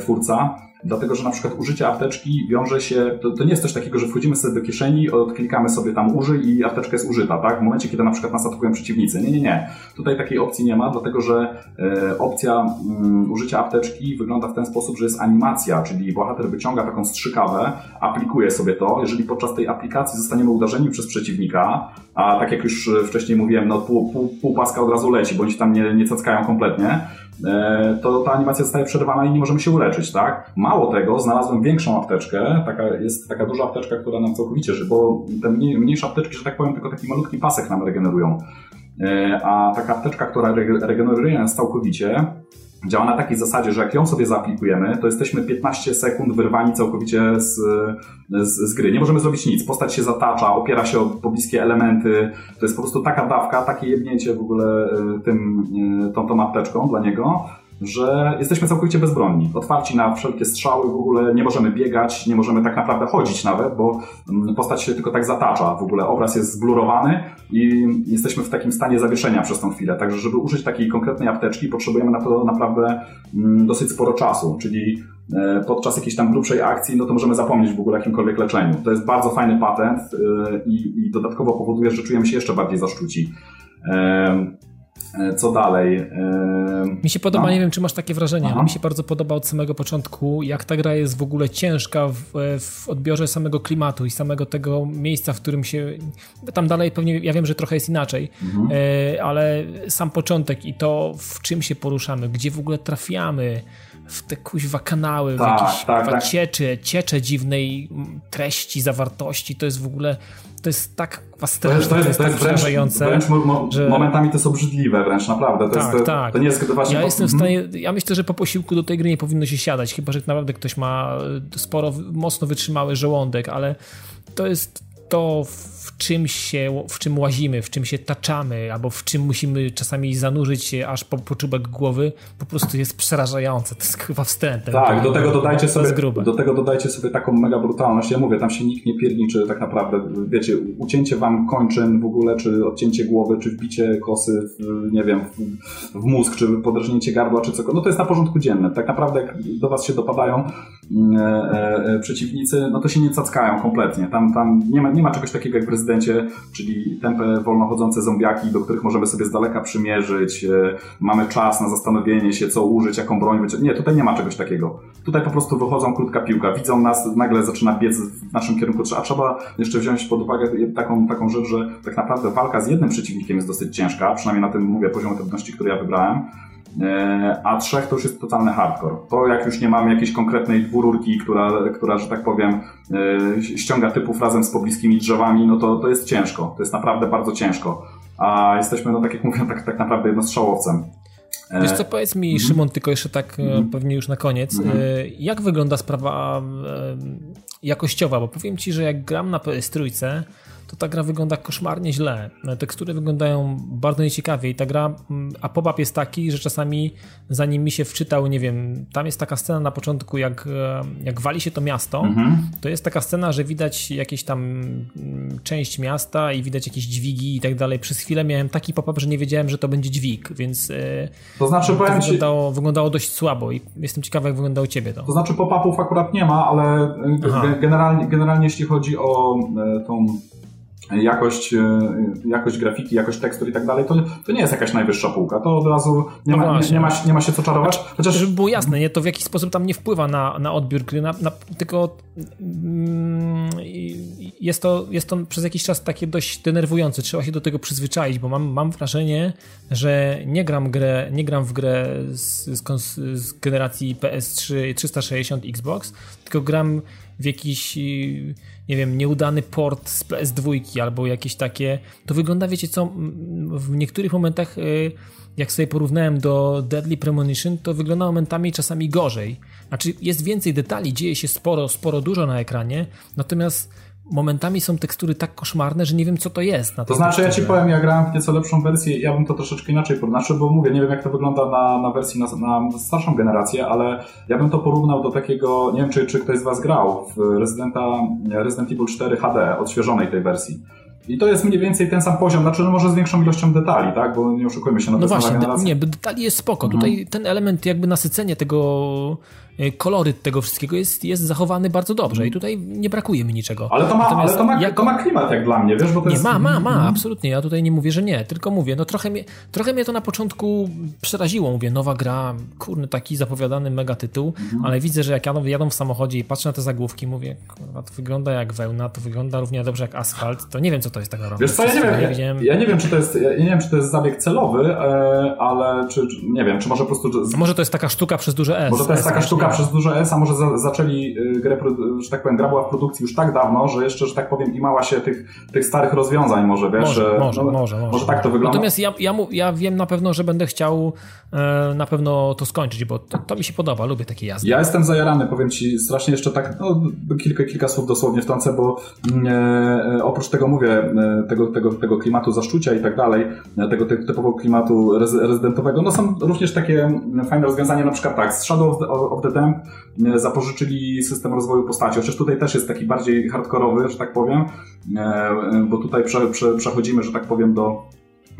twórca. Dlatego, że na przykład użycie apteczki wiąże się, to, to, nie jest coś takiego, że wchodzimy sobie do kieszeni, odklikamy sobie tam użyj i apteczka jest użyta, tak? W momencie, kiedy na przykład nas atakują przeciwnicy. Nie, nie, nie. Tutaj takiej opcji nie ma, dlatego, że e, opcja mm, użycia apteczki wygląda w ten sposób, że jest animacja, czyli bohater wyciąga taką strzykawę, aplikuje sobie to. Jeżeli podczas tej aplikacji zostaniemy uderzeni przez przeciwnika, a tak jak już wcześniej mówiłem, no pół, pół, pół paska od razu leci, bądź tam nie, nie cackają kompletnie, E, to ta animacja zostaje przerwana i nie możemy się uleczyć, tak? Mało tego, znalazłem większą apteczkę, taka, jest taka duża apteczka, która nam całkowicie, bo te mniejsze apteczki, że tak powiem, tylko taki malutki pasek nam regenerują. E, a taka apteczka, która regeneruje nas całkowicie, działa na takiej zasadzie, że jak ją sobie zaaplikujemy, to jesteśmy 15 sekund wyrwani całkowicie z, z, z, gry. Nie możemy zrobić nic. Postać się zatacza, opiera się o pobliskie elementy. To jest po prostu taka dawka, takie jebnięcie w ogóle e, tym, e, tą, tą apteczką dla niego, że jesteśmy całkowicie bezbronni. Otwarci na wszelkie strzały, w ogóle nie możemy biegać, nie możemy tak naprawdę chodzić nawet, bo mm, postać się tylko tak zatacza. W ogóle obraz jest zblurowany i jesteśmy w takim stanie zawieszenia przez tą chwilę. Także, żeby użyć takiej konkretnej apteczki, potrzebujemy na to naprawdę mm, dosyć sporo czasu, czyli e, podczas jakiejś tam grubszej akcji, no to możemy zapomnieć w ogóle o jakimkolwiek leczeniu. To jest bardzo fajny patent e, i, i dodatkowo powoduje, że czujemy się jeszcze bardziej zaszczuci. E, co dalej? E, mi się podoba, no. nie wiem czy masz takie wrażenie, Aha. ale mi się bardzo podoba od samego początku, jak ta gra jest w ogóle ciężka w, w, odbiorze samego klimatu i samego tego miejsca, w którym się. Tam dalej pewnie, ja wiem, że trochę jest inaczej, mhm. E, ale sam początek i to, w czym się poruszamy, gdzie w ogóle trafiamy, w te kuźwa kanały, tak, w jakieś tak, tak. ciecze, ciecze dziwnej treści, zawartości, to jest w ogóle to jest tak straszne, to jest, tak przerażające. Wręcz, wręcz że... momentami to jest obrzydliwe wręcz, naprawdę. To, tak, jest, to, tak. to nie jest właśnie... Ja jestem w stanie, ja myślę, że po posiłku do tej gry nie powinno się siadać, chyba, że naprawdę ktoś ma sporo, mocno wytrzymały żołądek, ale to jest to, w czym się, w czym łazimy, w czym się taczamy, albo w czym musimy czasami zanurzyć się aż po, po czubek głowy, po prostu jest przerażające. To jest chyba wstępem. Tak, do tego dodajcie sobie, do tego dodajcie sobie taką mega brutalność. Ja mówię, tam się nikt nie pierniczy tak naprawdę. Wiecie, ucięcie wam kończyn w ogóle, czy odcięcie głowy, czy wbicie kosy w, nie wiem, w, w mózg, czy podrażnięcie gardła, czy cokolwiek. No to jest na porządku dziennym. Tak naprawdę jak do was się dopadają przeciwnicy, no to się nie cackają kompletnie. Tam, tam nie ma, nie ma czegoś takiego jak w prezydencie, czyli tempe wolnochodzące zombiaki, do których możemy sobie z daleka przymierzyć, e, mamy czas na zastanowienie się, co użyć, jaką broń wyciągnąć. Nie, tutaj nie ma czegoś takiego. Tutaj po prostu wychodzą krótka piłka, widzą nas, nagle zaczyna biec w naszym kierunku, a trzeba jeszcze wziąć pod uwagę taką, taką rzecz, że tak naprawdę walka z jednym przeciwnikiem jest dosyć ciężka, przynajmniej na tym, mówię, poziomie trudności, który ja wybrałem, E, a trzech to już jest totalny hardcore. To jak już nie mamy jakiejś konkretnej dwururki, która, która że tak powiem, e, ściąga typów razem z pobliskimi drzewami, no to, to jest ciężko. To jest naprawdę bardzo ciężko. A jesteśmy, no tak jak mówię, tak, tak naprawdę jednostrzałowcem. E, Wiesz co, powiedz mi, mm Szymon, tylko jeszcze tak mm pewnie już na koniec, mm jak wygląda sprawa jakościowa? Bo powiem Ci, że jak gram na PS Trójce, to ta gra wygląda koszmarnie źle. Tekstury wyglądają bardzo nieciekawie i ta gra, mm, a pop-up jest taki, że czasami zanim mi się wczytał, nie wiem, tam jest taka scena na początku, jak, e, jak wali się to miasto, mhm. to jest taka scena, że widać jakieś tam mm, część miasta i widać jakieś dźwigi i tak dalej. Przez chwilę miałem taki pop-up, że nie wiedziałem, że to będzie dźwig, więc e, to znaczy, to wyglądało, ci... wyglądało dość słabo i jestem ciekawy, jak wyglądało u ciebie to. To znaczy pop-upów akurat nie ma, ale generalnie, generalnie jeśli chodzi o e, tą jakość, e, jakość grafiki, jakość tekstur i tak dalej, to, to nie jest jakaś najwyższa półka. To od razu nie, no ma, nie, nie, ma, nie ma się co czarować. Chociaż... Żeby było jasne, nie? to w jakiś sposób tam nie wpływa na, na odbiór gry, na, na, tylko mm, jest, to, jest to przez jakiś czas takie dość denerwujące. Trzeba się do tego przyzwyczaić, bo mam, mam wrażenie, że nie gram, grę, nie gram w grę z, z, z generacji PS3 360 Xbox, tylko gram w jakiś, nie wiem, nieudany port z PS2 albo jakieś takie, to wygląda, wiecie co, w niektórych momentach, y, jak sobie porównałem do Deadly Premonition, to wygląda momentami czasami gorzej. Znaczy, jest więcej detali, dzieje się sporo, sporo dużo na ekranie, natomiast momentami są tekstury tak koszmarne, że nie wiem, co to jest. to znaczy, ja ci powiem, ja grałem w nieco lepszą wersję, ja bym to troszeczkę inaczej porównał, znaczy, bo mówię, nie wiem, jak to wygląda na, na wersji na, na starszą generację, ale ja bym to porównał do takiego, nie wiem, czy, czy ktoś z Was grał w Residenta, Resident Evil 4 HD, odświeżonej tej wersji. I to jest mniej więcej ten sam poziom, znaczy no może z większą ilością detali, tak? Bo nie oszukujmy się, no, no właśnie, nie, detali jest spoko. Mhm. Tutaj ten element jakby nasycenia tego koloryt tego wszystkiego jest, jest zachowany bardzo dobrze i tutaj nie brakuje mi niczego. Ale to ma, ale to ma, jak... to ma klimat jak dla mnie, wiesz? Bo to nie, jest... ma, ma, ma, absolutnie. Ja tutaj nie mówię, że nie, tylko mówię, no trochę mnie, trochę mnie to na początku przeraziło. Mówię, nowa gra, kurny, taki zapowiadany mega tytuł, mhm. ale widzę, że jak jadą, jadą w samochodzie i patrzę na te zagłówki, mówię, kurwa, to wygląda jak wełna, to wygląda równie dobrze jak asfalt, to nie wiem, co to jest tak naprawdę. Wiesz co, ja nie wiem, ja, ja, nie wiem, czy to jest, ja nie wiem, czy to jest zabieg celowy, e, ale czy, nie wiem, czy może po prostu... Może to jest taka sztuka przez duże S. Może to jest taka sztuka przez duże S, a może za, zaczęli y, grę, że tak powiem, gra była w produkcji już tak dawno, że jeszcze, że tak powiem, imała się tych, tych starych rozwiązań może, wiesz? Może, że, może, no, może, może, może. tak to wygląda. Natomiast ja, ja, ja wiem na pewno, że będę chciał e, na pewno to skończyć, bo to, to, mi się podoba, lubię takie jazdy. Ja jestem zajarany, powiem Ci, strasznie jeszcze tak, no, kilka, kilka słów dosłownie wtrącę, bo mm, e, e, oprócz tego mówię, e, tego, tego, tego klimatu zaszczucia i tak dalej, e, tego typowego klimatu rezydentowego, no są również takie fajne rozwiązania, na przykład tak, z Shadow of the, of the Damp zapożyczyli system rozwoju postaci. Chociaż tutaj też jest taki bardziej hardkorowy, że tak powiem, e, bo tutaj prze, prze, przechodzimy, że tak powiem, do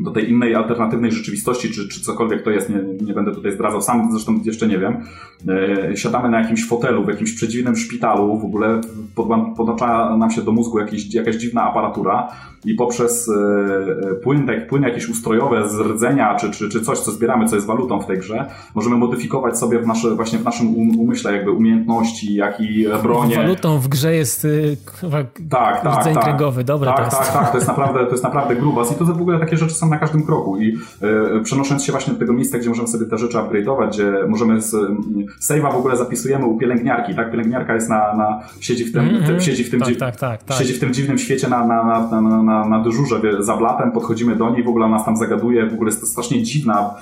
do tej innej alternatywnej rzeczywistości, czy, czy cokolwiek to jest, nie, nie będę tutaj zdradzał, sam zresztą jeszcze nie wiem. E, siadamy na jakimś fotelu, w jakimś przedziwnym szpitalu, w ogóle podłącza nam się do mózgu jakieś, jakaś dziwna aparatura i poprzez e, płyn, tak, płyny jakieś ustrojowe z rdzenia, czy, czy, czy coś, co zbieramy, co jest walutą w tej grze, możemy modyfikować sobie w nasze, właśnie w naszym um, umyśle jakby umiejętności, jak i bronie. Walutą w grze jest y, tak, tak, rdzeń tak, kręgowy, dobre tak, to jest. Tak, tak, to jest naprawdę, to jest naprawdę grubas i to w ogóle takie rzeczy są na każdym kroku i przenosząc się właśnie do tego miejsca, gdzie możemy sobie te rzeczy upgrade'ować, gdzie możemy z, save'a w ogóle zapisujemy u pielęgniarki, tak? Pielęgniarka jest na, na siedzi w tym, mm -hmm. siedzi w tym, tak, tak, tak, tak, siedzi w tym dziwnym świecie na, na, na, na, na, na dyżurze za blatem, podchodzimy do niej, w ogóle nas tam zagaduje, w ogóle jest to strasznie dziwna,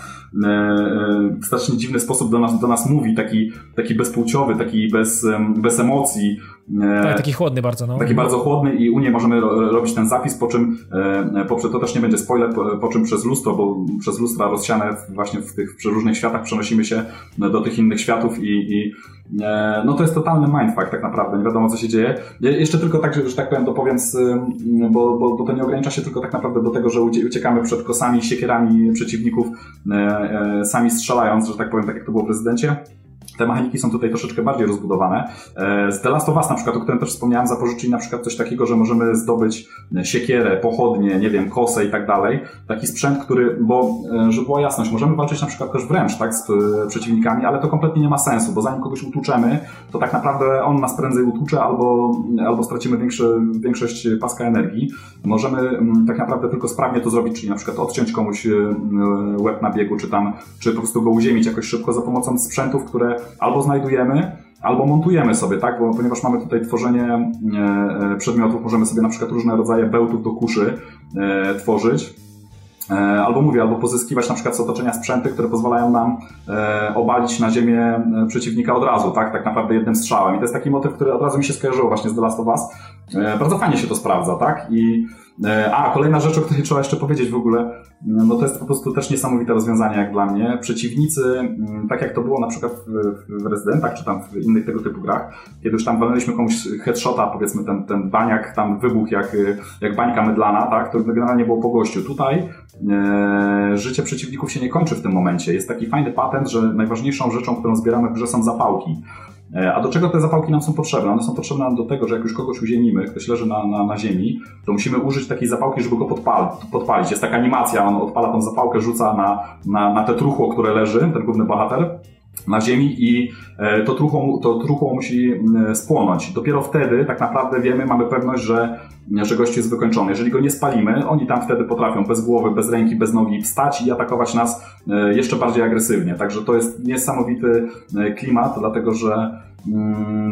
e, e, strasznie dziwny sposób do nas, do nas mówi, taki, taki bezpłciowy, taki bez, bez emocji, tak, taki chłodny bardzo. No. Taki bardzo chłodny i u niej możemy robić ten zapis, po czym, e, poprzez, to też nie będzie spoiler, po, po czym przez lustro, bo przez lustra rozsiane właśnie w tych różnych światach przenosimy się do tych innych światów i, i e, no to jest totalny mindfuck tak naprawdę, nie wiadomo co się dzieje. Jeszcze tylko tak, że, że tak powiem, dopowiem, z, bo, bo, bo to nie ogranicza się tylko tak naprawdę do tego, że uciekamy przed kosami, siekierami przeciwników, sami strzelając, że tak powiem, tak jak to było w prezydencie te mechaniki są tutaj troszeczkę bardziej rozbudowane. E, z The Last of Us na przykład, o którym też wspomniałem, zapożyczyli na przykład coś takiego, że możemy zdobyć siekierę, pochodnie, nie wiem, kosę i tak dalej. Taki sprzęt, który, bo e, żeby była jasność, możemy walczyć na przykład też wręcz, tak, z e, przeciwnikami, ale to kompletnie nie ma sensu, bo zanim kogoś utłuczemy, to tak naprawdę on nas prędzej utłucze albo, albo stracimy większy, większość paska energii. Możemy mm, tak naprawdę tylko sprawnie to zrobić, czyli na przykład odciąć komuś łeb na biegu, czy tam, czy po prostu go uziemić jakoś szybko za pomocą sprzętów, które albo znajdujemy, albo montujemy sobie, tak? Bo, ponieważ mamy tutaj tworzenie e, e, przedmiotów, możemy sobie na przykład różne rodzaje bełtów do kuszy e, tworzyć. Albo mówię, albo pozyskiwać na przykład z otoczenia sprzęty, które pozwalają nam obalić na ziemię przeciwnika od razu, tak? Tak naprawdę jednym strzałem. I to jest taki motyw, który od razu mi się skojarzył właśnie z The Last of Us. Bardzo fajnie się to sprawdza, tak? I E, a, kolejna rzecz, o której trzeba jeszcze powiedzieć w ogóle, no to jest po prostu też niesamowite rozwiązanie jak dla mnie. Przeciwnicy, mm, tak jak to było na przykład w, Residentach, czy tam w innych tego typu grach, kiedy już tam walnęliśmy komuś headshota, powiedzmy ten, ten baniak tam wybuchł jak, jak bańka mydlana, tak, to generalnie było po gościu. Tutaj e, życie przeciwników się nie kończy w tym momencie. Jest taki fajny patent, że najważniejszą rzeczą, którą zbieramy w grze są zapałki. E, a do czego te zapałki nam są potrzebne? One są potrzebne do tego, że jak już kogoś uziemimy, ktoś leży na, na, na ziemi, to musimy użyć takiej zapałki, żeby go podpal, podpalić. Jest taka animacja, on odpala tą zapałkę, rzuca na, na, na te truchło, które leży, ten główny bohater na ziemi i e, to truchło, to truchło musi spłonąć. Dopiero wtedy tak naprawdę wiemy, mamy pewność, że, że gość jest wykończony. Jeżeli go nie spalimy, oni tam wtedy potrafią bez głowy, bez ręki, bez nogi wstać i atakować nas e, jeszcze bardziej agresywnie. Także to jest niesamowity klimat, dlatego że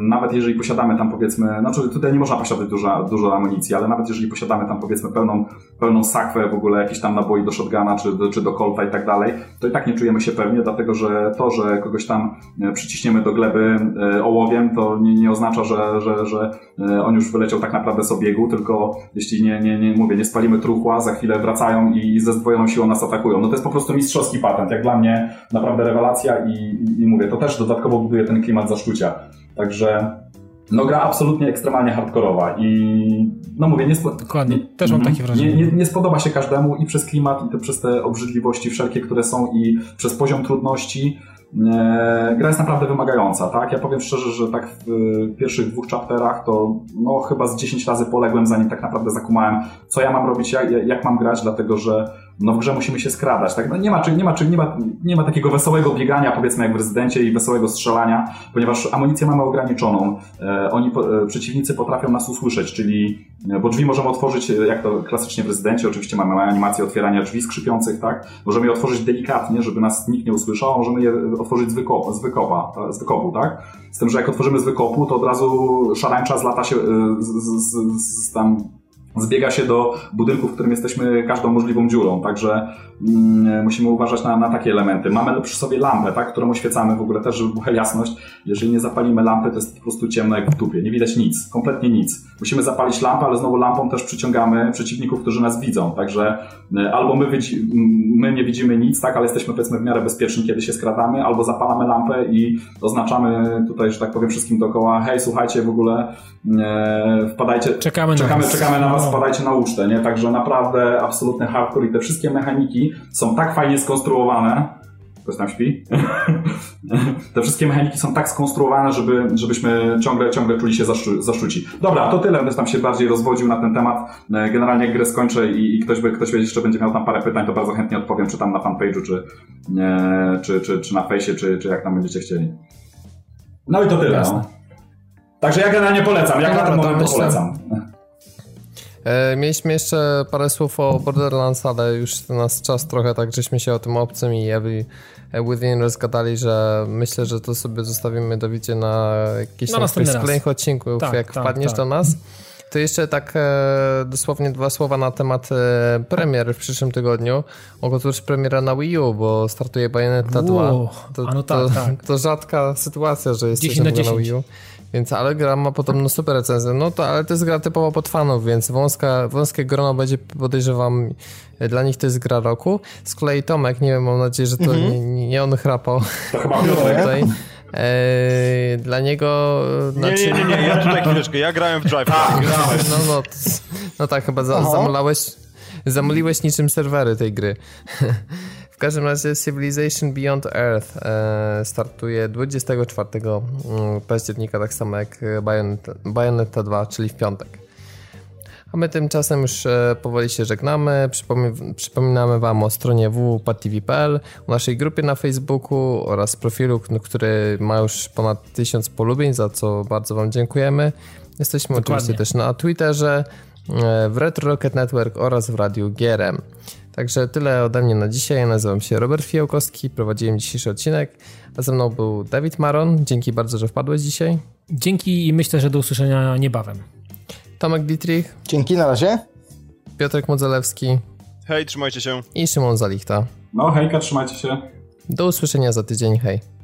nawet jeżeli posiadamy tam powiedzmy, znaczy tutaj nie można posiadać dużo, dużo amunicji, ale nawet jeżeli posiadamy tam powiedzmy pełną, pełną sakwę, w ogóle jakieś tam naboi do shotguna czy, czy do kolta i tak dalej, to i tak nie czujemy się pewnie, dlatego że to, że kogoś tam e, przyciśniemy do gleby e, ołowiem, to nie, nie oznacza, że, że, że e, on już wyleciał tak naprawdę z obiegu, tylko jeśli nie, nie, nie mówię, nie spalimy truchła, za chwilę wracają i ze zdwojoną siłą nas atakują. No to jest po prostu mistrzowski patent, jak dla mnie naprawdę rewelacja i, i, i mówię, to też dodatkowo buduje ten klimat zaszczucia. Także no gra absolutnie ekstremalnie hardkorowa i no mówię, nie Dokładnie, też mam takie wrażenie. Nie, nie, nie, spodoba się każdemu i przez klimat, i te, przez te obrzydliwości wszelkie, które są i przez poziom trudności. E, gra jest naprawdę wymagająca, tak? Ja powiem szczerze, że tak w pierwszych dwóch chapterach to no chyba z 10 razy poległem, zanim tak naprawdę zakumałem, co ja mam robić, jak, jak mam grać, dlatego że no w grze musimy się skradać, tak? No nie ma, nie ma, nie ma, nie ma takiego wesołego biegania, powiedzmy jak w rezydencie i wesołego strzelania, ponieważ amunicję mamy ograniczoną. E, oni, e, przeciwnicy potrafią nas usłyszeć, czyli, e, bo drzwi możemy otworzyć, e, jak to klasycznie w rezydencie, oczywiście mamy animację otwierania drzwi skrzypiących, tak? Możemy je otworzyć delikatnie, żeby nas nikt nie usłyszał, możemy je otworzyć z, wyko z, wykopa, z wykopu, tak? Z tym, że jak otworzymy z wykopu, to od razu szarańcza zlata się z, z, z, z tam zbiega się do budynku, w którym jesteśmy każdą możliwą dziurą, także mm, musimy uważać na, na, takie elementy. Mamy przy sobie lampę, tak, którą oświecamy w ogóle też, żeby była jasność. Jeżeli nie zapalimy lampy, to jest po prostu ciemno jak w dupie, nie widać nic, kompletnie nic. Musimy zapalić lampę, ale znowu lampą też przyciągamy przeciwników, którzy nas widzą, także y, albo my, widzi, my nie widzimy nic, tak, ale jesteśmy powiedzmy w miarę bezpieczni, kiedy się skradamy, albo zapalamy lampę i oznaczamy tutaj, że tak powiem wszystkim dookoła, hej, słuchajcie, w ogóle e, wpadajcie, czekamy, czekamy, na czekamy na was, wpadajcie na ucztę, nie? Także naprawdę absolutny hardcore i te wszystkie mechaniki są tak fajnie skonstruowane, ktoś tam śpi? Te wszystkie mechaniki są tak skonstruowane, żeby, żebyśmy ciągle, ciągle czuli się zaszczu, zaszczuci. Dobra, to tyle. Będę tam się bardziej rozwodził na ten temat. E, generalnie jak grę skończę i, i ktoś, by, ktoś jeszcze będzie miał tam parę pytań, to bardzo chętnie odpowiem, czy tam na fanpage'u, czy, e, czy, czy, czy na fejsie, czy, czy jak tam będziecie chcieli. No i to tyle. No. Także ja generalnie polecam. Jak no na ten moment to polecam. Mieliśmy jeszcze parę słów o Borderlands, ale już nas czas trochę, tak żeśmy się o tym obcym i Every Within rozgadali, że myślę, że to sobie zostawimy do widzenia na jakiś no, z kolejnych odcinków, tak, jak tak, wpadniesz tak. do nas. To jeszcze tak e, dosłownie dwa słowa na temat e, premier w przyszłym tygodniu. Otóż premiera na Wii U, bo startuje Bayonetta 2. To, no tak, to, tak. to rzadka sytuacja, że jest coś na, na Wii U. Więc ale gra ma podobno super recenzję. No to, ale to jest gra typowo pod fanów, więc wąska, wąskie grono będzie, podejrzewam, dla nich to jest gra roku. Z kolei Tomek, nie wiem, mam nadzieję, że to mm -hmm. nie, nie on chrapał. To chyba tutaj. Eee, dla niego... Znaczy... Nie, nie, nie, nie, ja tutaj chwileczkę, ja grałem w Drive. A, grałeś. No, no, no tak, chyba za, zamulałeś, zamuliłeś niczym serwery tej gry. W każdym razie Civilization Beyond Earth e, startuje 24 mm, października, tak samo jak Bayonetta, Bayonetta 2, czyli w piątek. A my tymczasem już e, powoli się żegnamy. przypominamy Wam o stronie www.patv.pl, o naszej grupie na Facebooku oraz profilu, który ma już ponad 1000 polubień, za co bardzo Wam dziękujemy. Jesteśmy Dokładnie. oczywiście też na Twitterze, e, w Retro Rocket Network oraz w Radiu GRM. Także tyle ode mnie na dzisiaj. Ja nazywam się Robert Fiołkowski, prowadziłem dzisiejszy odcinek, a ze mną był Dawid Maron. Dzięki bardzo, że wpadłeś dzisiaj. Dzięki i myślę, że do usłyszenia niebawem. Tomek Dietrich. Dzięki, na razie. Piotrek Modzelewski. Hej, trzymajcie się. I Szymon Zalichta. No hejka, trzymajcie się. Do usłyszenia za tydzień, hej.